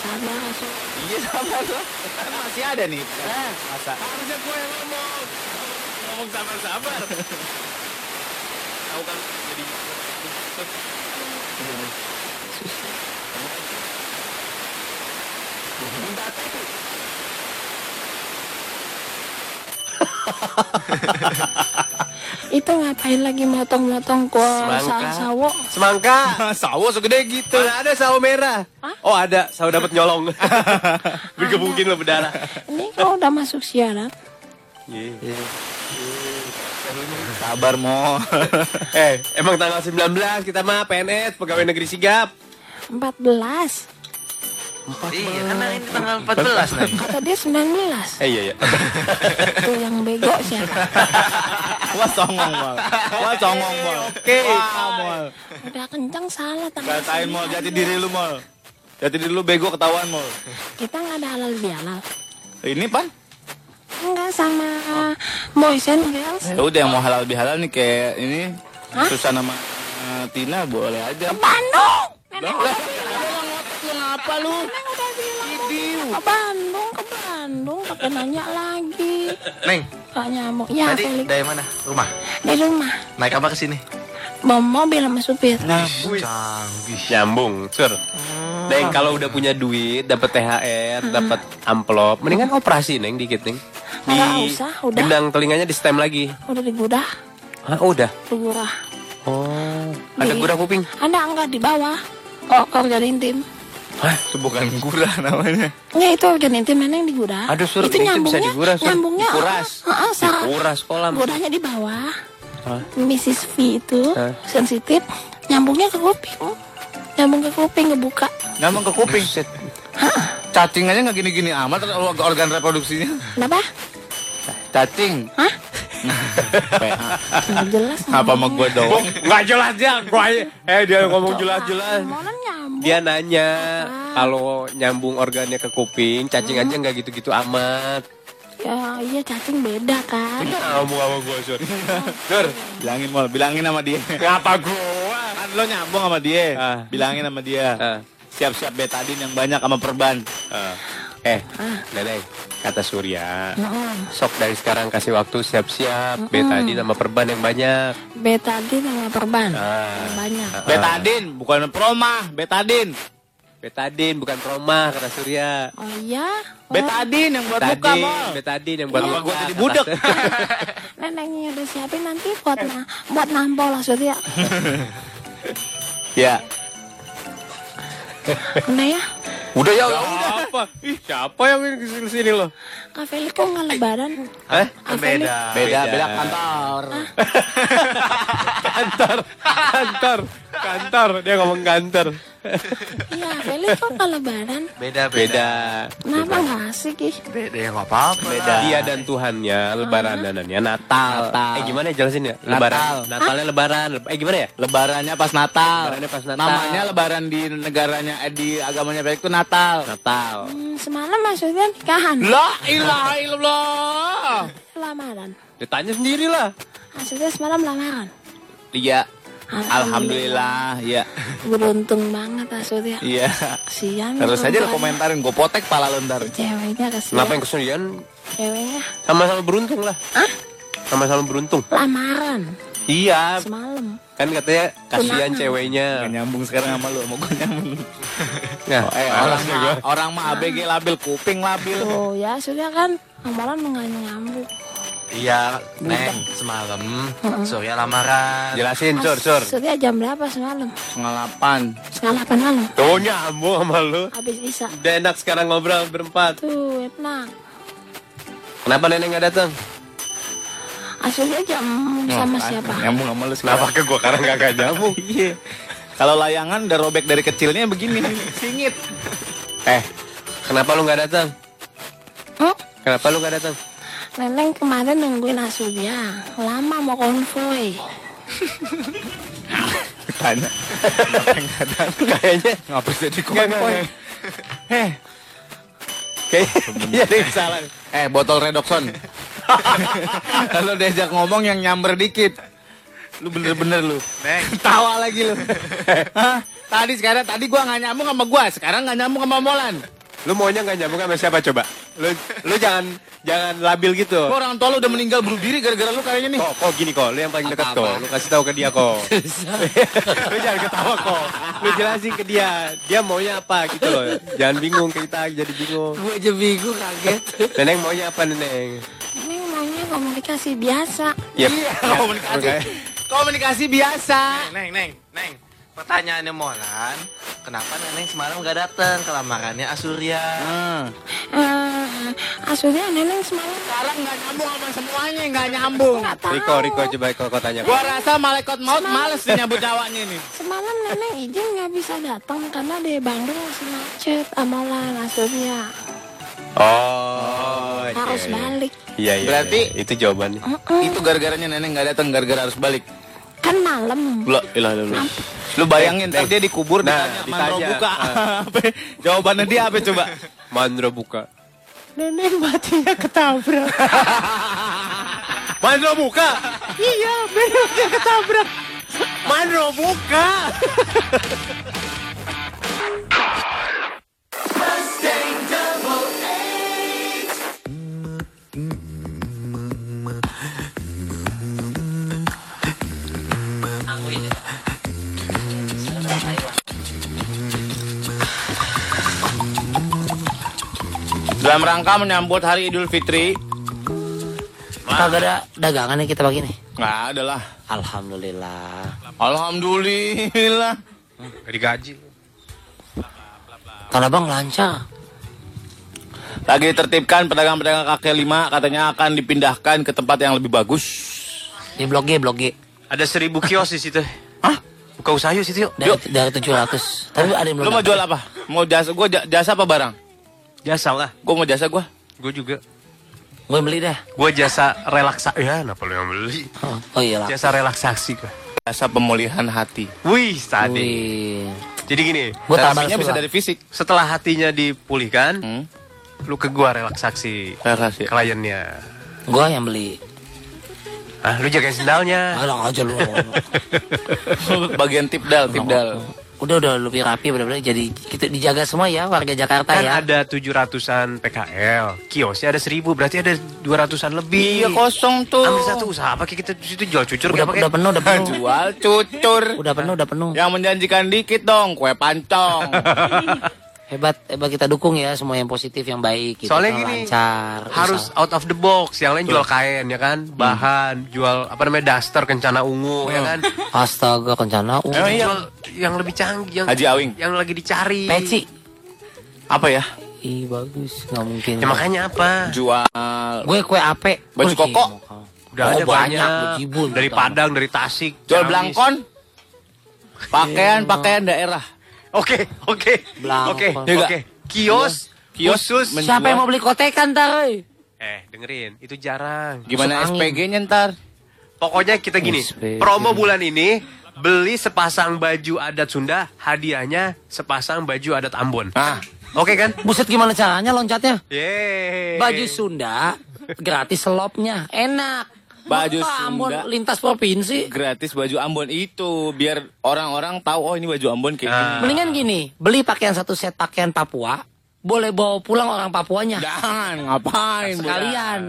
Sabar, Sur. Iya sabar lah. Kan masih ada nih. Masa? Harusnya gue yang ngomong. Ngomong sabar-sabar. Tahu kan jadi Itu ngapain lagi motong-motong kuah Semangka. sawo? semangka. Sawo segede gitu. Mana ada sawo merah? Oh ada, sawo dapat nyolong. Digebukin lo berdarah. Ini kalau udah masuk siaran. Iya. Sabar mo. Eh, emang tanggal 19 kita mah PNS, pegawai negeri sigap. 14. Iya, karena ini tanggal 14 Neng. Kata dia 19. Eh iya iya. Itu yang bego siapa? Wah songong mal. Wah songong mal. Oke. Mal. Udah kencang salah tanggal Katain mal. 19. Jati diri lu mal. Jati diri lu bego ketahuan mal. Kita nggak ada halal bihalal. Ini pan? Enggak sama boys and girls. Ya udah yang mau halal bihalal nih kayak ini Hah? Susan sama eh, Tina boleh aja. Bandung. Nenek Bilang. lu? Nenek udah bilang. Ke Bandung, ke Bandung. Pakai nanya lagi. Neng, Gak nyambung. Ya, tadi Felix. dari mana? Rumah. Di rumah. Naik apa ke sini? Bawa mobil sama supir. Nah, Canggih. Nyambung, sur. Neng kalau udah punya duit, dapat THR, dapat amplop, mendingan operasi neng dikit neng. Di Nggak usah, udah. benang telinganya di stem lagi. Udah digudah. Hah, udah. Digudah. Oh, ada Di- gurah kuping. Ada enggak di bawah? Oh, organ intim. Hah, itu bukan gurah namanya. Enggak itu organ intim mana yang digudah? Aduh, Sur, itu nyambungnya, bisa diguras, Sur. nyambungnya, Dikuras. ah, ah, sa- Dikuras kolam. Gudahnya di bawah. Hah? Mrs. V itu Hah? sensitif, nyambungnya ke kuping. Nyambung ke kuping kebuka. Nyambung ke kuping. Cacing aja nggak gini-gini amat or- organ reproduksinya. Kenapa? Cacing. Hah? PA. Nggak jelas. Apa sama gue doang? Nggak jelas dia, gua. Eh dia ngomong jelas-jelas. Dia nanya kalau nyambung organnya ke kuping, cacing aja nggak gitu-gitu amat. Ya iya cacing beda kan. Kamu sama gua, Sur. Sur, Bilangin mal, bilangin sama dia. ngapa gua? Kan lo nyambung sama dia. Ah. Bilangin sama dia. Ah. Siap-siap betadin yang banyak sama perban. Eh, Neneng, Kata Surya. Mm-mm. Sok dari sekarang kasih waktu siap-siap. Betadin sama perban yang banyak. Betadin sama perban. Ah. Banyak. Betadin, bukan proma, betadin. Betadin bukan proma kata Surya. Oh iya? Oh, Betadin yang buat muka, Betadin, yang buat Apa muka. gua jadi budek? neneknya udah siapin nanti buat na buat nampol lah Surya. Ya. Udah ya? Udah ya, Siapa? Ih, siapa yang main ke sini sini loh? Kak Felix kok nggak lebaran? Eh? Beda, Beda. beda kantor. Kantor, kantor, kantor. Dia ngomong kantor. Iya, Felix kok nggak lebaran? Beda, Beda. Kenapa nggak asik ih? Beda ya nggak apa-apa. Beda. Dia dan Tuhannya, lebaran danannya Natal. Natal. Eh gimana ya jelasin ya? Lebaran. Natal. Natalnya lebaran. Eh gimana ya? Lebarannya pas Natal. Lebarannya pas Natal. Namanya lebaran di negaranya eh, di agamanya Felix itu Natal. Natal. Hmm, semalam maksudnya nikahan? La ilaha illallah. Lamaran. Ditanya sendiri lah. Maksudnya semalam lamaran. Iya. Alhamdulillah, ya. Beruntung banget maksudnya. Iya. Kasihan. Terus aja lo perempuannya. komentarin, gue potek pala lo ntar. Ceweknya kasihan. Kenapa yang kesulian? Ceweknya Sama-sama beruntung lah. Hah? Sama-sama beruntung. lamaran Iya. semalam. Kan katanya kasihan ceweknya. Gak nyambung sekarang sama lu, sama gue nyambung. Nah, Oh, eh, orang mah, orang mah ABG labil, kuping labil. Tuh ya sudah kan amalan nggak nyambung. Iya, Neng, semalam Surya lamaran. jelasin, Sur, Sur. Sudah jam berapa semalam? Setengah delapan. Setengah delapan malam. Tuh nyambung sama lu. Habis isa. Udah enak sekarang ngobrol berempat. Tuh enak. Kenapa nenek nggak datang? Aslinya jam sama Oh, siapa? Nyambung sama lu Kenapa ke gua karena gak nyambung? Iya. Kalau layangan udah robek dari kecilnya begini, singit. Eh, kenapa lu nggak datang? Hmm? Kenapa lu nggak datang? Neneng kemarin nungguin Asubia. Lama mau konvoy. Tanya. Kayaknya Ngapa jadi konvoy? Eh, kayaknya ada yang salah. eh botol redoxon. Kalau diajak ngomong yang nyamber dikit. Lu bener-bener lu. Neng, Tawa lagi lu. Hah? Tadi sekarang tadi gua nggak nyambung sama gua, sekarang nggak nyambung sama Molan. Lu maunya nggak nyambung sama siapa coba? Lu lu jangan jangan labil gitu. Gua orang tua lu udah meninggal bunuh diri gara-gara lu kayaknya nih. Kok, kok gini kok, lu yang paling dekat kok. Lu kasih tahu ke dia kok. lu jangan ketawa kok. Lu jelasin ke dia. Dia maunya apa gitu loh. Jangan bingung kita jadi bingung. Gue aja bingung kaget. Neneng maunya apa neneng? Neneng maunya komunikasi biasa. Yep. Iya, komunikasi. Komunikasi biasa. Neng, Neng, Neng. Pertanyaannya Molan, kenapa Neneng semalam gak datang ke lamarannya Asurya? Hmm. Eh, Asubia neneng semalam Sekarang nggak nyambung sama semuanya, nggak nyambung. Riko, Riko coba kau kau tanya. Gua rasa malaikat maut males nyambut nyawanya ini. Semalam neneng izin nggak bisa datang karena di Bandung masih macet amalan Asubia. Oh, oke. Harus balik. Iya, iya. Berarti- iya. itu jawabannya. Itu gara-garanya nenek nggak datang, gara-gara harus balik. Kan malam. Lu, ilah, lu, lu. Lu bayangin ntar dia dikubur Nah, ditanya, Mandro ditanya, buka. ah. Apa? Jawabannya dia apa coba? Mandro buka. Nenek matinya ketabrak. Mandro buka. iya, bener dia ketabrak. Mandro buka. Dalam rangka menyambut Hari Idul Fitri, Kagak ada dagangan nih kita pagi nih. nggak ada lah. Alhamdulillah. Alhamdulillah. Gak digaji. Tanah bang lancar. Lagi tertibkan pedagang-pedagang kaki lima katanya akan dipindahkan ke tempat yang lebih bagus. Di blog G, blog G. Ada seribu kios di situ. Hah? Buka usaha yuk situ yuk. Dari, dari 700. Tapi ada yang belum Lu mau jual apa? Mau jasa gua ja- jasa apa barang? Jasa lah. Gua mau jasa gua. Gue juga. Gue beli dah. Gue jasa relaksa. Ya, kenapa lu yang beli? Oh, oh iya lah. Jasa relaksasi gue. Jasa pemulihan hati. Wih, tadi. Wih. Jadi gini, Gue tambah Terapinya bisa dari fisik. setelah hatinya dipulihkan, Hmm. lu ke gua relaksasi kasih. kliennya. Gue yang beli. Ah, lu jagain sendalnya. Alah aja lu. Bagian tipdal, tipdal. Udah udah lebih rapi benar-benar jadi kita dijaga semua ya warga Jakarta Kan ya. ada 700-an PKL, kiosnya ada 1000, berarti ada 200-an lebih. Iya kosong tuh. Ambil satu usaha apa kita di situ jual cucur Udah, pakai? udah penuh, udah penuh. Jual cucur. Udah penuh, udah penuh. Yang menjanjikan dikit dong, kue pancong. Hebat, hebat kita dukung ya semua yang positif, yang baik. Gitu, Soalnya yang gini, lancar. harus usaha. out of the box. Yang lain jual kain ya kan, bahan, jual apa namanya daster kencana ungu ya kan. Astaga, kencana. Emang iya? Jual yang lebih canggih, yang Haji Awing. yang lagi dicari. Peci. Apa ya? Ih, bagus. Nggak mungkin. Ya makanya apa? Jual Gue kue ape. Baju koko. Udah Oh, ada banyak, banyak. Dari Padang, dari Tasik. jual belangkon. Pakaian pakaian daerah. Oke, oke. Oke, Iya oke. Kios, Kios khusus. men- Siapa yang mau beli kotekan ntar? eh? Eh, dengerin, itu jarang. Gimana. SPG-nya ntar? Pokoknya kita gini, SPG. promo bulan ini beli sepasang baju adat Sunda, hadiahnya sepasang baju adat Ambon. Ah, Oke kan? Buset gimana caranya loncatnya? Yeay. Baju Sunda gratis selopnya, enak. Baju Ambon Sunda. lintas provinsi. gratis baju Ambon itu biar orang-orang tahu oh ini baju Ambon kayak gini. Mendingan gini, beli pakaian satu set pakaian Papua, boleh bawa pulang orang Papuanya. Jangan, ngapain? Sekalian.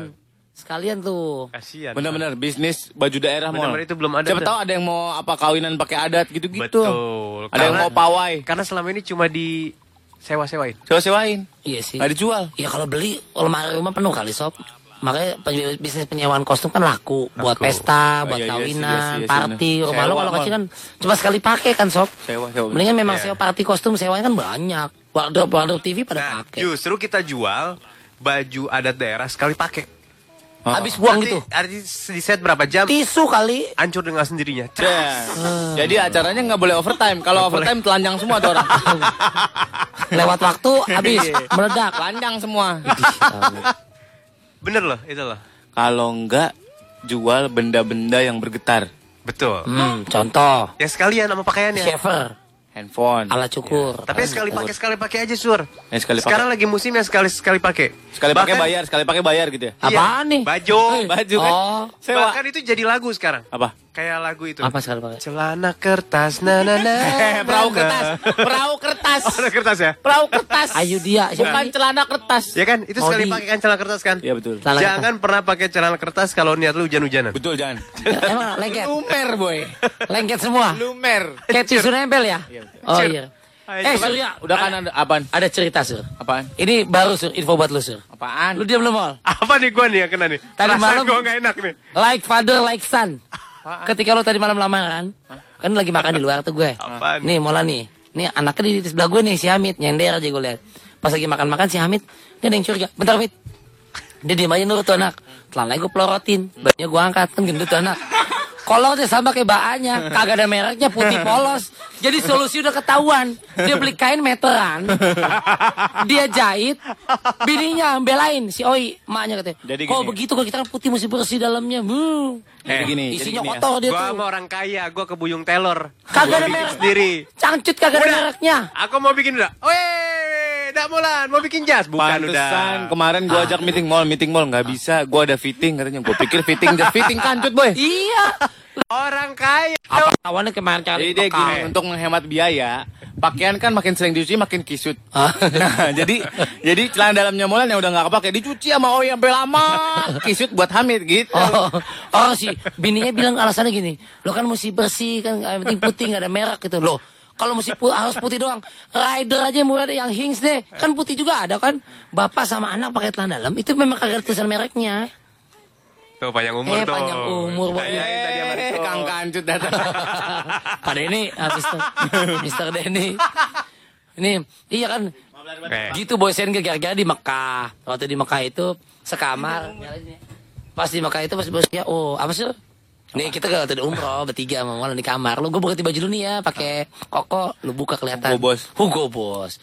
Sekalian tuh. Kasihan. Bener-bener bisnis baju daerah mau. Itu belum ada, Siapa tahu ada yang mau apa kawinan pakai adat gitu-gitu. Betul. Ada yang Karena- mau pawai. Karena selama ini cuma di sewa-sewain. Sewa-sewain. Iya sih. Nggak dijual. Ya kalau beli lemari rumah penuh kali sob. Makanya bisnis penyewaan kostum kan laku, buat pesta, Oh, buat iya, iya, kawinan, iya, iya, iya, party. bener. Rumah lo kalau kecil kan cuma sekali pakai kan sob. Sewa, sewa. Mendingan memang Iya. sewa party kostum sewanya kan banyak. Wardrobe wardrobe TV pada Nah, pakai. justru kita jual baju adat daerah sekali pakai. Habis buang Nanti- gitu. Nanti di set berapa jam? Tisu kali. Hancur dengan sendirinya. Ya. Jadi acaranya nggak boleh overtime. Kalau overtime telanjang semua tuh orang. Lewat waktu habis Iya. meledak. telanjang semua. Bener loh, itu loh. Kalau nggak jual benda-benda yang bergetar. Betul. Hmm, contoh, Ya sekalian sama pakaiannya. shaver Handphone. ala cukur. Tapi sekali pakai sekali pakai aja sur. Ya, sekali Sekarang lagi musim yang sekali sekali pakai. Sekali pakai bayar, sekali pakai bayar gitu ya. Iya, Apaan nih? Baju. Baju kan. Oh, Sewa. Bahkan itu jadi lagu sekarang. Apa? Kayak lagu itu. apa sekali pakai? Celana kertas, na na na. Eh, perahu kertas. Perahu kertas. Oh, ada kertas ya? Perahu kertas. Ayo dia, siapa Bukan celana kertas. Ya kan? Itu sekali pakai kan celana kertas kan? Iya betul. Celana Jangan pernah pakai celana kertas kalau niat lu hujan-hujanan. Betul jangan. Emang lengket? Lumer boy. Lengket semua? Lumer. Kayak tisu nempel ya? Oh iya. Eh Surya, Udah kan ada apaan? ada cerita Sur. Apaan? Ini baru Sur, info buat lu Sur. Apaan? Lu diam lu mal. Apa nih gua nih yang kena nih? Tadi Perasaan malam- gua gak enak nih. Like father, like son. Ketika lu tadi malam lamaran, kan lagi makan di luar tuh gue. Apaan? Nih Mola nih. Nih anaknya di, di sebelah gue nih si Hamid nyender aja gue lihat. Pas lagi makan-makan si Hamid dia ada yang curiga. Bentar Hamid. Dia diem aja nurut tuh anak. Telananya gue pelorotin. Bajunya gue angkat. Kan gendut tuh anak. Kolor dia sama kayak baannya. Kagak ada mereknya putih polos. Jadi solusi udah ketahuan. Dia beli kain meteran. Dia jahit. Bininya belain. Si Oi. Emaknya katanya. Jadi Kok begitu kok kita kan putih mesti bersih dalamnya. Hmm. Jadi gini, jadi Isinya gini ya. kotor dia Gua tuh. sama orang kaya, gua ke Buyung Taylor. Kagak Gua ada merek. sendiri. Cangcut kagak ada mereknya. Aku mau bikin udah. Weh, Dak Mulan, mau bikin jas? Bukan Pantesan udah. kemarin gua ajak meeting mall, meeting mall nggak bisa. Gua ada fitting katanya. Gua pikir fitting jas fitting kancut boy. Iya. Orang kaya. Apa kawannya kemarin cari Jadi dia gini, untuk menghemat biaya, pakaian kan makin sering dicuci makin kisut. Hah? Nah, jadi jadi celana dalamnya Molan yang udah nggak kepake dicuci sama Oi sampai lama. Kisut buat Hamid gitu. Oh, oh si bininya bilang alasannya gini, lo kan mesti bersih kan, yang penting putih nggak ada merek gitu loh. Kalau mesti pu- harus putih doang, rider aja murah deh yang Hings deh, kan putih juga ada kan. Bapak sama anak pakai celana dalam itu memang kagak tulisan mereknya. Tuh panjang umur Eh, tuh. panjang umur. Kayak yang tadi sama Eh. Kang Kancut datang. Pak Denny, ah, Mister, Mister Denny. Ini, iya kan, Eh, gitu boy sen gara-gara di Mekah. Waktu di Mekah itu sekamar. Pas di Mekah itu pas bosnya, oh apa sih? Nih kita kalau tadi umroh bertiga sama Molan di kamar. Lu gue ganti baju dulu nih ya, pakai koko. Lu buka kelihatan. Hugo Boss. Hugo Boss.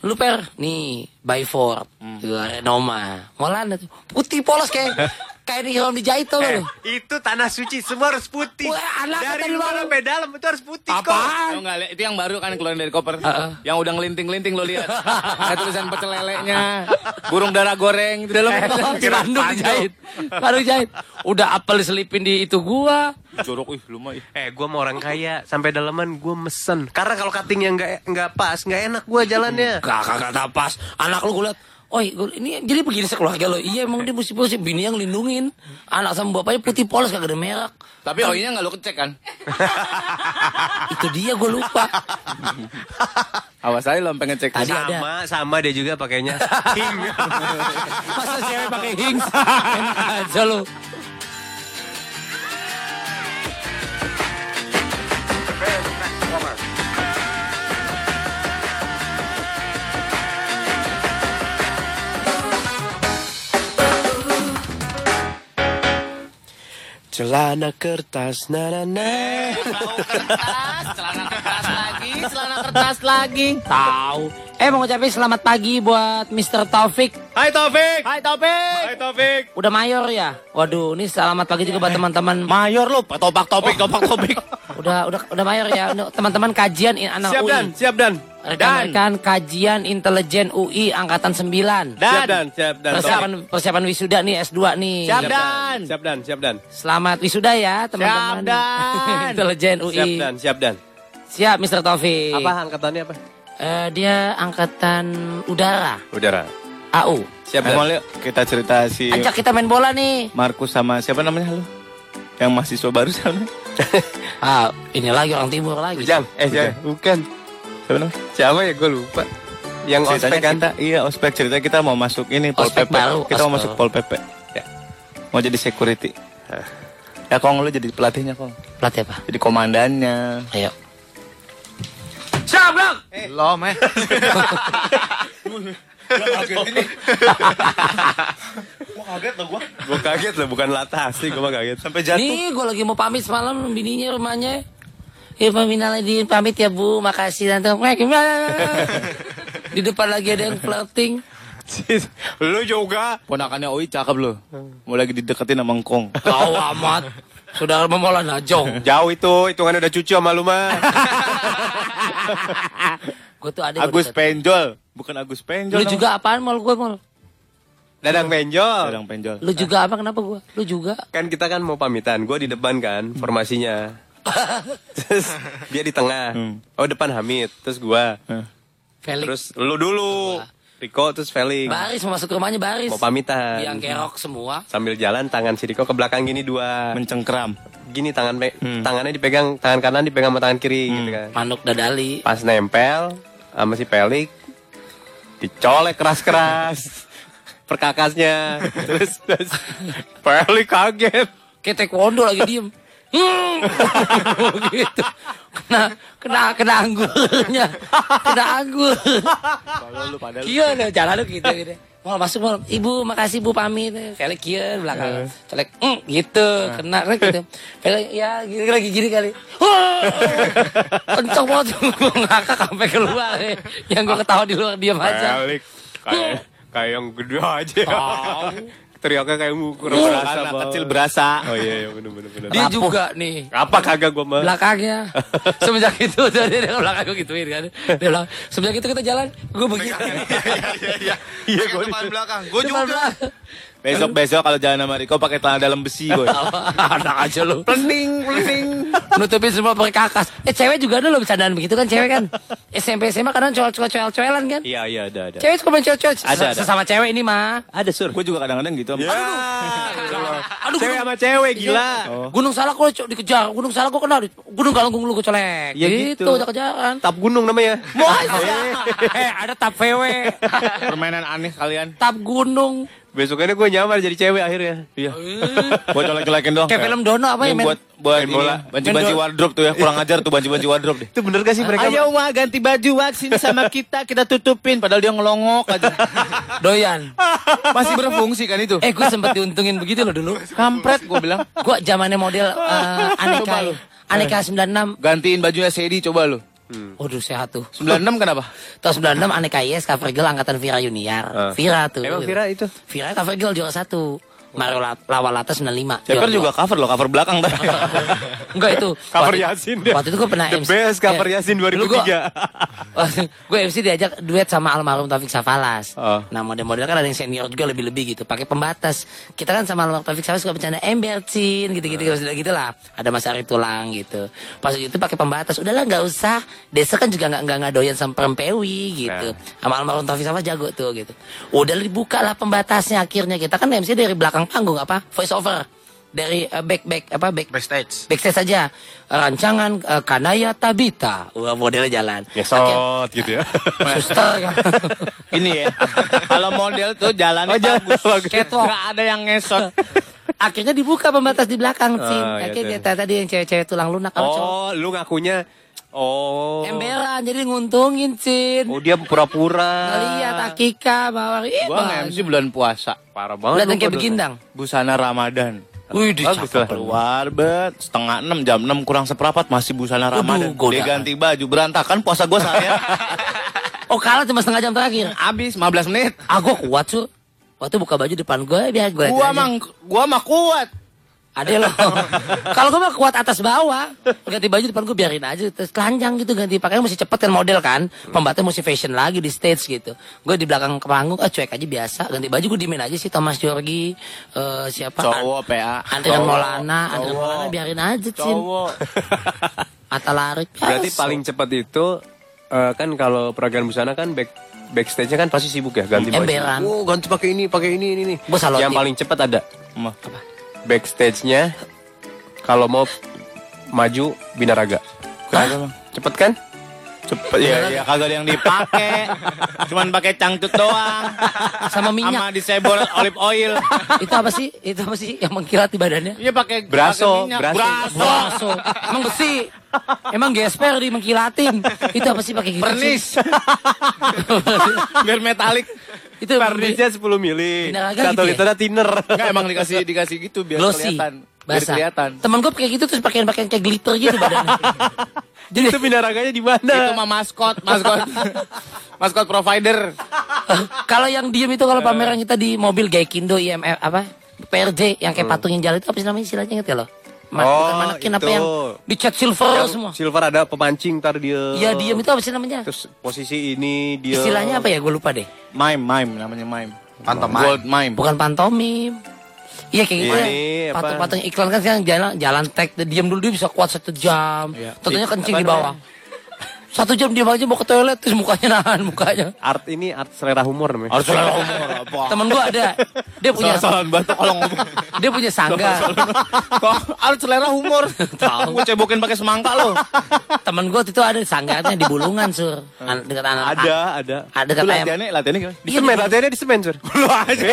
Lu per, nih by four, hmm. Noma, Molan itu putih polos kayak kayak di helm dijahit tuh Eh, itu tanah suci semua harus putih. Wah, anak dari luar sampai dalam itu harus putih kok. Apaan? Nggak, Le? itu yang baru kan keluar dari koper. Heeh. Yang udah ngelinting-linting lo lihat. Ada tulisan pecel lelenya, burung darah goreng di dalam. Spanduk dijahit. Spanduk dijahit. Udah apel diselipin di itu gua. Jorok, ih, lu mah. ih. Eh, gua mau orang kaya sampai dalaman gua mesen. Karena kalau cuttingnya nggak nggak pas, nggak enak gua jalannya. Kakak kata pas. Anak lu gue liat. Oi, gua- ini jadi begini sekeluarga lo. Iya emang dia mesti mesti bini yang lindungin. Anak sama bapaknya putih polos kagak ada merek. Tapi oinya nggak lo kecek kan? Itu dia gue lupa. Awas aja lo pengen cek. Tadi ada. Sama, sama dia juga pakainya. Hing. Masa cewek pakai hings? Enak aja lu. Celana kertas, na na na. Kertas, celana kertas celana kertas lagi. Tahu. Eh mau ngucapin selamat pagi buat Mr. Taufik. Hai Taufik. Hai Taufik. Hai Taufik. Udah mayor ya? Waduh, ini selamat pagi juga buat teman-teman. Mayor lo, topak topik, topak topik. Udah udah udah mayor ya. Untuk Teman-teman kajian in- anak Siap UI. dan, siap dan. Rekan-rekan kajian intelijen UI angkatan 9. Siap dan, siap dan. Persiapan persiapan wisuda nih S2 nih. Siap, Siap Dan. Siap dan, siap dan. Selamat wisuda ya teman-teman. Siap, Dan. intelijen UI. Siap dan, siap dan. Siap Mr. Taufik. Apa angkatannya apa? Eh, dia angkatan udara Udara. AU. Siap Eh, dan. mau lihat kita cerita si Ajak kita main bola nih. Markus sama siapa namanya lo? Yang mahasiswa baru sana. Ah, ini lagi orang timur lagi. Ujang. Eh, jangan. Bukan. Siapa namanya? Siapa ya? Gue lupa. Yang Ceritanya ospek kan? kita, iya ospek cerita kita mau masuk ini Pol Ospek PP. baru, kita mau ospek. masuk Pol PP. Ya. Mau jadi security. Ya Kong lu jadi pelatihnya Kong. Pelatih apa? Jadi komandannya. Ayo. Siap, Bang. Belum, eh. Gue kaget loh, bukan latah sih. Gue mah kaget. Sampai jatuh. Nih, gue lagi mau pamit semalam bininya rumahnya. Ya peminal Aidin pamit ya Bu, makasih tante. Di depan lagi ada yang flirting. Lu juga. Ponakannya Oi cakep loh. Mau lagi dideketin sama Ngkong. Kau amat. Saudara memola najong. Jauh itu, hitungannya udah cucu sama lu mah. Gue tuh ada Agus Penjol, bukan Agus Penjol. Lu juga apaan mal gue mal? Dadang benjol. Sedang Penjol. Lu juga apa kenapa gue? Lu juga? Kan kita kan mau pamitan. Gue di depan kan, formasinya. Terus dia di tengah. Hmm. Oh depan Hamid, terus gua. Felix. Terus lu dulu. Riko terus Felix. Baris mau masuk ke rumahnya Baris. Mau pamitan. Yang kerok semua. Sambil jalan tangan si Riko ke belakang gini dua. Mencengkram. Gini tangan pe- Hmm. tangannya dipegang tangan kanan dipegang sama tangan kiri gitu kan. Manuk dadali. Pas nempel sama si Felix dicolek keras-keras perkakasnya. terus terus Felix kaget. Kayak taekwondo lagi diem. Hmm. gitu. Kena kena kena anggurnya. Kena anggur. Kalau lu padahal Kieu jalan lu gitu gitu. Mal masuk mal. Ibu makasih Bu pamit. Felix kieu belakang. Colek mm, gitu. Kena kan gitu. Felix ya gini lagi gini kali. Wah! Kenceng banget gue ngakak sampai keluar. eh. Yang gue ketawa di luar diam aja. Felix kayak kayak yang gede aja. Teriaknya kayak kurang Anak berasa banget. kecil berasa. Oh iya iya bener bener bener. Dia juga nih. Apa kagak gua mah? belakangnya semenjak itu dia belakang gue gituin kan dia bilang semenjak itu kita jalan gue begini Iya, gue depan belakang. Gue juga. belakang. Besok besok kalau jalan sama Riko pakai celana dalam besi gue. anak aja lu Plening, plening. nutupin semua pakai kakas eh cewek juga ada loh bercandaan begitu kan cewek kan SMP SMA kadang coel coel coelan kan Iya iya ada ada. cewek suka main coel Ada, ada. sesama cewek ini mah Ada sur. Gue juga kadang-kadang gitu. Ya. aduh Cewek sama cewek gila. gunung salah gue dikejar gunung salah gue kena gunung galunggung lu gue colek Ya gitu, gitu. kejaran Tap gunung namanya. eh ada tap VW Permainan aneh kalian. tap gunung Besokannya gue nyamar jadi cewek akhirnya. Iya. Buat colek-colekin doang. Kayak film Dono apa ya, men? buat buat Main bola. Banci-banci wardrobe tuh ya. Kurang ajar tuh banci-banci wardrobe deh. Itu bener gak sih mereka? Ayo wah ganti baju wah sini sama kita kita tutupin padahal dia ngelongok aja. doyan Masih berfungsi kan itu. Eh gue sempet diuntungin begitu loh dulu. Kampret gue bilang. Gue zamannya model eh, lu. aneka aneka 96. Gantiin bajunya Sedi coba lu. Waduh sehat tuh. 96 kenapa? Tahun 96 aneka yes cover girl angkatan Vira Junior. Ah. Vira tuh. Emang Vira itu? Vira cover girl juara satu. Mario La- Lawa Lata 95. Ceper juga cover loh, cover belakang dah. Enggak itu. Cover Waktu- Yasin dia. Waktu itu gue pernah The MC. best cover Eh, Yasin dulu gua- 2003. gue MC diajak duet sama almarhum Taufik Safalas. Oh. Nah model-model kan ada yang senior juga lebih-lebih gitu. Pakai pembatas. Kita kan sama almarhum Taufik Safalas suka bercanda ember cin gitu-gitu gitu, gitu lah. Ada Mas Ari Tulang gitu. Pas itu pakai pembatas. Udahlah nggak usah. Desa kan juga nggak nggak nggak doyan sama perempewi gitu. Sama almarhum Taufik Safalas jago tuh gitu. Udah dibuka lah pembatasnya akhirnya. Kita kan MC dari belakang panggung apa? Voice over. Dari eh, back back apa back Backstage. backstage saja rancangan eh, Kanaya Tabita wah modelnya jalan Ngesot gitu ya. Suster Ini ya. Kalau model tuh jalannya bagus. Catwalk. Nggak ada yang ngesot. akhirnya dibuka pembatas di belakang Cin Oh, iya, akhirnya iya. dia tadi yang cewek-cewek tulang lunak sama cowok Oh, lu ngakunya Oh. emberan jadi nguntungin Cin Oh, dia pura-pura. lihat Akika bawa ih Gua nge-MC bulan puasa. Parah banget. lihat kayak begindang Busana Ramadan. Wih, di Bagus lah. Keluar bet setengah enam jam enam kurang seperempat masih busana Ramadan. godaan. Dia ganti baju berantakan puasa gua saya. oh kalah cuma setengah jam terakhir Habis 15 menit. ah gua kuat su waktu buka baju depan gue biar gue Gua mah gua mah kuat. Ada loh. Kalau gue mah kuat atas bawah. Ganti baju depan gue biarin aja. Terus telanjang gitu ganti pakaian mesti cepet kan model kan. Pembatasnya mesti fashion lagi di stage gitu. Gue di belakang ke panggung, ah cuek aja biasa. Ganti baju gue diemin aja sih Thomas Jorgi. eh, siapa? Cowok PA. Andrian. Maulana. Andrian. Maulana biarin aja. Cowok. Atta Larik. Berarti paling cepat itu eh, kan kalau peragaan busana kan back backstage-nya kan pasti sibuk ya ganti baju. Emberan. Oh, ganti pakai ini, pakai ini, ini, salut Yang nih. paling cepat ada Mah. Backstage-nya kalau mau maju binaraga. Bang. Cepet kan? Cepet ya, ya kagak ada yang dipakai. Cuman pakai cangcut doang. Sama minyak. Sama disebor olive oil. Itu apa sih? Itu apa sih yang mengkilati badannya? Iya pakai Braso, pakai minyak. braso. braso. Braso. Emang besi. Emang gesper di mengkilatin. Itu apa sih pakai gitu? Pernis. Biar metalik. Itu Pernisnya 10 mili. Satu gitu ya? liternya thinner. Enggak emang dikasih dikasih gitu biar glossy. kelihatan. Biar Basah. kelihatan. Temen gue kayak gitu terus pakaian-pakaian kayak glitter gitu badannya. Jadi itu binaraganya di mana? Itu mah maskot, maskot. maskot provider. kalau yang diem itu kalau pameran kita di mobil Gaikindo IMF apa? PRJ yang kayak patung yang jalan itu apa sih namanya istilahnya inget ya lo? Ma- Oh, bukan manekin apa itu. yang dicat silver Yang semua. Silver ada pemancing tar dia. Iya diem itu apa sih namanya? Terus posisi ini dia. Istilahnya apa ya? Gue lupa deh. Mime, mime namanya mime. Pantomime. Gold mime. Bukan pantomim. Iya kayak gitu Ini ya. Patung-patung iklan kan sekarang jalan jalan tag diam dulu dia bisa kuat satu jam. Iya. Tentunya Apa kencing di bawah. Satu jam diam aja mau ke toilet terus mukanya nahan mukanya. Art ini art selera humor namanya. Harus selera umur apa? Temen gua ada. Dia punya Salah-salahan batuk kalau ngomong. dia punya sanggar. Kok harus selera humor? Tahu. Gue cebokin pakai semangka lo. Temen gua itu ada sanggarnya di Bulungan, Sur. An- Dekat anak Ada, ada. Ada dekat ayam. latihannya, latihannya gimana? Di semen, latihannya di semen, Sur. Lu aja.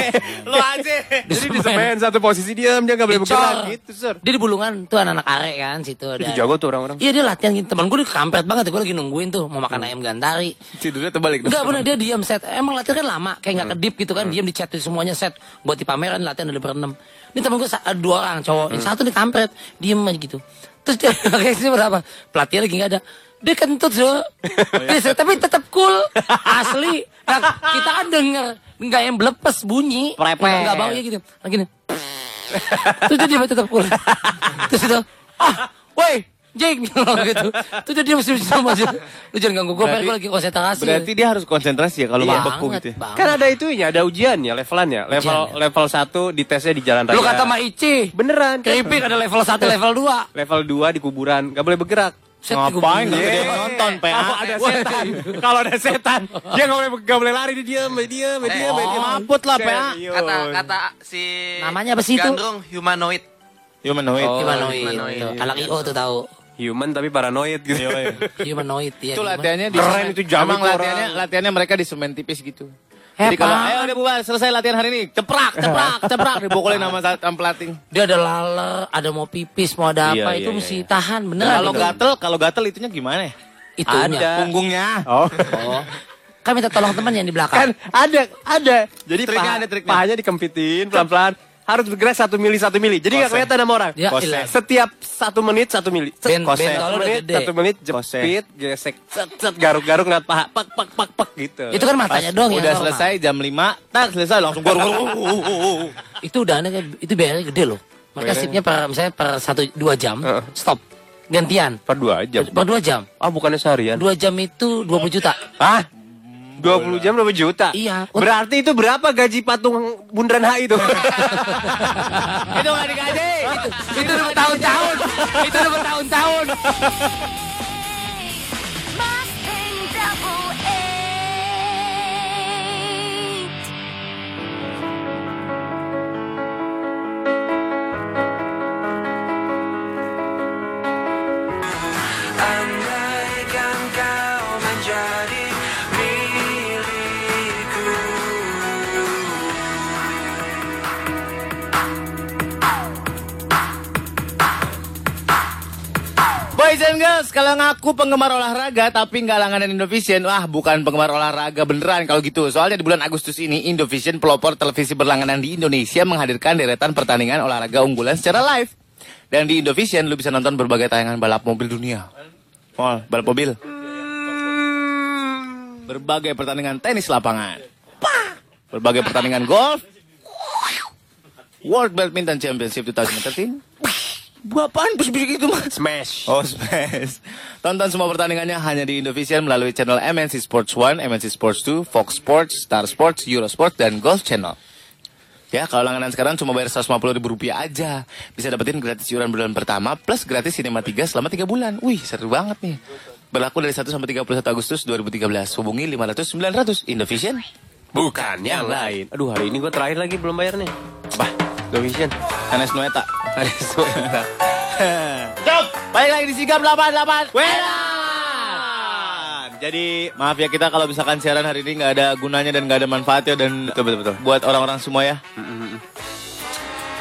Lu aja. Jadi di semen satu posisi diam dia nggak boleh bergerak gitu, Sur. Dia di Bulungan tuh anak-anak arek kan situ ada. Itu jago tuh orang-orang. Iya dia latihan gitu. Temen gue kampret banget. Gue lagi nungguin tuh mau makan ayam gantari. Tidurnya terbalik. Enggak bener dia diam set. Emang latihan kan lama, kayak nggak kedip gitu kan. Diam di chat semuanya set. Buat di pameran latihan ada berenam. Ini temen gue ada dua orang cowok. Yang satu nih kampret, diem aja gitu. Terus dia kayak sih berapa? Pelatih lagi nggak ada. Dia kentut so. Dia set, tapi tetap cool. Asli. Nah, kita kan denger nggak yang belepes bunyi. Prepet. Nggak bau ya gitu. Lagi nih. Terus dia tetap cool. Terus itu, ah, woi, Jeng gitu. Terus dia mesti sama aja. Lu jangan ganggu gue, gue lagi konsentrasi. Berarti dia harus konsentrasi ya kalau Iya, mau beku gitu. ya? banget. Kan ada itunya, ada ujiannya, levelannya. Level Ujiannya. level 1 di tesnya di jalan raya. Lu kata Ma Ici, beneran. keripik ada level 1, level 2. Level 2 di kuburan, nggak boleh bergerak. Set, Ngapain? Nggak ada yang nonton, PA. Kalau ada setan, kalau ada setan, dia nggak boleh nggak boleh lari, dia diam, dia diam, dia diam. dia diam. Maput lah, PA. Kata kata si Namanya apa sih itu? Gandrung humanoid. Humanoid. Oh. Humanoid. humanoid. Anak IO tuh tahu. Human tapi paranoid gitu. Humanoid ya. Itu latihannya di Keren itu Emang itu latihannya orang. latihannya mereka di semen tipis gitu. Hebat. Jadi kalau ayo udah bubar selesai latihan hari ini, ceprak, ceprak, ceprak dipukulin sama sama pelatih. Dia ada laler, ada mau pipis, mau ada Iya, apa, iya, itu iya, mesti iya. tahan, beneran. Kalau itu. gatel, kalau gatel itunya gimana ya? Itunya. Ada. Punggungnya. Oh. Oh. Kan minta tolong teman yang di belakang. Kan ada, ada. Jadi Triknya paha- ada triknya. Pahanya dikempitin pelan-pelan. Harus bergerak satu mili satu mili. Jadi nggak kelihatan sama orang. Ya, Kose. Setiap satu menit satu mili. Set, Ben- kose. Satu menit satu menit jepit gesek set set garuk-garuk ngeliat paha pak pak pak pak gitu. Itu kan matanya doang yang Udah normal. selesai jam 5, tak selesai langsung gor. Itu udah aneh, itu bayarnya gede loh. Maka Bayarnya- sipnya per misalnya per satu dua jam stop gantian. per dua jam. Per dua jam. Ah bukannya seharian? Dua jam itu 20 juta. Ah 20 jam 20 juta. Iya. Berarti itu berapa gaji patung bundaran HI itu? itu nggak digaji. itu, itu udah bertahun-tahun. itu udah bertahun-tahun. Girls, kalau ngaku penggemar olahraga tapi nggak langganan Indovision, wah bukan penggemar olahraga beneran kalau gitu. Soalnya di bulan Agustus ini Indovision pelopor televisi berlangganan di Indonesia menghadirkan deretan pertandingan olahraga unggulan secara live. Dan di Indovision lu bisa nonton berbagai tayangan balap mobil dunia. Oh, balap mobil. Berbagai pertandingan tenis lapangan. Berbagai pertandingan golf. World Badminton Championship 2013. Apaan bisik-bisik itu mas? Smash. Oh, Smash. Tonton semua pertandingannya hanya di Indovision melalui channel MNC Sports 1, MNC Sports 2, Fox Sports, Star Sports, Eurosport, dan Golf Channel. Ya, kalau langganan sekarang cuma bayar 150 ribu rupiah aja. Bisa dapetin gratis iuran bulan pertama, plus gratis Cinema 3 selama 3 bulan. Wih, seru banget nih. Berlaku dari 1 sampai 31 Agustus 2013. Hubungi 500 900 Indovision. Bukan yang lain. Aduh hari ini gue terakhir lagi belum bayar nih. Bah, Indovision. Anes Nueta. Ada suara. Stop! Balik lagi di Sigap 88. Jadi maaf ya kita kalau misalkan siaran hari ini nggak ada gunanya dan nggak ada manfaatnya dan betul betul betul. Buat orang-orang semua ya.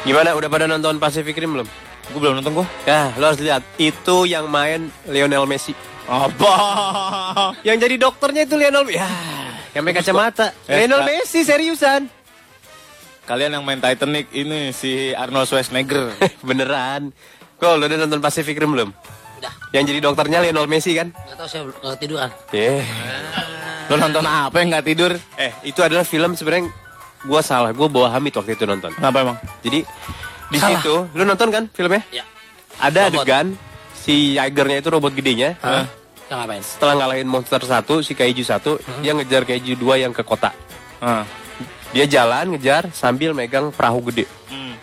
Gimana udah pada nonton Pacific Rim belum? Gue belum nonton gue. Ya, lo harus lihat. Itu yang main Lionel Messi. Apa? Yang jadi dokternya itu Lionel Ya, yang pakai kacamata. Eh, Lionel. Messi seriusan. Kalian yang main Titanic ini si Arnold Schwarzenegger. Beneran. Kok lo udah nonton Pacific Rim belum? Udah. Yang jadi dokternya Lionel Messi kan? Gak tau saya nggak tiduran. Eh, Lo nonton apa yang nggak tidur? eh itu adalah film sebenarnya gua salah. Gua bawa Hamid waktu itu nonton. Kenapa emang? Jadi di Salah. situ, lu nonton kan filmnya? Ya. Ada Robot. adegan si Jaegernya itu robot gedenya. Hah? Yang ngapain? Setelah ngalahin monster satu, si kaiju satu, dia ngejar kaiju dua yang ke kota. Ah. Dia jalan ngejar sambil megang perahu gede,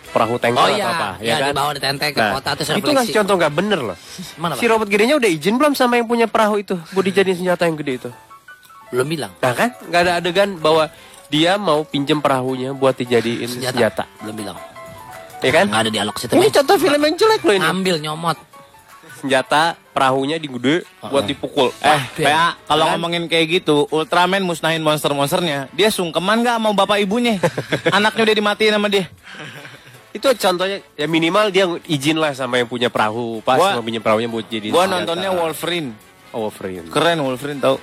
perahu tanker Oh atau iya, apa, ya, ya kan? dibawa ditenteng ke Nah, kota terus itu ngasih contoh nggak bener loh. Mana, Si robot gedenya udah izin belum sama yang punya perahu itu, buat dijadiin senjata yang gede itu. Belum bilang. Nah kan, nggak ada adegan bahwa dia mau pinjem perahunya buat dijadiin senjata. Senjata. Belum bilang. Ya kan? Nggak ada dialog situ. Ini contoh film yang jelek loh ini. Ambil nyomot. Senjata perahunya digede buat dipukul. Eh. PA, kalau Kan? ngomongin kayak gitu, Ultraman musnahin monster-monsternya. Dia sungkeman nggak mau bapak ibunya? Anaknya udah dimatiin sama dia. Itu contohnya ya minimal dia izin lah sama yang punya perahu, pas Gua- mau punya perahunya buat jadi Gua senjata. nontonnya Wolverine. Oh, Wolverine. Keren Wolverine tau.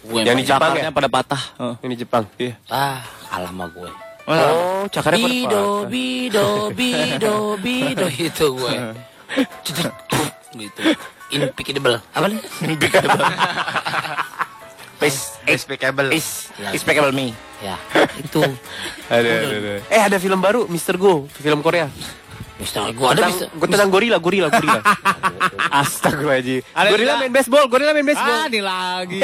Gue Yang di Jepang ya? pada patah. Heeh. Ini Jepang. Iya. Ah, kalah sama gue. Oh, cakarnya pada Bido, bido, bido, bido itu gue. Gitu. Inpicable. Apa nih? Peace, Despicable. peace, Ya. despicable me. Ya, itu. Ada, ada, ada. Eh, ada film baru Mr. Go, film Korea. Mister, gue ada Tentang, Mister. gua tentang gorila, gorila, gorila. Astagfirullahisadzim. Ada Gorila main baseball, gorila main baseball. Ah, ini lagi.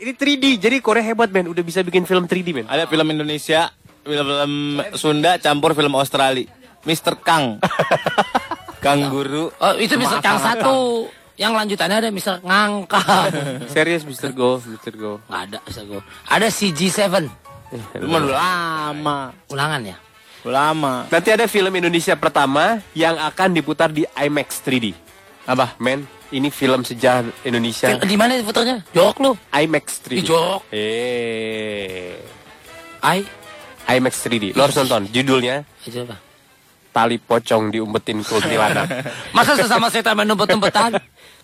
Ini 3D, jadi Korea hebat men, udah bisa bikin film 3D men. Ada film Indonesia, film Sunda campur film Australia. Mr. Kang. Kang Guru. Oh, itu Mister Kang satu. Yang lanjutannya ada Mister Ngangka. Serius Mr. Go, Mr. Go. Nggak ada Mister Go. Ada CG7. Cuma udah lama. Ulangan ya? Lama. Nanti ada film Indonesia pertama yang akan diputar di IMAX 3D. Apa? Men, ini film sejarah Indonesia. Di mana fotonya? Jorok lu. IMAX 3D. Ih, jorok. Eh, Ai. IMAX 3D. Lo harus nonton. Judulnya Itu apa? Tali Pocong diumpetin kuntilanak. Masa sesama setan main numpet-numpetan?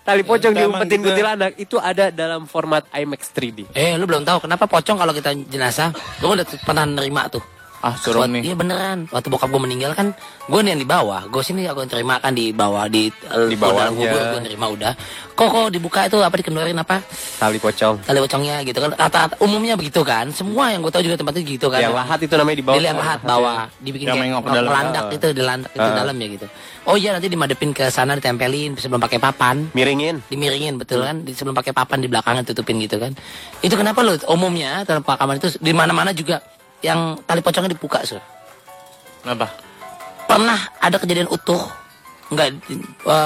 Tali Pocong Emang diumpetin gitu. kuntilanak itu ada dalam format IMAX 3D. Eh, lu belum tahu kenapa pocong kalau kita jenazah? Lu udah pernah nerima tuh. Ah, Buat- nih. Iya beneran. Waktu bokap gue meninggal kan, gue nih yang di bawah. Gue sini aku yang terima kan di bawah di Di gua dalam kubur gue nerima udah. Kok kok dibuka itu apa dikendorin apa? Tali pocong. Tali pocongnya gitu kan. Rata-rata umumnya begitu kan. Semua yang gue tahu juga tempatnya gitu kan. Yang lahat itu namanya di bawah. Di liang lahat bawah, dibikin Yang kayak landak itu, di landak itu dalam ya gitu. Oh iya nanti dimadepin ke sana ditempelin sebelum pakai papan. Miringin. dimiringin betul kan di, sebelum pakai papan di belakangnya tutupin gitu kan itu kenapa lo umumnya dalam pemakaman itu di mana-mana juga yang tali pocongnya dibuka sur Kenapa? pernah ada kejadian utuh nggak eh,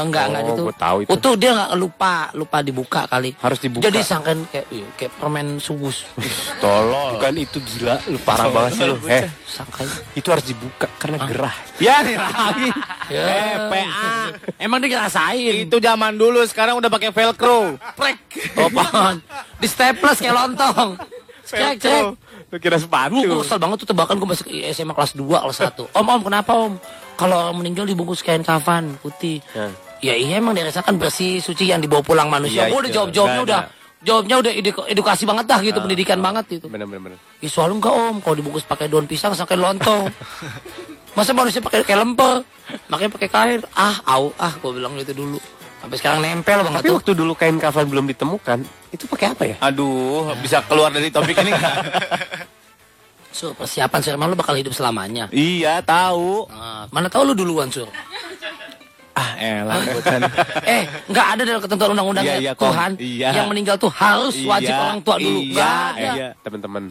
nggak nggak Oh, itu gua tahu itu. utuh dia nggak lupa lupa dibuka kali Harus dibuka. jadi sangkan kayak iya, kayak permen subus Tolol. Bukan itu gila, lu parah banget sih lu. Eh, sangkai itu harus dibuka karena gerah. Ya nih lagi. ya. Eh, PA. emang dia ngerasain Itu zaman dulu, sekarang udah pakai velcro. prek oh pohon di staples kayak lontong cek cek Lu kira sepatu. Gue kesel banget tuh tebakan gue masuk SMA kelas 2 kelas 1 Om om kenapa om? Kalau meninggal dibungkus kain kafan putih. Ya. Ya iya emang dirasakan bersih suci yang dibawa pulang manusia. Iya, Gue udah itu. jawab-jawabnya udah. Jawabnya udah edu- edukasi banget dah gitu Pendidikan banget gitu. Bener bener bener. Ya soalnya enggak om? Kalau dibungkus pakai daun pisang sampai lontong. Masa manusia pakai kayak lemper? Makanya pakai kain. Ah au ah gue bilang gitu dulu Sampai sekarang nempel banget Tapi tuh waktu dulu kain kafan belum ditemukan, itu pakai apa ya? Aduh, bisa keluar dari topik ini nggak? Sur persiapan Sur emang lu bakal hidup selamanya iya, tahu. Nah, Mana tahu lu duluan Sur Ah, elah, bocan. Eh, nggak ada dalam ketentuan undang-undang Iya, ya, iya. Tuhan Iya. yang meninggal tuh harus wajib Iya, orang tua dulu. iya, Nggak ada. iya. Teman-teman,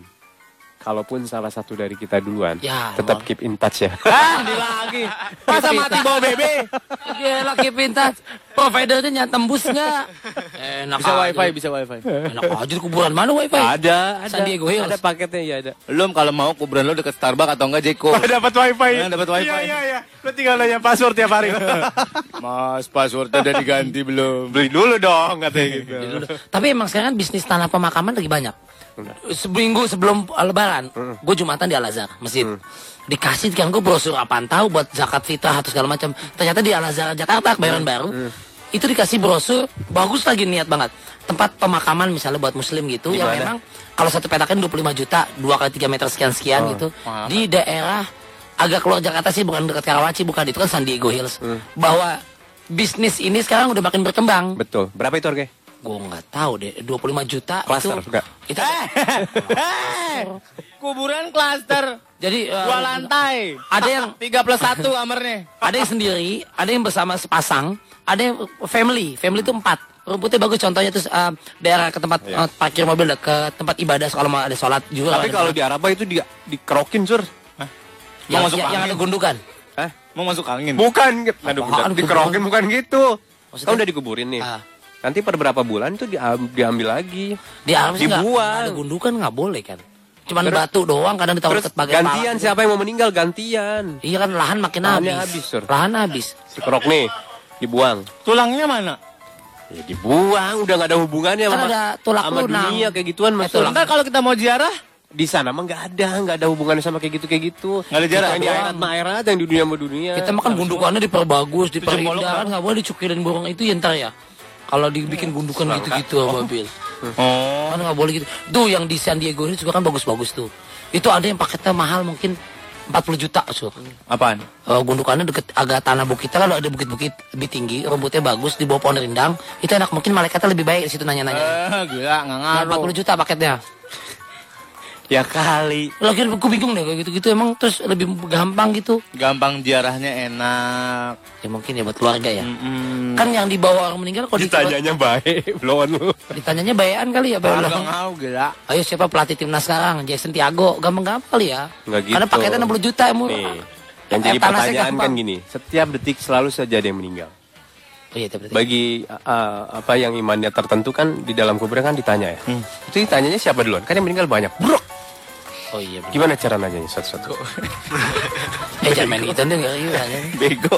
kalaupun salah satu dari kita duluan, Ya, tetap keep in touch ya. ah, lagi. Masa mati bawa bebe? Gila pintas. Providernya nyat tembus nggak? Enak Bisa aja. wifi, bisa wifi. Enak aja di kuburan mana wifi? ada, ada. San Diego Hills. Ada paketnya ya ada. Belum kalau mau kuburan lu deket Starbucks atau enggak Jeko. dapat wifi. Nah, dapat wifi. Iya iya iya. Lu tinggal nanya password tiap hari. Mas, passwordnya udah diganti belum? Beli dulu dong katanya gitu. Tapi emang sekarang bisnis tanah pemakaman lagi banyak. Seminggu sebelum lebaran, gue jumatan di Al Azhar masjid. Dikasih kan gue brosur apaan tahu buat zakat fitrah atau segala macam. Ternyata di Al Azhar Jakarta kebayoran baru itu dikasih brosur bagus lagi niat banget. Tempat pemakaman misalnya buat muslim gitu yang memang kalau satu petakan 25 juta, dua kali 3 meter sekian sekian gitu. Di daerah agak keluar Jakarta sih bukan dekat Karawaci bukan itu kan San Diego Hills. Bahwa bisnis ini sekarang udah makin berkembang. Betul. Berapa itu harganya? Gue nggak tahu deh, 25 juta Cluster, itu. enggak? Itu Eh, kuburan klaster. jadi eh, Dua lantai. Ada yang 3 plus 1 kamarnya. ada yang sendiri, ada yang bersama sepasang, ada yang family. Family itu empat. Rumputnya bagus contohnya terus eh, daerah ke tempat eh, parkir mobil ke tempat ibadah kalau mau ada sholat juga. Tapi kalau di Araba itu di dikerokin sur. yang, mau masuk yang, yang angin. ada gundukan. Hah? Mau masuk angin. Bukan, aduh, dikerokin bukan gitu. Maksudnya? Kan udah dikuburin nih. Ah. Nanti per berapa bulan itu diam- diambil lagi. Di Arab sih nggak- Dibuang. nggak ada gundukan nggak boleh kan. Cuman Terus- batu doang kadang ditaruh Terus ke bagian gantian pala. siapa yang mau meninggal gantian. Iya kan lahan makin Lahannya habis. habis, Sur. Lahan habis. Si kerok nih dibuang. Tulangnya mana? Ya dibuang, udah nggak ada hubungannya Kan sama, ada tulak sama lunang. dunia kayak gituan mas. Eh, tulak. Ntar kalau kita mau ziarah, Di sana mah nggak ada, nggak ada hubungannya sama kayak gitu kayak gitu. Nggak ada jarak di akhirat mah akhirat, yang di dunia mah dunia. Kita makan gundukannya diperbagus, diperindah kan nggak boleh dicukilin burung itu ya ntar ya. Kalau dibikin gundukan gitu-gitu sama mobil. Oh. Kan nggak boleh gitu. Tuh yang di San Diego ini juga kan bagus-bagus tuh. Itu ada yang paketnya mahal mungkin 40 juta sur. Apaan? Eh, gundukannya deket agak tanah bukit kalau ada bukit-bukit lebih tinggi, rumputnya bagus di bawah pohon rindang, itu enak mungkin malaikatnya lebih baik di situ nanya-nanya. Eh, gila, nggak Nah, ngaruh. 40 juta paketnya. Ya kali. Lagi aku bingung deh kayak gitu-gitu emang terus lebih gampang gitu. Gampang ziarahnya enak. Ya mungkin ya buat keluarga ya. Mm-mm. Kan yang dibawa orang meninggal kalau Ditanyanya baik, belum lu. ditanyanya bayan kali ya, Nggak Bang. mau, gila. Ayo siapa pelatih timnas sekarang? Jason Tiago, gampang-gampang kali ya. Nggak Karena gitu. paketnya 60 juta ya murah. Nih, yang Eh, jadi pertanyaan kan gini, setiap detik selalu saja ada yang meninggal. Oh iya. Bagi uh, apa yang imannya tertentu kan di dalam kuburan kan ditanya ya. Itu ditanyanya siapa duluan? Kan yang meninggal banyak. Bro, Oh iya. bener. gimana cara nanyanya satu-satu? Eh jangan main gitu deh enggak iya. Bego.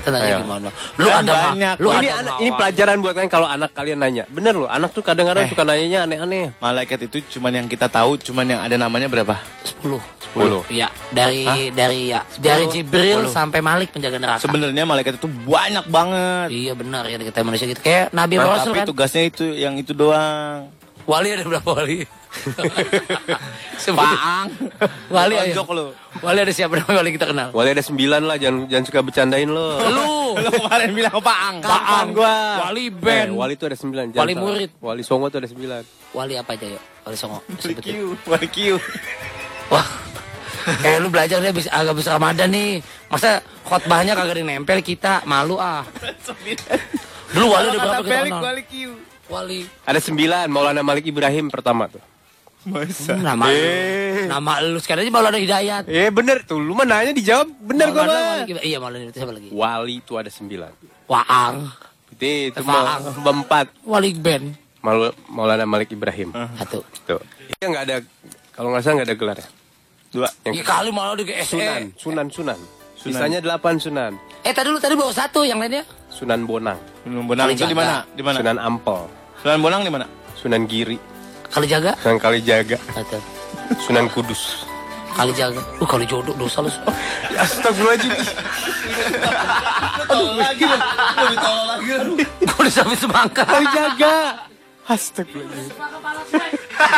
Tenang Ayo. gimana? Lu ada banyak. lu ini ada ini pelajaran buat kalian kalau anak kalian nanya. Bener loh, anak tuh kadang-kadang Eh. suka nanyanya aneh-aneh. Malaikat itu cuman yang kita tahu, cuman yang ada namanya berapa? 10. 10. Iya, dari dari ya, dari Jibril sampai Malik penjaga neraka. Sebenarnya malaikat itu banyak banget. Iya benar ya kita manusia gitu. Kayak Nabi Nah, Rasul tapi kan. tugasnya itu yang itu doang. Wali ada berapa wali? Paang. Wali ayo. Tonjok lu. Wali ada siapa namanya Wali kita kenal? Wali ada sembilan lah, jangan jangan suka bercandain lo. Lu. Lu kemarin bilang Paang. Paang gua. Wali Eh, band. Wali tuh ada sembilan. Wali salah. murid. Wali Songo tuh ada sembilan. Wali apa aja yuk? Wali Songo. Sebutin. Wali Q. Wah. Eh lu belajar deh bisa agak bisa Ramadan nih. Masa khotbahnya kagak ada yang nempel kita malu ah. Dulu wali udah berapa kita kenal? Wali Q. Wali. Ada sembilan. Maulana Malik Ibrahim pertama tuh. Hmm, nama nama lu sekarang aja Maulana Hidayat. Eh bener tuh, lu mah nanya dijawab bener gua Maulana mah. Iya Maulana itu siapa lagi? Wali itu ada sembilan. Waang. Itu itu Faang. mau empat. Wali band. Maul Maulana Malik Ibrahim. Satu. Tuh. Itu nggak ada kalau nggak salah nggak ada gelar ya. Dua. Iya kali malah di GSE. Sunan, Sunan, Sunan. Sisanya delapan Sunan. Eh tadi dulu tadi bawa satu yang lainnya. Sunan Bonang, Sunan Bonang itu di mana? Di mana? Sunan Ampel, Sunan Bonang di mana? Sunan Giri, Kali jaga. Sunan Kalijaga, Satu. Sunan Kudus. Kali jaga. Uh kali jodoh dosa lu. Astagfirullahaladzim. Gue udah sampai semangka. Kalijaga. Astagfirullahaladzim.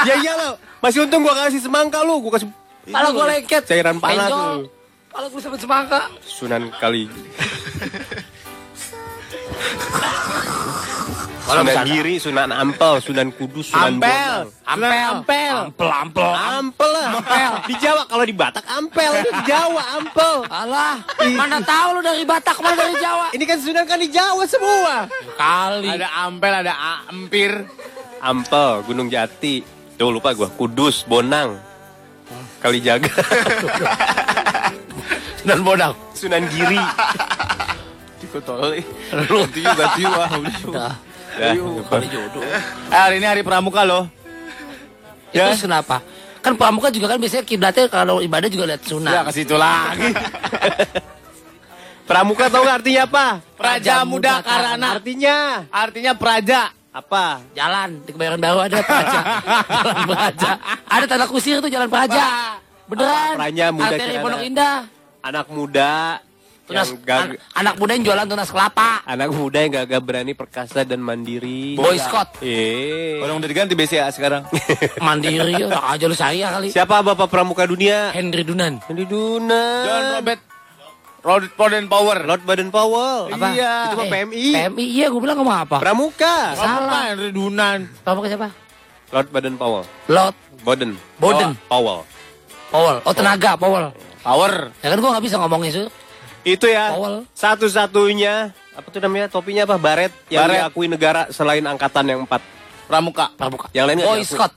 ya iya lo. Masih untung gua kasih semangka lu, gua kasih Pala gue lengket. Cairan panas lu. Pala gue sampai semangka. Sunan Kali. Kalau Sunan. Giri, Sunan Ampel, Sunan Kudus, Sunan Ampel. Bonang. Ampel. Ampel. Ampel. Ampel. Ampel. Ampel. Di Jawa kalau di Batak Ampel, itu di Jawa Ampel. Alah, mana tahu lu dari Batak, mana dari Jawa? Ini kan Sunan kan di Jawa semua. Kali. Ada Ampel, ada Ampir. Ampel, Gunung Jati. Tuh lupa gua. Kudus, Bonang. Kalijaga. Dan bodang. Sunan Giri. Ikut tol. Lu. Ganti Ya, Kali jodoh. Eh, hari ini hari pramuka loh. Itu Ya. kenapa? Kan pramuka juga kan biasanya kiblatnya kalau ibadah juga lihat sunnah. Ya ke situ lagi. Pramuka tau gak artinya apa? Praja muda karana. Artinya Artinya praja. apa? Jalan di kebayoran baru ada Praja. jalan Praja. Ada tanda kusir tuh jalan Praja. Beneran. Praja muda Arteri. Pondok Indah. Anak muda Tunas, yang an- anak muda yang jualan tunas kelapa. anak muda yang gagah berani perkasa dan mandiri. Boy Scout. Eh. Orang udah diganti BCA sekarang. Mandiri, ya aja lu saya kali. Siapa bapak pramuka dunia? Henry Dunan. Henry Duna. John Robert. Robert Poden Power. Lord Baden Powell. Apa? Iya. Itu mah Eh, PMI. PMI, iya gue bilang ngomong apa? Pramuka. Salah. Henry Dunan. Pramuka siapa? Lord Baden Powell. Lord Boden. Boden. Powell. Powell. Oh tenaga, Powell. Power. Ya kan gue gak bisa ngomong itu. Itu ya. Satu-satunya apa tuh namanya topinya apa baret yang Baret. diakui negara selain angkatan yang empat. Pramuka. Pramuka. Yang lain nggak Boy diakui.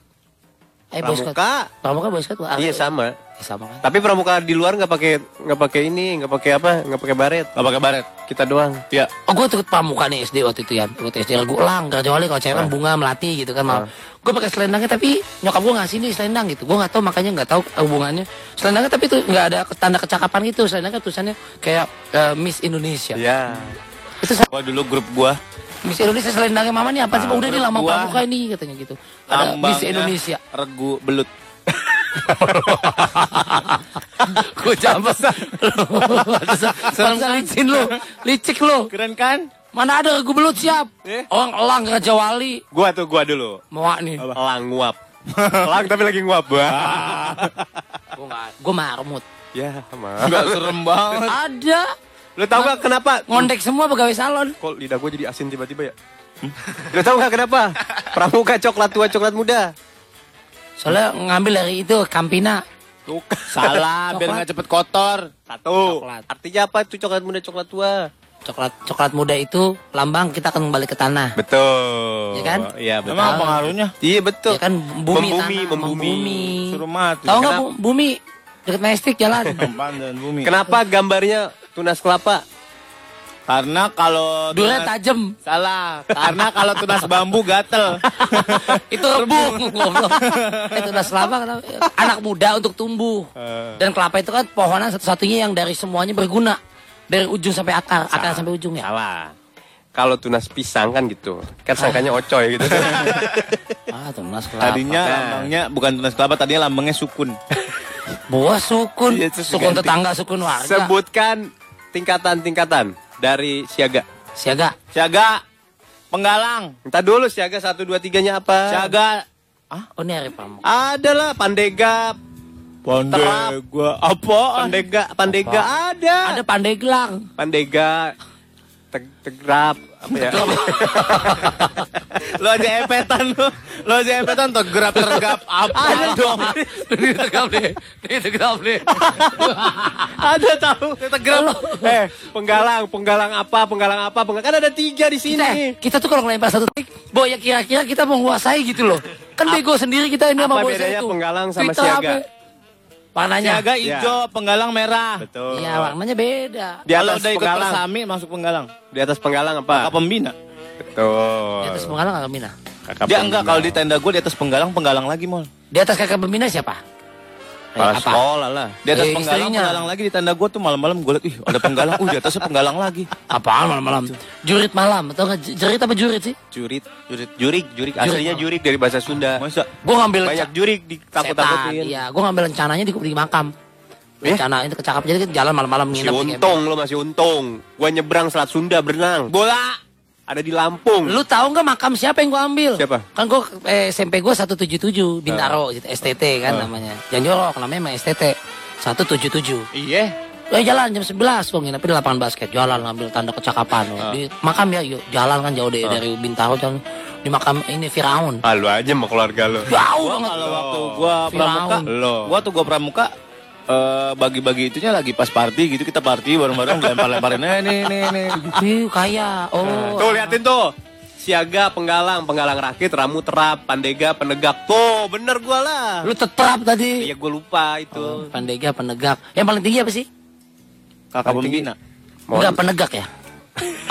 Eh Boy Scout. Pramuka. Pramuka Boy Scout. Ah, Iya sama. eh, sama kan. Tapi pramuka di luar nggak pakai nggak pakai ini nggak pakai apa nggak pakai baret. Gak pakai baret. Kita doang. Iya. Oh gue ikut pramuka nih SD waktu itu ya. Ikut SD Regu Elang. Kecuali kalau cewek kan bunga melati gitu kan. Mau. Gue pakai selendangnya tapi nyokap gue ngasih nih selendang gitu. Gue nggak tahu makanya nggak tahu hubungannya. Selendangnya tapi itu nggak ada tanda kecakapan gitu. Selendangnya tulisannya kayak eh, Miss Indonesia. Iya. Itu sa- Gua dulu grup gua. Miss Indonesia selendangnya mama nih apa sih? Nah, Udah nih lama gua- pramuka ini katanya gitu. Ada Miss Indonesia. Regu belut. Gue jampas. Pantesan licin lu. Licik lu. Keren kan? Mana ada regu belut siap. Eh? Orang elang Raja Wali. Gua tuh gua dulu. Mau nih. Elang nguap. Elang tapi lagi nguap. Gue nggak. Gue marmut. ya, mah. Enggak serem banget. Ada. Lu tahu gak kenapa? Ngondek semua pegawai salon. Kok lidah gue jadi asin tiba-tiba ya? Lu tahu gak kenapa? Pramuka coklat tua coklat muda. Soalnya ngambil dari itu Campina. Salah, biar Coklat. nggak cepet kotor. Satu. Coklat. Artinya apa itu coklat muda coklat tua? Coklat coklat muda itu lambang kita akan kembali ke tanah. Betul. Iya kan? Iya betul. Emang apa pengaruhnya? Iya betul. Ya kan bumi membumi, tanah, membumi. Suruh mati. Tahu nggak? Bu- bumi dekat Mestik jalan. Apaan dan bumi? Kenapa gambarnya tunas kelapa? Karena kalau Durnya tunas- tajam. Salah. Karena kalau tunas bambu gatel. itu rebung goblok. itu udah selama kenapa? anak muda untuk tumbuh. Dan kelapa itu kan pohonan satu-satunya yang dari semuanya berguna. Dari ujung sampai akar, akar sampai ujung ya. Salah. Kalau tunas pisang kan gitu. Kan sangkanya ocoy gitu. Ah, tunas kelapa. Tadinya lambangnya bukan tunas kelapa, tadinya lambangnya sukun. Buah sukun, terus sukun tetangga, sukun warga. Sebutkan tingkatan-tingkatan dari siaga. Siaga. Siaga, penggalang, Minta dulu siaga satu dua tiganya apa? siaga Oh ini Arif Pramuka. Ada lah Pandega. Pandega apa? Pandega, Pandega ada. Ada Pandeglang. Pandega. Teg tegrap apa ya? Lo aja epetan lo. Lo aja epetan tuh gerap tergap apa? Ada dong. Ini tegap nih. Ini tegap nih. ada tahu. Tegrap. eh, penggalang, penggalang apa? Penggalang apa? Penggalang kan ada tiga di Kita, sini. kita tuh kalau ngelempar satu tik, boy ya kira-kira kita menguasai gitu loh. Kan bego sendiri kita ini sama apa bos bedanya itu. penggalang sama Twitter siaga? apa? Warnanya. Siaga hijau, penggalang merah. Betul. Iya, warnanya beda. Di Kalau atas udah ikut penggalang. persami masuk penggalang. Di atas penggalang apa? Kakak pembina. Betul. Di atas penggalang kakak Pembina. Kakak Dia pembina. enggak kalau di tenda gue di atas penggalang penggalang lagi mal. Di atas kakak Pembina siapa? Eh, Kepala apa? sekolah lah. Di atas Eh, penggalang istrinya. penggalang lagi di tenda gue tuh malam-malam gue liat, ih ada penggalang, uh di atasnya penggalang lagi. Apaan malam-malam? Jurit malam atau jerit apa jurit sih? Jurit, jurit, jurik, jurik. Aslinya jurik dari bahasa Sunda. Masa? Gua ngambil Banyak jurik ditakut-takutin. Iya, gua ngambil rencananya di, di makam. Eh? Rencana itu kecakap jadi kan jalan malam-malam nginep di untung lo masih untung. Gua nyebrang Selat Sunda berenang. Bola. Ada di Lampung. Lu tahu nggak makam siapa yang gua ambil? Siapa? Kan gua eh, SMP gua 177 Bintaro gitu, STT kan namanya. Jangan jorok namanya emang STT. 177. Iya. Eh jalan jam 11 gua nginep di lapangan basket. Jalan ngambil tanda kecakapan. Di makam ya yuk jalan kan jauh deh dari Bintaro jalan di makam ini Firaun. Ah, lu aja sama keluarga lo. Jauh Gua banget. kalau waktu gua pramuka, Firaun. Lo. gua tuh gua pramuka eh, bagi-bagi itunya lagi pas party gitu kita party bareng-bareng lempar-lemparin eh nih nih nih. Ih, kaya. Oh. Tuh liatin tuh. Siaga, penggalang, penggalang rakit, ramu terap, pandega, penegak. Tuh, bener gua lah. Lu tetrap tadi. Iya, gua lupa itu. Pandega, penegak. Yang paling tinggi apa sih? Kakak pembina. Enggak penegak ya?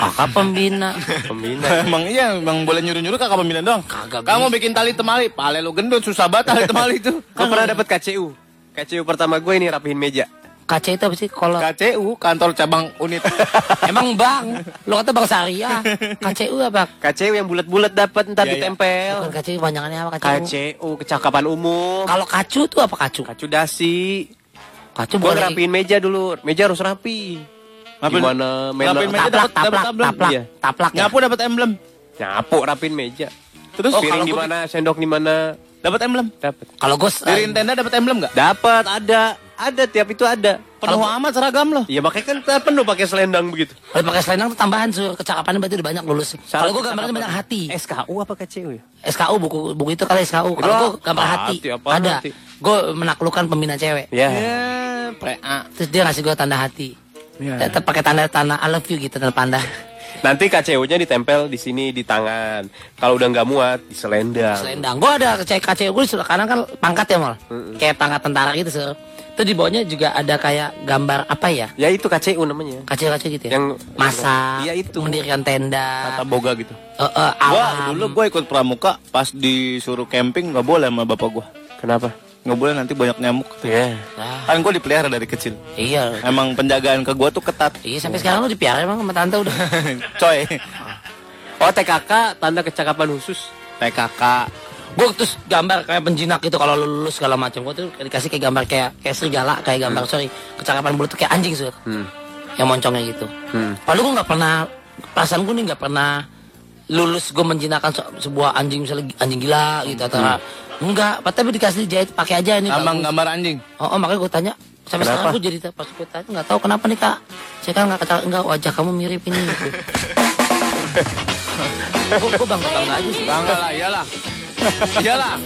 Kakak pembina. Pembina. emang iya, emang boleh nyuruh-nyuruh kakak pembina doang. Kagak Kamu bikin tali temali, pale lu gendut, susah banget tali temali itu. Gua pernah dapat KCU. KCU pertama gue ini rapihin meja. KC itu apa sih? Kalau KCU, kantor cabang unit. emang bang, lu kata bang Syariah. KCU apa? KCU yang bulat-bulat dapat ntar Iya, iya. Bukan ditempel. KCU panjangannya apa KCU? KCU kecakapan umum. Kalau kacu tuh apa kacu? Kacu dasi. Kacu boleh ngerapiin meja dulu. Meja harus rapi. Ngapin- Gimana main meja taplak, taplak, taplak, Iya. taplak ya. Nyapu dapat emblem. nyapu rapin meja. Terus oh, piring di mana, sendok di mana? Dapat emblem. Dapat. Kalau gue Diriin tenda dapat emblem enggak? Dapat, ada. Ada tiap itu ada. Penuh amat seragam lo. Iya makanya kan penuh pakai selendang begitu. kalau pakai selendang tuh tambahan sur kecakapannya berarti udah banyak lulus. Kalau gue gambarnya banyak hati. SKU apa KCU ya? SKU buku buku itu kali SKU. Kalau gue gambar hati. hati, apaan Ada. Gue menaklukkan pembina cewek. Ya. Ya, PA. Terus dia ngasih gue tanda hati. Tetap pakai tanda tanda I love you gitu tanda panda. Nanti KCU-nya ditempel di sini di tangan. Kalau udah nggak muat di selendang. Selendang. Gue ada KCU gue sebelah kanan kan pangkat ya mal. Kayak pangkat tentara gitu sur. Itu di bawahnya juga ada kayak gambar apa ya? Ya itu KCU namanya. Kaca-kaca gitu ya. Yang- masak, Iya, itu. mendirikan tenda. Kata boga gitu. Eh, eh, Gua alam. dulu gue ikut pramuka pas disuruh camping nggak boleh sama bapak gua. Kenapa? Nggak boleh nanti banyak nyamuk. Ya. Ah, Kan gue dipelihara dari kecil. iya. Emang penjagaan ke gua tuh ketat. Iya sampai sekarang lu dipiara emang sama tante udah. Coy. Oh TKK tanda kecakapan khusus. TKK. gue terus gambar kayak penjinak gitu kalau lu lulus segala macam. Gue tuh dikasih kayak gambar kayak kayak serigala, kayak gambar sorry kecakapan bulu tuh kayak anjing sur. Yang moncongnya gitu. Hmm. Padahal gue nggak pernah perasaan gue nih nggak pernah lulus gue menjinakkan se- sebuah anjing misalnya anjing gila gitu atau enggak. Tapi dikasih jahit pakai aja ini. Abang gambar anjing. Oh, oh makanya gue tanya sampai Kenapa? sekarang gue jadi pas gue tanya nggak tahu kenapa nih kak. Saya kan nggak kata enggak wajah kamu mirip ini. Gitu. gue bangga bangga aja sih. Bangga lah, iyalah. iyalah.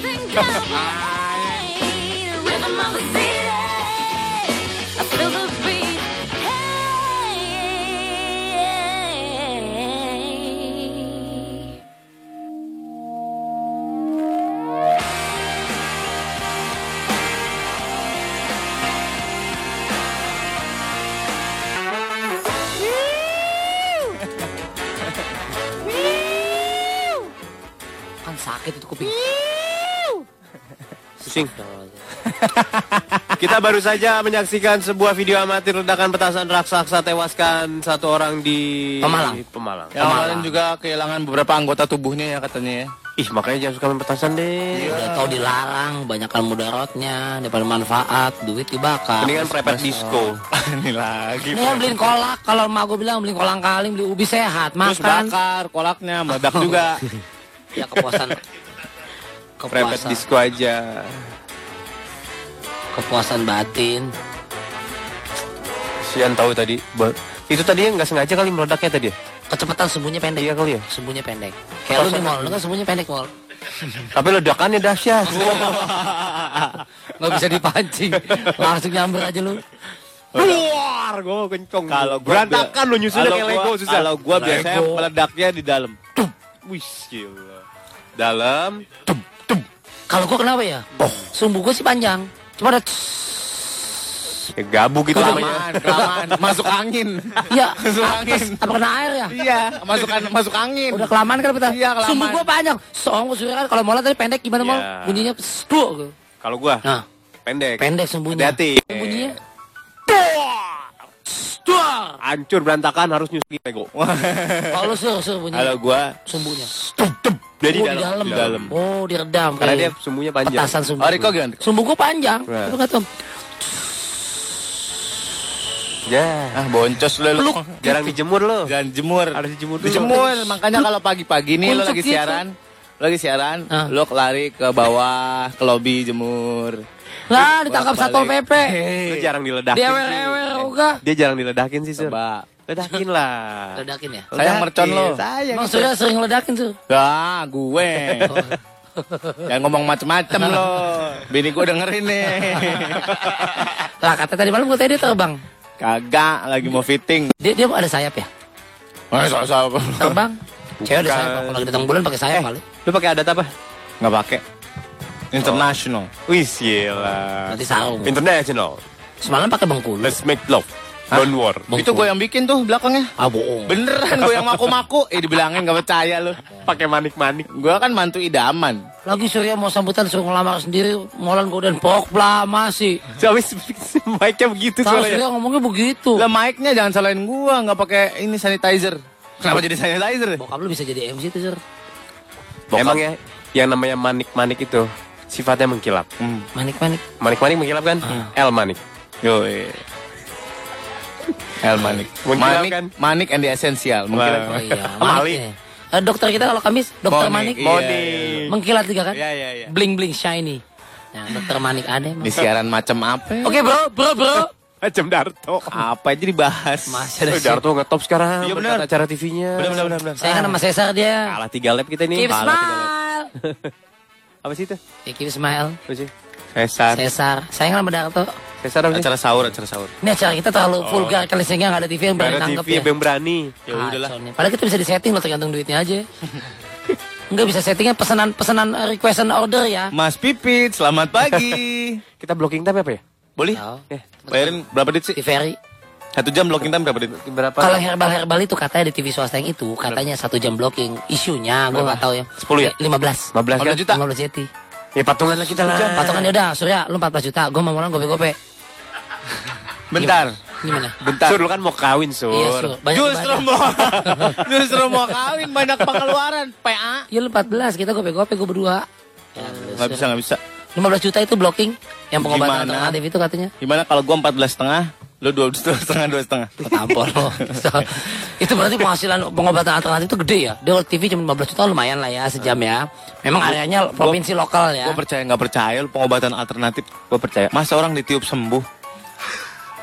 Sakit itu kuping. Pusing. Kita baru saja menyaksikan sebuah video amatir ledakan petasan raksasa tewaskan satu orang di Pemalang. Pemalang. Yang kemarin juga kehilangan beberapa anggota tubuhnya ya katanya ya. Ih makanya jangan suka main petasan deh. Udah tahu dilarang, banyakkan mudaratnya, daripada manfaat, duit dibakar. Mendingan prepet disco. Ini lagi. Kan beliin kolak, kalau emak gue bilang beliin kolang kaling, beli ubi sehat, Terus makan. bakar kolaknya, meledak juga. Ya kepuasan. Kepuasan, disco aja. kepuasan batin. Sian tahu tadi. Itu tadi nggak sengaja kali meledaknya tadi. ya? Kecepatan sembunyinya pendek. Iya kali ya. Sembunyinya pendek. Kayak lu nih mal, lu kan sembunyinya pendek mal. Tapi ledakannya dahsyat. Nggak bisa dipancing. Langsung nyamber aja lu. Keluar, gue kencong. Kalau berantakan lu nyusunnya Kalau kayak gua- Lego susah. Kalau gua biasanya meledaknya di dalam. Wih, gila. Dalam. Kalau gua kenapa ya? Sumbu gua sih panjang. Cuma ada Ya, gabuk gitu namanya. Kelamaan, kelamaan. Masuk angin. ya Masuk angin. apa kena air ya? Iya, masuk masuk angin. Udah kelamaan kan betul? Iya, kelamaan. Sumbu gua panjang. Soalnya gua surya kan kalau mola tadi pendek gimana mal? Iya. Bunyinya stuk. Kalau gua Nah, pendek. pendek sumbunya. Hati-hati. Bunyinya Hancur berantakan harus nyusun Lego. kalau sur sur bunyinya. Kalau gua Sumbunya. Jadi oh, dalam. di dalam. Di dalam. Oh, diredam. Karena dia kayak sumbunya panjang. Petasan sumbu. Oh, Riko gimana? Sumbu gua panjang. Nah. Lu kata Ya. ah boncos lu. lu. Jarang dijemur lo. Jangan jemur. Harus dijemur dulu. Dijemur, makanya kalau pagi-pagi nih lo Puncak lagi gitu. siaran, lo lagi siaran, Ah. lo lari ke bawah ke lobi jemur. Lah, ditangkap. Satpol PP. Lu jarang diledakin. Dia juga. Dia jarang diledakin sih, Sur. Coba. Ledakin lah. Ledakin ya? Sayang mercon lo. Sayang. Emang Surya sering ledakin tuh. Ah, gue. Jangan ngomong macem-macem lo. Bini gue dengerin nih. Lah kata tadi malam gue tadi dia terbang. Kagak, lagi mau fitting. Dia dia ada sayap ya? Oh, so, so. Terbang. Cewek ada sayap. Kalau lagi datang bulan pakai sayap Eh, kali. lu pakai adat apa? Nggak pakai. International. Wih, gila. Nanti sarung. International. Semalam pakai bengkulu. Let's make love. Don't war. Itu gue yang bikin tuh belakangnya. Ah bohong. Beneran gue yang maku-maku. Eh dibilangin gak percaya lo. Pakai manik-manik. Gue kan mantu idaman. Lagi Surya mau sambutan suruh ngelamar sendiri. Molan gue dan pok sih. Tapi mic-nya begitu Tahu soalnya. Surya ngomongnya begitu. Lah mic-nya jangan salahin gue. Nggak pakai ini sanitizer. Kenapa jadi sanitizer? Bokap lu bisa jadi MC tuh Sur. Emang ya, yang namanya manik-manik itu sifatnya mengkilap. Hmm. Manik-manik. Manik-manik mengkilap kan? El manik. Yo, El Manik. Manik, kan? Manik and the Essential. Mengkilap. Oh iya. Mali. Manik ya. Eh, dokter kita kalau Kamis, dokter Monik, Manik. iya, iya, iya. Mengkilat juga kan? Iya, iya, iya. Bling bling shiny. Nah, dokter Manik ada. Di siaran macam apa? Oke bro, bro, bro. Macam Darto. Apa aja dibahas? Masih ada Oh, sih. Darto ngetop sekarang. Iya, bener. Acara TV-nya. Bener, bener, bener. Saya kan sama Cesar dia. Kalah tiga lap kita ini. Keep Kalah tiga lap. smile. Apa sih itu? Ya, keep smile. Apa sih? Cesar. Cesar. Saya kan sama Darto. Cesar apa? Acara sahur, acara sahur. Ini acara kita terlalu vulgar kali sehingga nggak ada TV yang berani ada nangkep TV ya. yang berani. Ya udahlah. Padahal kita bisa disetting loh tergantung duitnya aja. Enggak bisa settingnya pesanan pesanan uh, request and order ya. Mas Pipit, selamat pagi. Kita blocking time apa ya? Boleh? Eh, Bayarin berapa dit sih? Di Ferry. Satu jam blocking time berapa berapa? Kalau herbal-herbal itu katanya di TV swasta yang itu katanya satu jam blocking. Isunya gue nggak tahu ya. 10 ya? Lima belas. 15 kan? 15 juta. 15 jeti. Ya patungan lah kita lah. Patungan ya udah, Surya, lu 14 juta, gue mau mulai gope-gope. Bentar. Gimana? Bentar. Sur, lu kan mau kawin, Sur. Iya, Sur. Banyak Justru ibadah. mau justru mau kawin banyak pengeluaran PA. Ya lu 14, kita gope-gope gue berdua. Ya, Sur. bisa nggak bisa. 15 juta itu blocking yang pengobatan Gimana? alternatif itu katanya. Gimana kalau gua 14 setengah, lu 12 setengah, dua setengah. Tampol lo. itu berarti penghasilan pengobatan alternatif itu gede ya. Dia TV cuma 15 juta lumayan lah ya sejam ya. Memang areanya provinsi lokal ya. Gua percaya nggak percaya lu pengobatan alternatif. Gua percaya. Masa orang ditiup sembuh?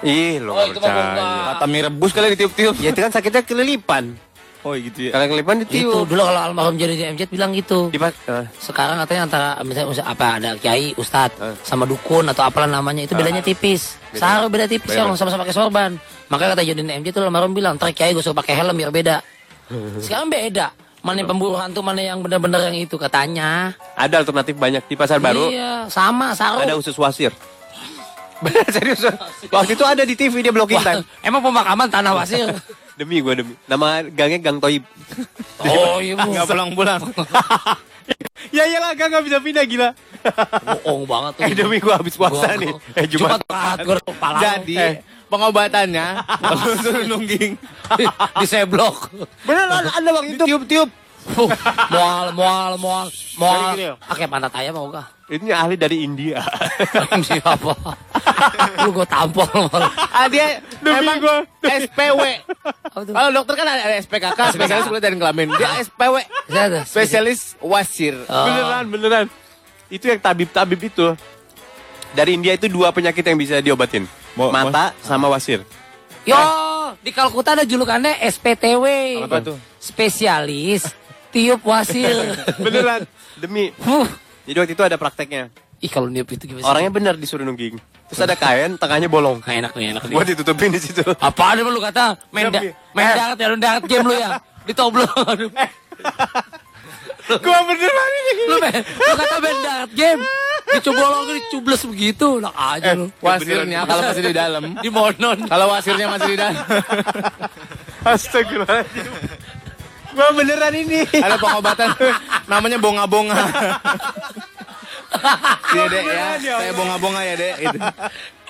Ih, lo Oh, percaya. Kata mie rebus kali ditiup-tiup. Ya itu kan sakitnya kelilipan. Oh gitu ya. Kalau kelilipan Itu ditiup. dulu kalau almarhum jadi DMZ bilang gitu. Di eh, Sekarang katanya antara misalnya apa ada kiai, ustadz, sama dukun atau apalah namanya itu bedanya tipis. Seharusnya beda tipis ya, sama-sama pakai sorban. Makanya kata jadi DMZ itu almarhum bilang, ntar kiai gue suruh pakai helm biar beda. Sekarang beda. Mana yang pemburu hantu, mana yang benar-benar yang itu katanya. ada alternatif banyak di pasar baru. Iya, sama sarung. Ada usus wasir. Bener serius. Waktu itu ada di TV dia blocking time. emang pemakaman tanah wasir. Demi gue demi. Nama gangnya Gang Toib. oh iya bu. Nggak pulang-pulang. ya iyalah Gang nggak bisa pindah gila. Bohong banget tuh. Eh demi gue habis puasa Gua- nih. Eh Jumat. Jumat gue kepala. Jadi pengobatannya lu suruh nungging. di seblok. Bener ada, ada bang itu. Tiup-tiup. Mual, mual, mual, mual. Gini. Pakai pantat ayam mau gak? Ini ahli dari India. Siapa? Lu gue tampol. Ah dia emang gua. SPW. Kalau dokter kan ada SPKK, spesialis kulit dan kelamin. Dia SPW, Siapa? spesialis wasir. Oh. Beneran beneran. itu yang tabib-tabib itu. Dari India itu dua penyakit yang bisa diobatin. Mata sama wasir. Yo, di Kalkuta ada julukannya SPTW. Apa tuh? Spesialis tiup wasir. Beneran. Demi. Huh. Jadi waktu itu ada prakteknya. Ih kalau niup itu gimana sih? Orangnya bener disuruh nungging. Terus ada kain, tengahnya bolong. Nggak enak nih, enak nih. Buat ditutupin di situ. Apaan lu kata? Main, da main eh. darat ya, lu darat game lu ya. Ditoblo. Aduh. Gua beneran ini. lu, main, lu kata main darat game. Dicobolongin, dicubles begitu. Enak aja lu. Wasirnya kalau masih di dalam. Di monon. Kalau wasirnya masih di dalam. Astagfirullahaladzim. Gua beneran ini. Ada pengobatan namanya bonga-bonga. Iya dek ya, saya bonga-bonga ya dek. Gitu.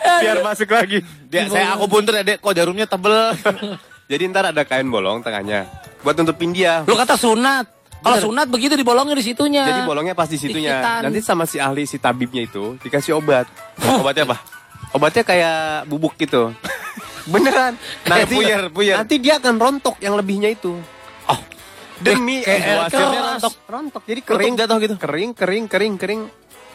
Biar masuk lagi. Dia, saya aku puntur ya dek, kok jarumnya tebel. Jadi ntar ada kain bolong tengahnya. Buat nutupin dia. Lu kata sunat. Kalau sunat begitu dibolongin di situnya. Jadi bolongnya pas di situnya. Dikitan. Nanti sama si ahli si tabibnya itu dikasih obat. Obatnya apa? Obatnya kayak bubuk gitu. Beneran. Nanti puyer, puyer. Nanti dia akan rontok yang lebihnya itu. Oh. Demi wasirnya keras. rontok, rontok. Jadi kering jatuh gitu. Kering, kering, kering, kering.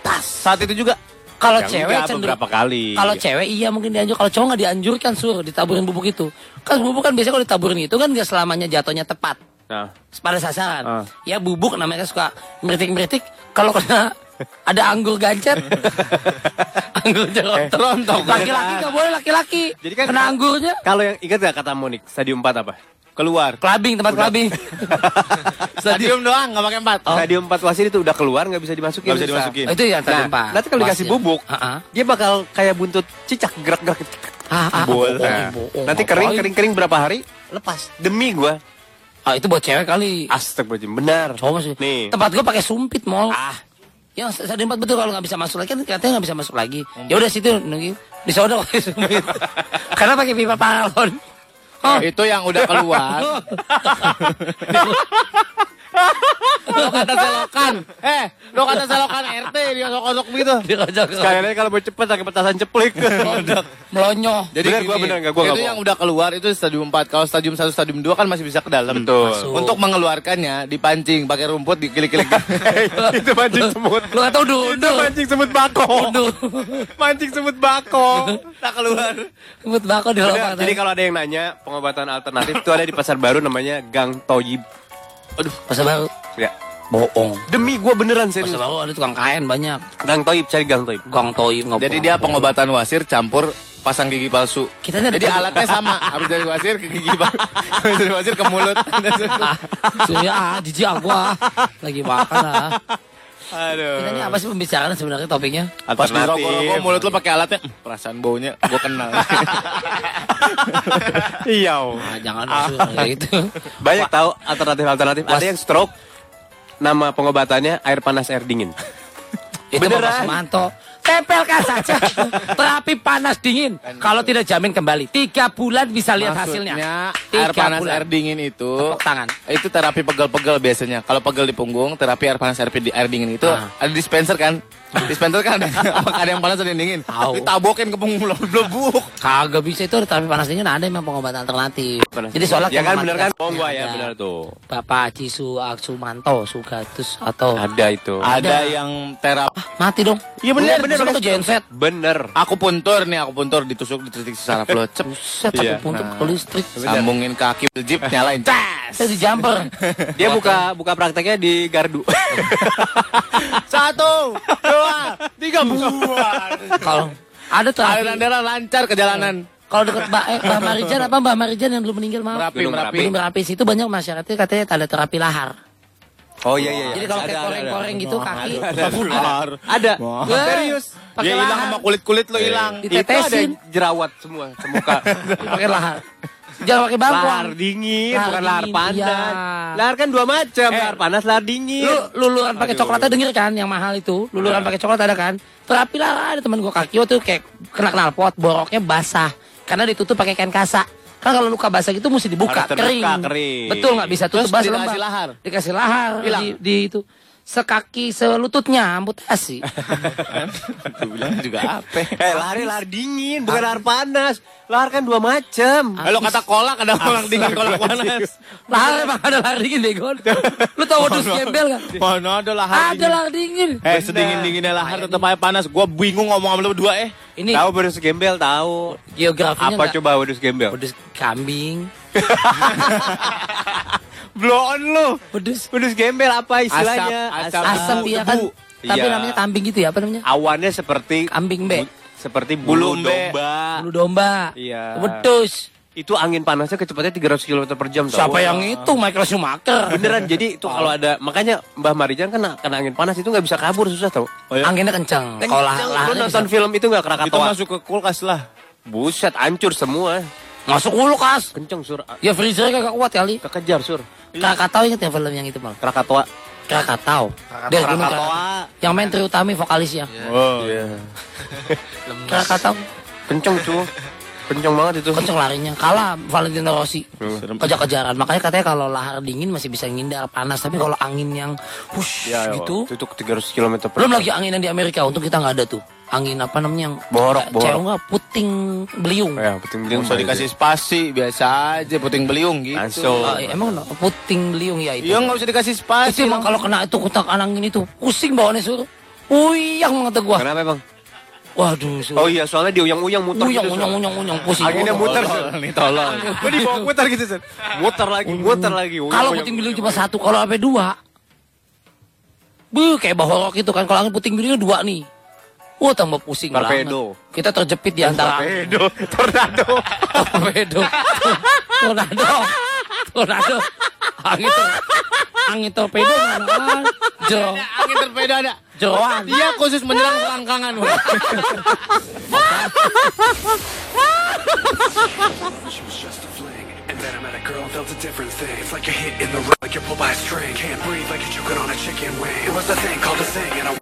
Tas. Saat itu juga Kalau Ya cewek enggak, cenderung beberapa kali. Kalau cewek iya mungkin dianjur. Kalau cowok nggak dianjurkan sur ditaburin bubuk itu. Kan bubuk kan biasanya kalau ditaburin itu kan nggak selamanya jatuhnya tepat Nah, pada sasaran. Ah. Ya bubuk namanya suka meritik-meritik. Kalau kena ada anggur gancet, anggur jerot rontok. Laki-laki nggak boleh laki-laki. Jadi kan- kena anggurnya kalau yang ingat gak kata Monik stadium 4 apa? Keluar. kelabing tempat kelabing. stadium doang, nggak pakai empat. Stadium 4 wasit itu udah keluar nggak bisa dimasukin. Nggak bisa dimasukin. Oh, itu yang tadi Nah, Pak. nanti kalau dikasih bubuk, Ah, ah. dia bakal kayak buntut cicak gerak-gerak. Ah, ah, Bola. bohong, bohong. Nanti kering, kering, kering berapa hari? Lepas. Demi gua. Ah, itu buat cewek kali. Astagfirullahaladzim, benar. Cowok masih. Nih. Tempat gua pakai sumpit mall. Ah. Yang stadion empat betul kalau nggak bisa masuk lagi kan katanya nggak bisa masuk lagi. Ya udah situ nunggu di sono pakai sumpit. Karena pakai pipa paralon. Oh. Itu yang udah keluar. lo kata selokan. Eh, lo kata selokan RT dia sok-sok begitu. Sekali lagi kalau mau cepet pakai petasan ceplik. Melonyoh. Jadi Bener, gini, gua bener, nggak, gua itu yang udah keluar itu stadium 4. Kalau stadium 1, stadium 2 kan masih bisa ke dalam. Betul. Masuk. Untuk mengeluarkannya dipancing pakai rumput dikilik-kilik. itu mancing semut. Lu kata udah Itu udah. mancing semut bako. Udah. mancing semut bako. Tak keluar. Sebut bako di. Jadi kalau ada yang nanya pengobatan alternatif itu ada di pasar baru namanya Gang Toyib. Aduh pasar baru. Ya. Bohong. Demi gua beneran serius. Pasar baru ada tukang kain banyak. Gang Toyib cari Gang Toyib. Gang nggak Jadi dia pengobatan wasir campur pasang gigi palsu. Kita ini ada Jadi alatnya sama, habis dari wasir ke gigi palsu. Habis dari wasir ke mulut. Surya ah, jijik aku ah. Lagi makan ah. Aduh. Kita ini apa sih pembicaraan sebenarnya topiknya? Pas di rokok-rokok mulut lo pakai alatnya, "Hmm, perasaan baunya gue kenal. Iya. Ah, jangan masuk kayak gitu. Banyak tahu alternatif-alternatif. Ada yang stroke. Nama pengobatannya air panas air dingin. Itu Beneran. Bapak Sumanto. Tempelkan saja terapi panas dingin. Kalau tidak jamin kembali. Tiga bulan bisa lihat hasilnya. Maksudnya Tiga air panas bulan. air dingin itu Tepuk tangan. itu terapi pegel-pegel biasanya. Kalau pegel di punggung, terapi air panas air, air dingin itu Ah. ada dispenser kan? Dispenser kan ada, apakah ada yang panas ada yang dingin? Tahu. Ditabokin ke punggung blebuk. Kagak bisa itu ada terapi panas dingin ada memang pengobatan alternatif. Jadi soalnya ya kan bener kan? Oh gua ya Ada. bener tuh. Bapak Cisu Aksumanto Sugatus atau Ada itu. Ada yang terapi mati dong. Iya bener, bener, Besok bener. ke genset. Bener. aku puntur nih, aku puntur ditusuk dititik saraf lo. Cep, Set Iya. aku puntuk Nah. ke listrik. sambungin kaki jeep nyalain. Cas. Saya di jumper. Dia buka buka prakteknya di gardu. Satu, dua, tiga buah. Kalau ada terapi. Aliran darah lancar ke jalanan. Kalau dekat Mbak eh, Mbak Marijan apa Mbak Marijan yang dulu meninggal maaf. Merapi, Gunung merapi. Di Merapi situ banyak masyarakatnya katanya ada terapi lahar. Oh iya iya. iya. Jadi kalau Ada, kayak ada, koreng-koreng gitu kaki Lahar. Ada. Wah, Serius. pakai Dia hilang sama kulit-kulit lo hilang. Itu ada Ditetesin. jerawat semua semuka. pakai lahar. Jangan pakai bangkuan. lahar dingin, Lahar bukan lahar panas. iya. Lahar kan dua macam, lahar panas, lahar dingin. Lu luluran pakai coklatnya denger kan yang mahal itu. Luluran pakai coklat ada kan? Terapi lahar ada teman gua kaki waktu kayak kena knalpot, boroknya basah karena ditutup pakai kain kasa. Kan kalau luka basah gitu mesti dibuka, Harus terbuka, kering. kering. Betul nggak bisa tutup Terus basah dikasih lahar? Dikasih lahar Hilang? di, di itu. Sekaki selututnya amputasi. Gue bilang juga apa? Eh lahar lahar dingin, bukan lahar panas. Lahar kan dua macam. Kalau kata kolak ada kolak dingin, kolak panas. Lahar emang ada lahar dingin bego. Lu tau wedus gembel gak? Mana ada lahar Ada lahar dingin. Eh sedingin dinginnya lahar tetap aja panas. Gua bingung ngomong sama lu berdua eh. Ini Tahu wedus gembel tahu. geografinya Apa coba wedus gembel? Wedus kambing. Blow on lu. Wedus Wedus gembel apa istilahnya? Asap, asap debu, ya kan. Tapi Iya. namanya kambing gitu ya, apa namanya? Awannya seperti Kambing be. seperti Bulu bulu domba. Bulu domba. Iya. Wedus. Itu angin panasnya kecepatannya 300 km per jam. tau. Siapa yang itu? Michael Schumacher. Beneran jadi itu kalau ada makanya Mbah Marijan kena kena angin panas itu nggak bisa kabur susah tau. Anginnya kencang. Kalau lah, Lu nonton bisa- film itu nggak Itu Krakatau? masuk ke kulkas lah. Buset, hancur semua. masuk kulkas. Kenceng sur, Ya freezer kagak kuat kali. kekejar sur. Krakatau inget ya film yang itu mal? Krakatau. Krakatau. Dari Gunung Krakatau. Yang main Utami vokalisnya. Oh. Iya. Krakatau. Kenceng cu. Kenceng banget itu. Kenceng larinya. Kalah Valentino Rossi. Serem. Kejar-kejaran. Makanya katanya kalau lahar dingin masih bisa ngindar panas. Tapi kalau angin yang hush Ya, gitu. Itu, itu 300 km per Belum lagi angin yang di Amerika. Untuk kita nggak ada tuh. Angin apa namanya yang Borok, borok. Cewek nggak puting beliung. Ya, penting Nggak usah dikasih spasi, biasa aja puting beliung gitu. Langsung. Ah, emang no? puting beliung ya itu. Iya nggak usah dikasih spasi. Itu emang kalau kena itu kutak angin itu pusing bawaannya sur. Uyang banget gua. Kenapa emang? Waduh sur. Oh iya, soalnya diuyang-uyang muter uyang, gitu. uyang, uyang, uyang, pusing. Anginnya Gua- muter. Nih tolong. Gue dibawa muter gitu, Sur. Muter lagi, muter lagi. Kalau puting beliung cuma satu, kalau sampai dua, bu kayak bahorok itu kan. Kalau angin puting beliung dua nih, wah tambah pusing Torpedo. banget. Kita terjepit di antara Torpedo, tornado. torpedo, tornado, tornado, angin tor angin torpedo? Jero, Angin torpedo ada. jeroan. Dia khusus menyerang selangkangan. Then I met a girl and felt a different thing. It's like a hit in the road, like you're pulled by a string. Can't breathe like you're choking on a chicken wing. It was a thing called a thing, and I